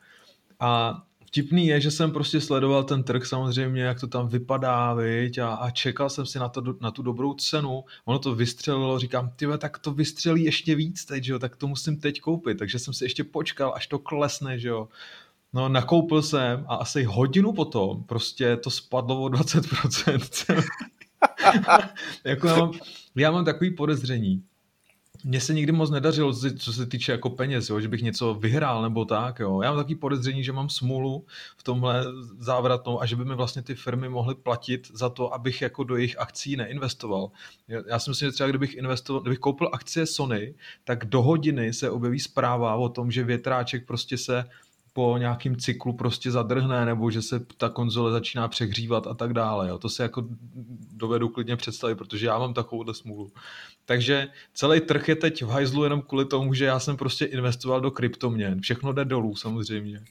a vtipný je, že jsem prostě sledoval ten trh samozřejmě, jak to tam vypadá, viď, a, a čekal jsem si na, to, na tu dobrou cenu. Ono to vystřelilo, říkám, ty tak to vystřelí ještě víc teď, že jo, tak to musím teď koupit. Takže jsem si ještě počkal, až to klesne, že jo. No, nakoupil jsem a asi hodinu potom prostě to spadlo o 20%. jako já, mám, já mám takový podezření, mně se nikdy moc nedařilo, co se týče jako peněz, jo, že bych něco vyhrál nebo tak. Jo. Já mám takový podezření, že mám smůlu v tomhle závratnou a že by mi vlastně ty firmy mohly platit za to, abych jako do jejich akcí neinvestoval. Já si myslím, že třeba kdybych, investoval, kdybych koupil akcie Sony, tak do hodiny se objeví zpráva o tom, že větráček prostě se po nějakým cyklu prostě zadrhne, nebo že se ta konzole začíná přehřívat a tak dále. Jo. To si jako dovedu klidně představit, protože já mám takovou smůlu. Takže celý trh je teď v hajzlu jenom kvůli tomu, že já jsem prostě investoval do kryptoměn. Všechno jde dolů samozřejmě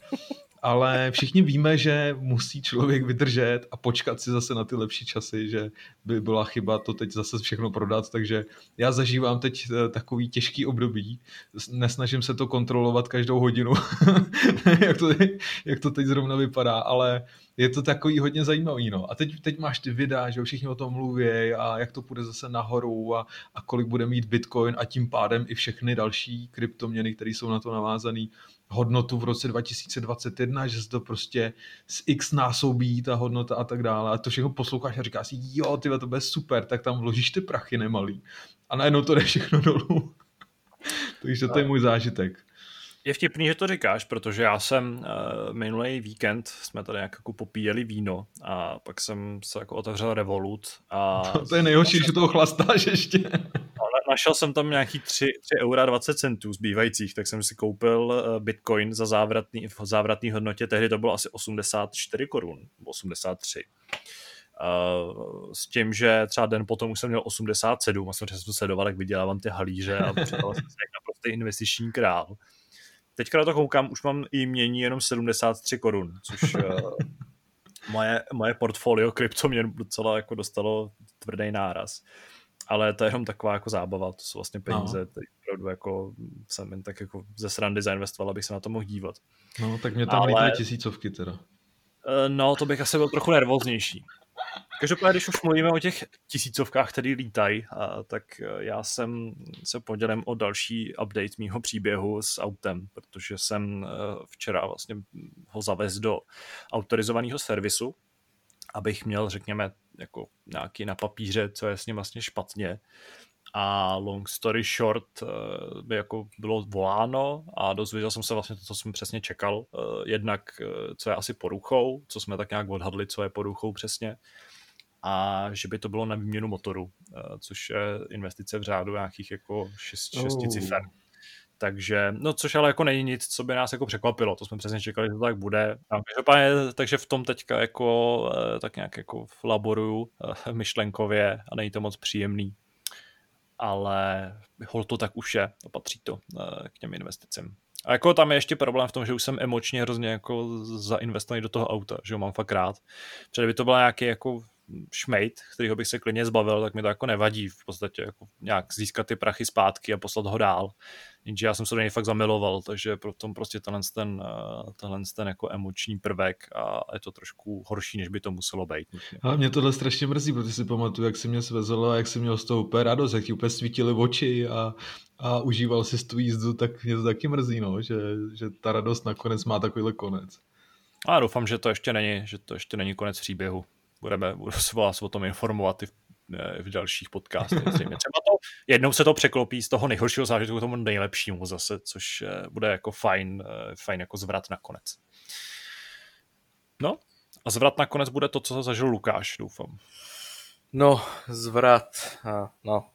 ale všichni víme, že musí člověk vydržet a počkat si zase na ty lepší časy, že by byla chyba to teď zase všechno prodat, takže já zažívám teď eh, takový těžký období, nesnažím se to kontrolovat každou hodinu, jak, to, jak to teď zrovna vypadá, ale je to takový hodně zajímavý, no. A teď, teď máš ty videa, že všichni o tom mluví a jak to půjde zase nahoru a, a kolik bude mít Bitcoin a tím pádem i všechny další kryptoměny, které jsou na to navázané, hodnotu v roce 2021, že se to prostě z x násobí ta hodnota a tak dále. A to všechno posloucháš a říkáš si, jo, tyhle, to bude super, tak tam vložíš ty prachy nemalý. A najednou to jde všechno dolů. Takže to je můj zážitek. Je vtipný, že to říkáš, protože já jsem uh, minulý víkend, jsme tady nějak jako popíjeli víno a pak jsem se jako otevřel Revolut a... To, to je nejhorší, že toho chlastáš ještě. No, našel jsem tam nějaký 3, 3 eura 20 centů zbývajících, tak jsem si koupil uh, Bitcoin za závratný, v závratný hodnotě, tehdy to bylo asi 84 korun, 83. Uh, s tím, že třeba den potom už jsem měl 87 a jsem přesně sledoval, jak vydělávám ty halíře a připadal jsem se jak naprostý investiční král. Teďka na to koukám, už mám i mění jenom 73 korun, což uh, moje, moje portfolio kryptoměn docela jako dostalo tvrdý náraz. Ale to je jenom taková jako zábava, to jsou vlastně peníze, no. které opravdu jako jsem jen tak jako ze srandy zainvestoval, abych se na to mohl dívat. No, tak mě tam Ale... tisícovky teda. Eh, no, to bych asi byl trochu nervóznější. Každopádně, když už mluvíme o těch tisícovkách, které lítají, tak e, já jsem se podělím o další update mýho příběhu s autem, protože jsem e, včera vlastně ho zavez do autorizovaného servisu, abych měl, řekněme, jako nějaký na papíře, co je s ním vlastně špatně. A long story short e, by jako bylo voláno a dozvěděl jsem se vlastně to, co jsem přesně čekal. Jednak, co je asi poruchou, co jsme tak nějak odhadli, co je poruchou přesně a že by to bylo na výměnu motoru, eh, což je investice v řádu nějakých jako šest, šesti oh. cifer. Takže, no což ale jako není nic, co by nás jako překvapilo, to jsme přesně čekali, že to tak bude. A každopádně, takže v tom teďka jako eh, tak nějak jako laboruju eh, myšlenkově a není to moc příjemný. Ale hol to tak už je, patří to k těm investicím. A jako tam je ještě problém v tom, že už jsem emočně hrozně jako zainvestovaný do toho auta, že ho mám fakt rád. Protože by to byla nějaký jako šmejt, kterýho bych se klidně zbavil, tak mi to jako nevadí v podstatě jako nějak získat ty prachy zpátky a poslat ho dál. Jenže já jsem se do něj fakt zamiloval, takže pro tom prostě tenhle ten, eh, tenhle ten jako emoční prvek a je to trošku horší, než by to muselo být. A mě tohle strašně mrzí, protože si pamatuju, jak si mě svezl a jak jsem měl z toho úplně radost, jak ti úplně svítily oči a, a užíval si tu jízdu, tak mě to taky mrzí, no, že, že ta radost nakonec má takovýhle konec. A doufám, že to ještě není, že to ještě není konec příběhu budeme vás o tom informovat i v, v dalších podcastech. Třeba to, jednou se to překlopí z toho nejhoršího zážitku k tomu nejlepšímu zase, což eh, bude jako fajn, eh, fajn jako zvrat nakonec. No, a zvrat nakonec bude to, co zažil Lukáš, doufám. No, zvrat, no.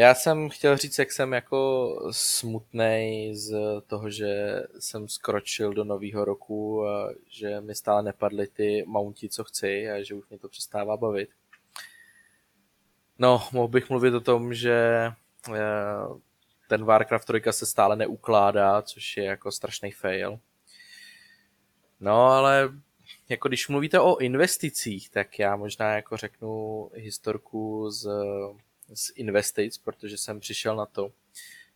Já jsem chtěl říct, jak jsem jako smutnej z toho, že jsem skročil do nového roku a že mi stále nepadly ty mounty, co chci a že už mě to přestává bavit. No, mohl bych mluvit o tom, že eh, ten Warcraft 3 se stále neukládá, což je jako strašný fail. No, ale jako když mluvíte o investicích, tak já možná jako řeknu historku z, z investic, protože jsem přišel na to,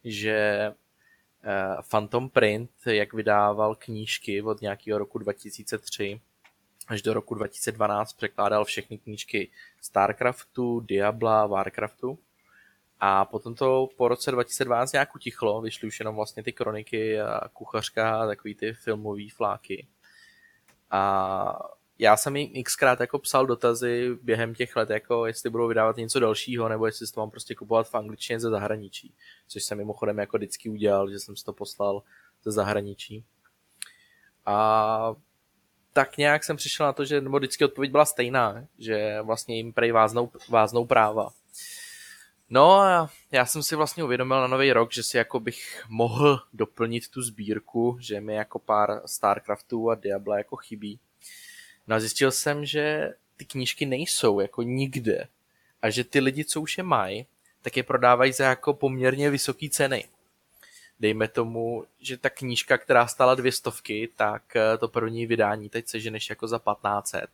že eh, Phantom Print, jak vydával knížky od nějakého roku 2003 až do roku 2012, překládal všechny knížky StarCraftu, Diabla, Warcraftu. A potom to po roce 2012 nějak utichlo, vyšly už jenom vlastně ty kroniky a kuchařka a takový ty filmové fláky. A já jsem jim xkrát jako psal dotazy během těch let, jako jestli budou vydávat něco dalšího, nebo jestli to mám prostě kupovat v angličtině ze zahraničí. Což jsem mimochodem jako vždycky udělal, že jsem si to poslal ze zahraničí. A tak nějak jsem přišel na to, že nebo vždycky odpověď byla stejná, že vlastně jim prej váznou, váznou práva. No a já jsem si vlastně uvědomil na nový rok, že si jako bych mohl doplnit tu sbírku, že mi jako pár Starcraftů a Diabla jako chybí. No a zjistil jsem, že ty knížky nejsou jako nikde a že ty lidi, co už je mají, tak je prodávají za jako poměrně vysoké ceny. Dejme tomu, že ta knížka, která stála dvě stovky, tak eh, to první vydání teď seženeš jako za 1500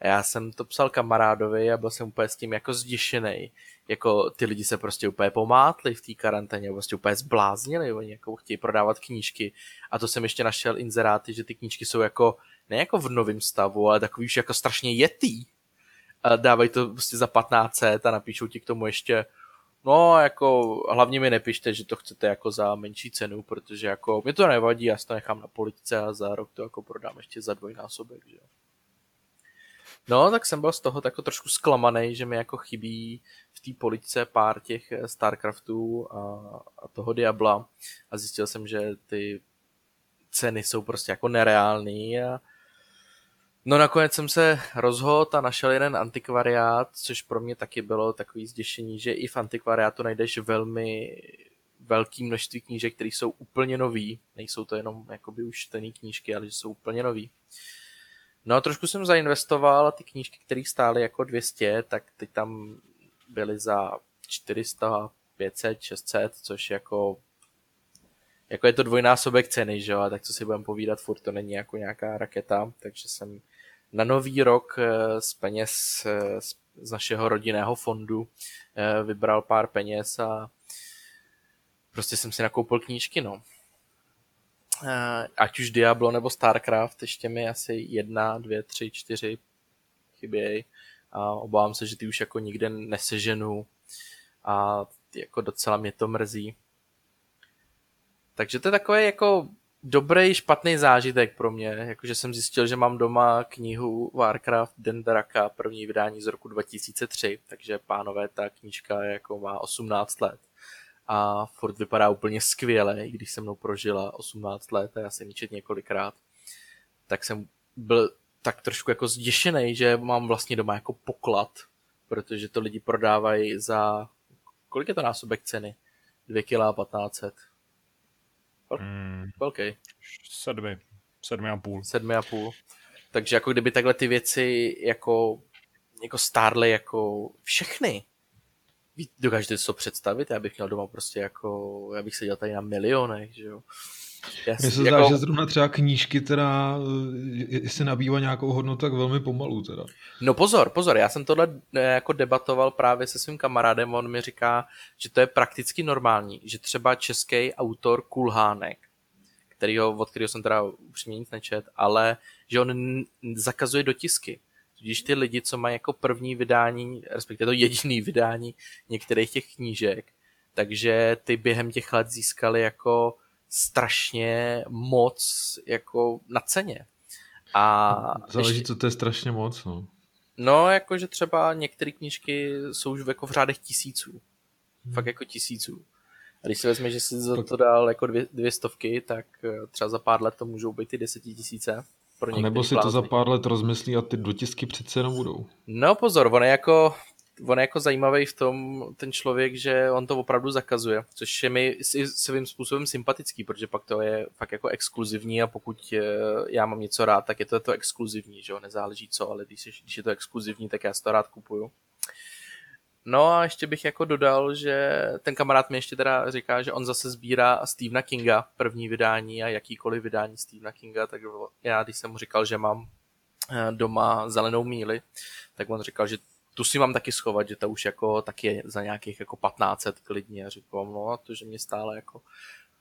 já jsem to psal kamarádovi a byl jsem úplně s tím jako zděšený. Jako ty lidi se prostě úplně pomátli v té karanténě, prostě úplně zbláznili, oni jako chtějí prodávat knížky. A to jsem ještě našel inzeráty, že ty knížky jsou jako, ne jako v novém stavu, ale takový už jako strašně jetý. A dávají to prostě za 1500 a napíšou ti k tomu ještě No, jako hlavně mi nepište, že to chcete jako za menší cenu, protože jako mi to nevadí, já si to nechám na politice a za rok to jako prodám ještě za dvojnásobek, že No, tak jsem byl z toho tako trošku zklamaný, že mi jako chybí v té police pár těch eh, Starcraftů a, a toho Diabla a zjistil jsem, že ty ceny jsou prostě jako nereální a No nakonec jsem se rozhodl a našel jeden antikvariát, což pro mě taky bylo takový zděšení, že i v antikvariátu najdeš velmi velké množství knížek, které jsou úplně nový. Nejsou to jenom jakoby už čtený knížky, ale že jsou úplně nový. No a trošku jsem zainvestoval a ty knížky, které stály jako 200, tak teď tam byly za 400, 500, 600, což jako jako je to dvojnásobek ceny, že jo, a tak co si budeme povídat, furt to není jako nějaká raketa, takže jsem na nový rok eh, z peněz eh, z našeho rodinného fondu eh, vybral pár peněz a prostě jsem si nakoupil knížky, no. Ať už Diablo nebo Starcraft, ještě mi asi jedna, dvě, tři, čtyři chybějí a obávám se, že ty už jako nikde neseženu a jako docela mě to mrzí. Takže to je takový jako dobrý, špatný zážitek pro mě, jakože jsem zjistil, že mám doma knihu Warcraft Dendraka, první vydání z roku 2003, takže pánové, ta knížka jako má 18 let a furt vypadá úplně skvěle, i když se mnou prožila 18 let a já jsem ji čet několikrát, tak jsem byl tak trošku jako zděšený, že mám vlastně doma jako poklad, protože to lidi prodávají za, kolik je to násobek ceny? 2 kg 1500. Hmm. Velký. Sedmi. Sedmi a půl. Sedmi a půl. Takže jako kdyby takhle ty věci jako, jako stárly jako všechny, dokážete si to představit? Já bych měl doma prostě jako, já bych seděl tady na milionech, že jo. Mně se zdá, jako... že zrovna třeba knížky teda, jestli nabývá nějakou hodnotu, tak velmi pomalu teda. No pozor, pozor, já jsem tohle eh, jako debatoval právě se svým kamarádem, on mi říká, že to je prakticky normální, že třeba český autor Kulhánek, kterýho, od kterého jsem teda upřímně nic nečet, ale že on zakazuje dotisky. Tudíž ty lidi, co mají jako první vydání, respektive to jediný vydání některých těch knížek, takže ty během těch let získali jako strašně moc jako na ceně. A Záleží, ještě... co to je strašně moc, no. No, jakože třeba některé knížky jsou už jako v řádech tisíců. Hmm. Fakt jako tisíců. A když si vezme, že si za to dal jako dvě, dvě stovky, tak eh, třeba za pár let to můžou být i desetitisíce. Pro a nebo si blázny. to za pár let rozmyslí a ty dotisky přece jenom budou. No pozor, on je jako on je jako zajímavý v tom, ten člověk, že on to opravdu zakazuje, což je mi svým způsobem sympatický, protože pak to je fakt jako exkluzivní a pokud eh, já mám něco rád, tak je to to exkluzivní, že jo, nezáleží co, ale když je, když je to exkluzivní, tak já si to rád kupuju. No a ještě bych jako dodal, že ten kamarád mi ještě teda říká, že on zase sbírá Stephena Kinga, první vydání a jakýkoliv vydání Stephena Kinga, tak já, když jsem mu říkal, že mám eh, doma zelenou míli, tak on říkal, že tu si mám taky schovat, že to už jako taky za nějakých jako 1500 klidně. A říkám, no a to, že mě stále jako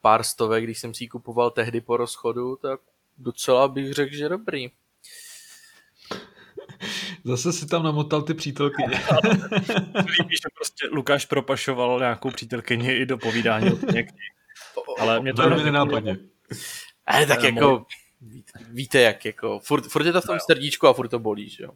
pár stovek, když jsem si ji kupoval tehdy po rozchodu, tak docela bych řekl, že dobrý. Zase si tam namotal ty přítelkyně. Líbí, že prostě Lukáš propašoval nějakou přítelkyni i do povídání od Ale mě to velmi nenápadně. Ale tak jako, víte jak, jako, furt, furt je to v tom srdíčku a furt to bolí, že jo.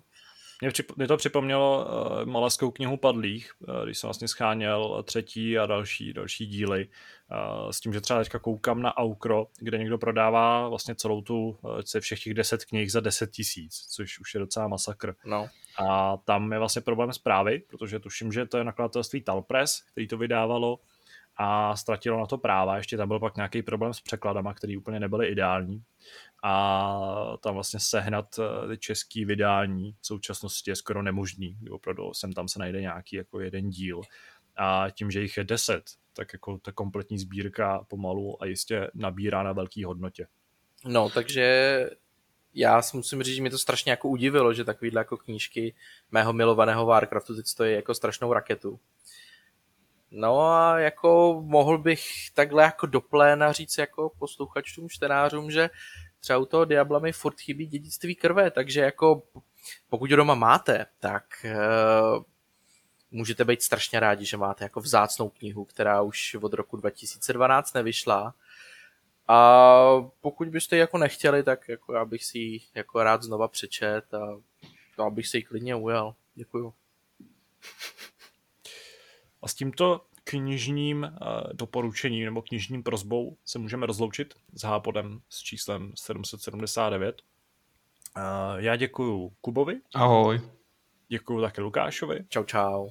Mě, přip, mě to připomnělo uh, Malaskou knihu Padlých, uh, když jsem vlastně scháněl třetí a další, další díly. Uh, s tím, že třeba teďka koukám na Aukro, kde někdo prodává vlastně celou tu, uh, všech těch deset knih za 10 tisíc, což už je docela masakr. No. A tam je vlastně problém zprávy, protože tuším, že to je nakladatelství Talpress, který to vydávalo a ztratilo na to práva. Ještě tam byl pak nějaký problém s překladama, který úplně nebyly ideální a tam vlastně sehnat eh, český vydání v současnosti je skoro nemožný. Opravdu sem tam se najde nějaký jako jeden díl a tím, že jich je deset, tak jako ta kompletní sbírka pomalu a jistě nabírá na velké hodnotě. No, takže já si musím říct, že mi to strašně jako udivilo, že takovýhle jako knížky mého milovaného Warcraftu teď stojí jako strašnou raketu. No a jako mohl bych takhle jako do pléna říct jako posluchačům, čtenářům, že třeba u toho Diabla mi furt chybí dědictví krve, takže jako pokud doma máte, tak uh, můžete být strašně rádi, že máte jako vzácnou knihu, která už od roku 2012 nevyšla. A pokud byste ji jako nechtěli, tak jako já bych si ji jako rád znova přečet a já bych si ji klidně ujel. Děkuju. A s tímto knižním uh, doporučením nebo knižním prozbou se můžeme rozloučit s Hápodem s číslem 779. Uh, já děkuji Kubovi. Ahoj. Děkuji také Lukášovi. Čau, čau.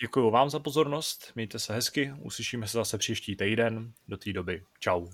Děkuji vám za pozornost, mějte se hezky, uslyšíme se zase příští týden. Do té doby, čau.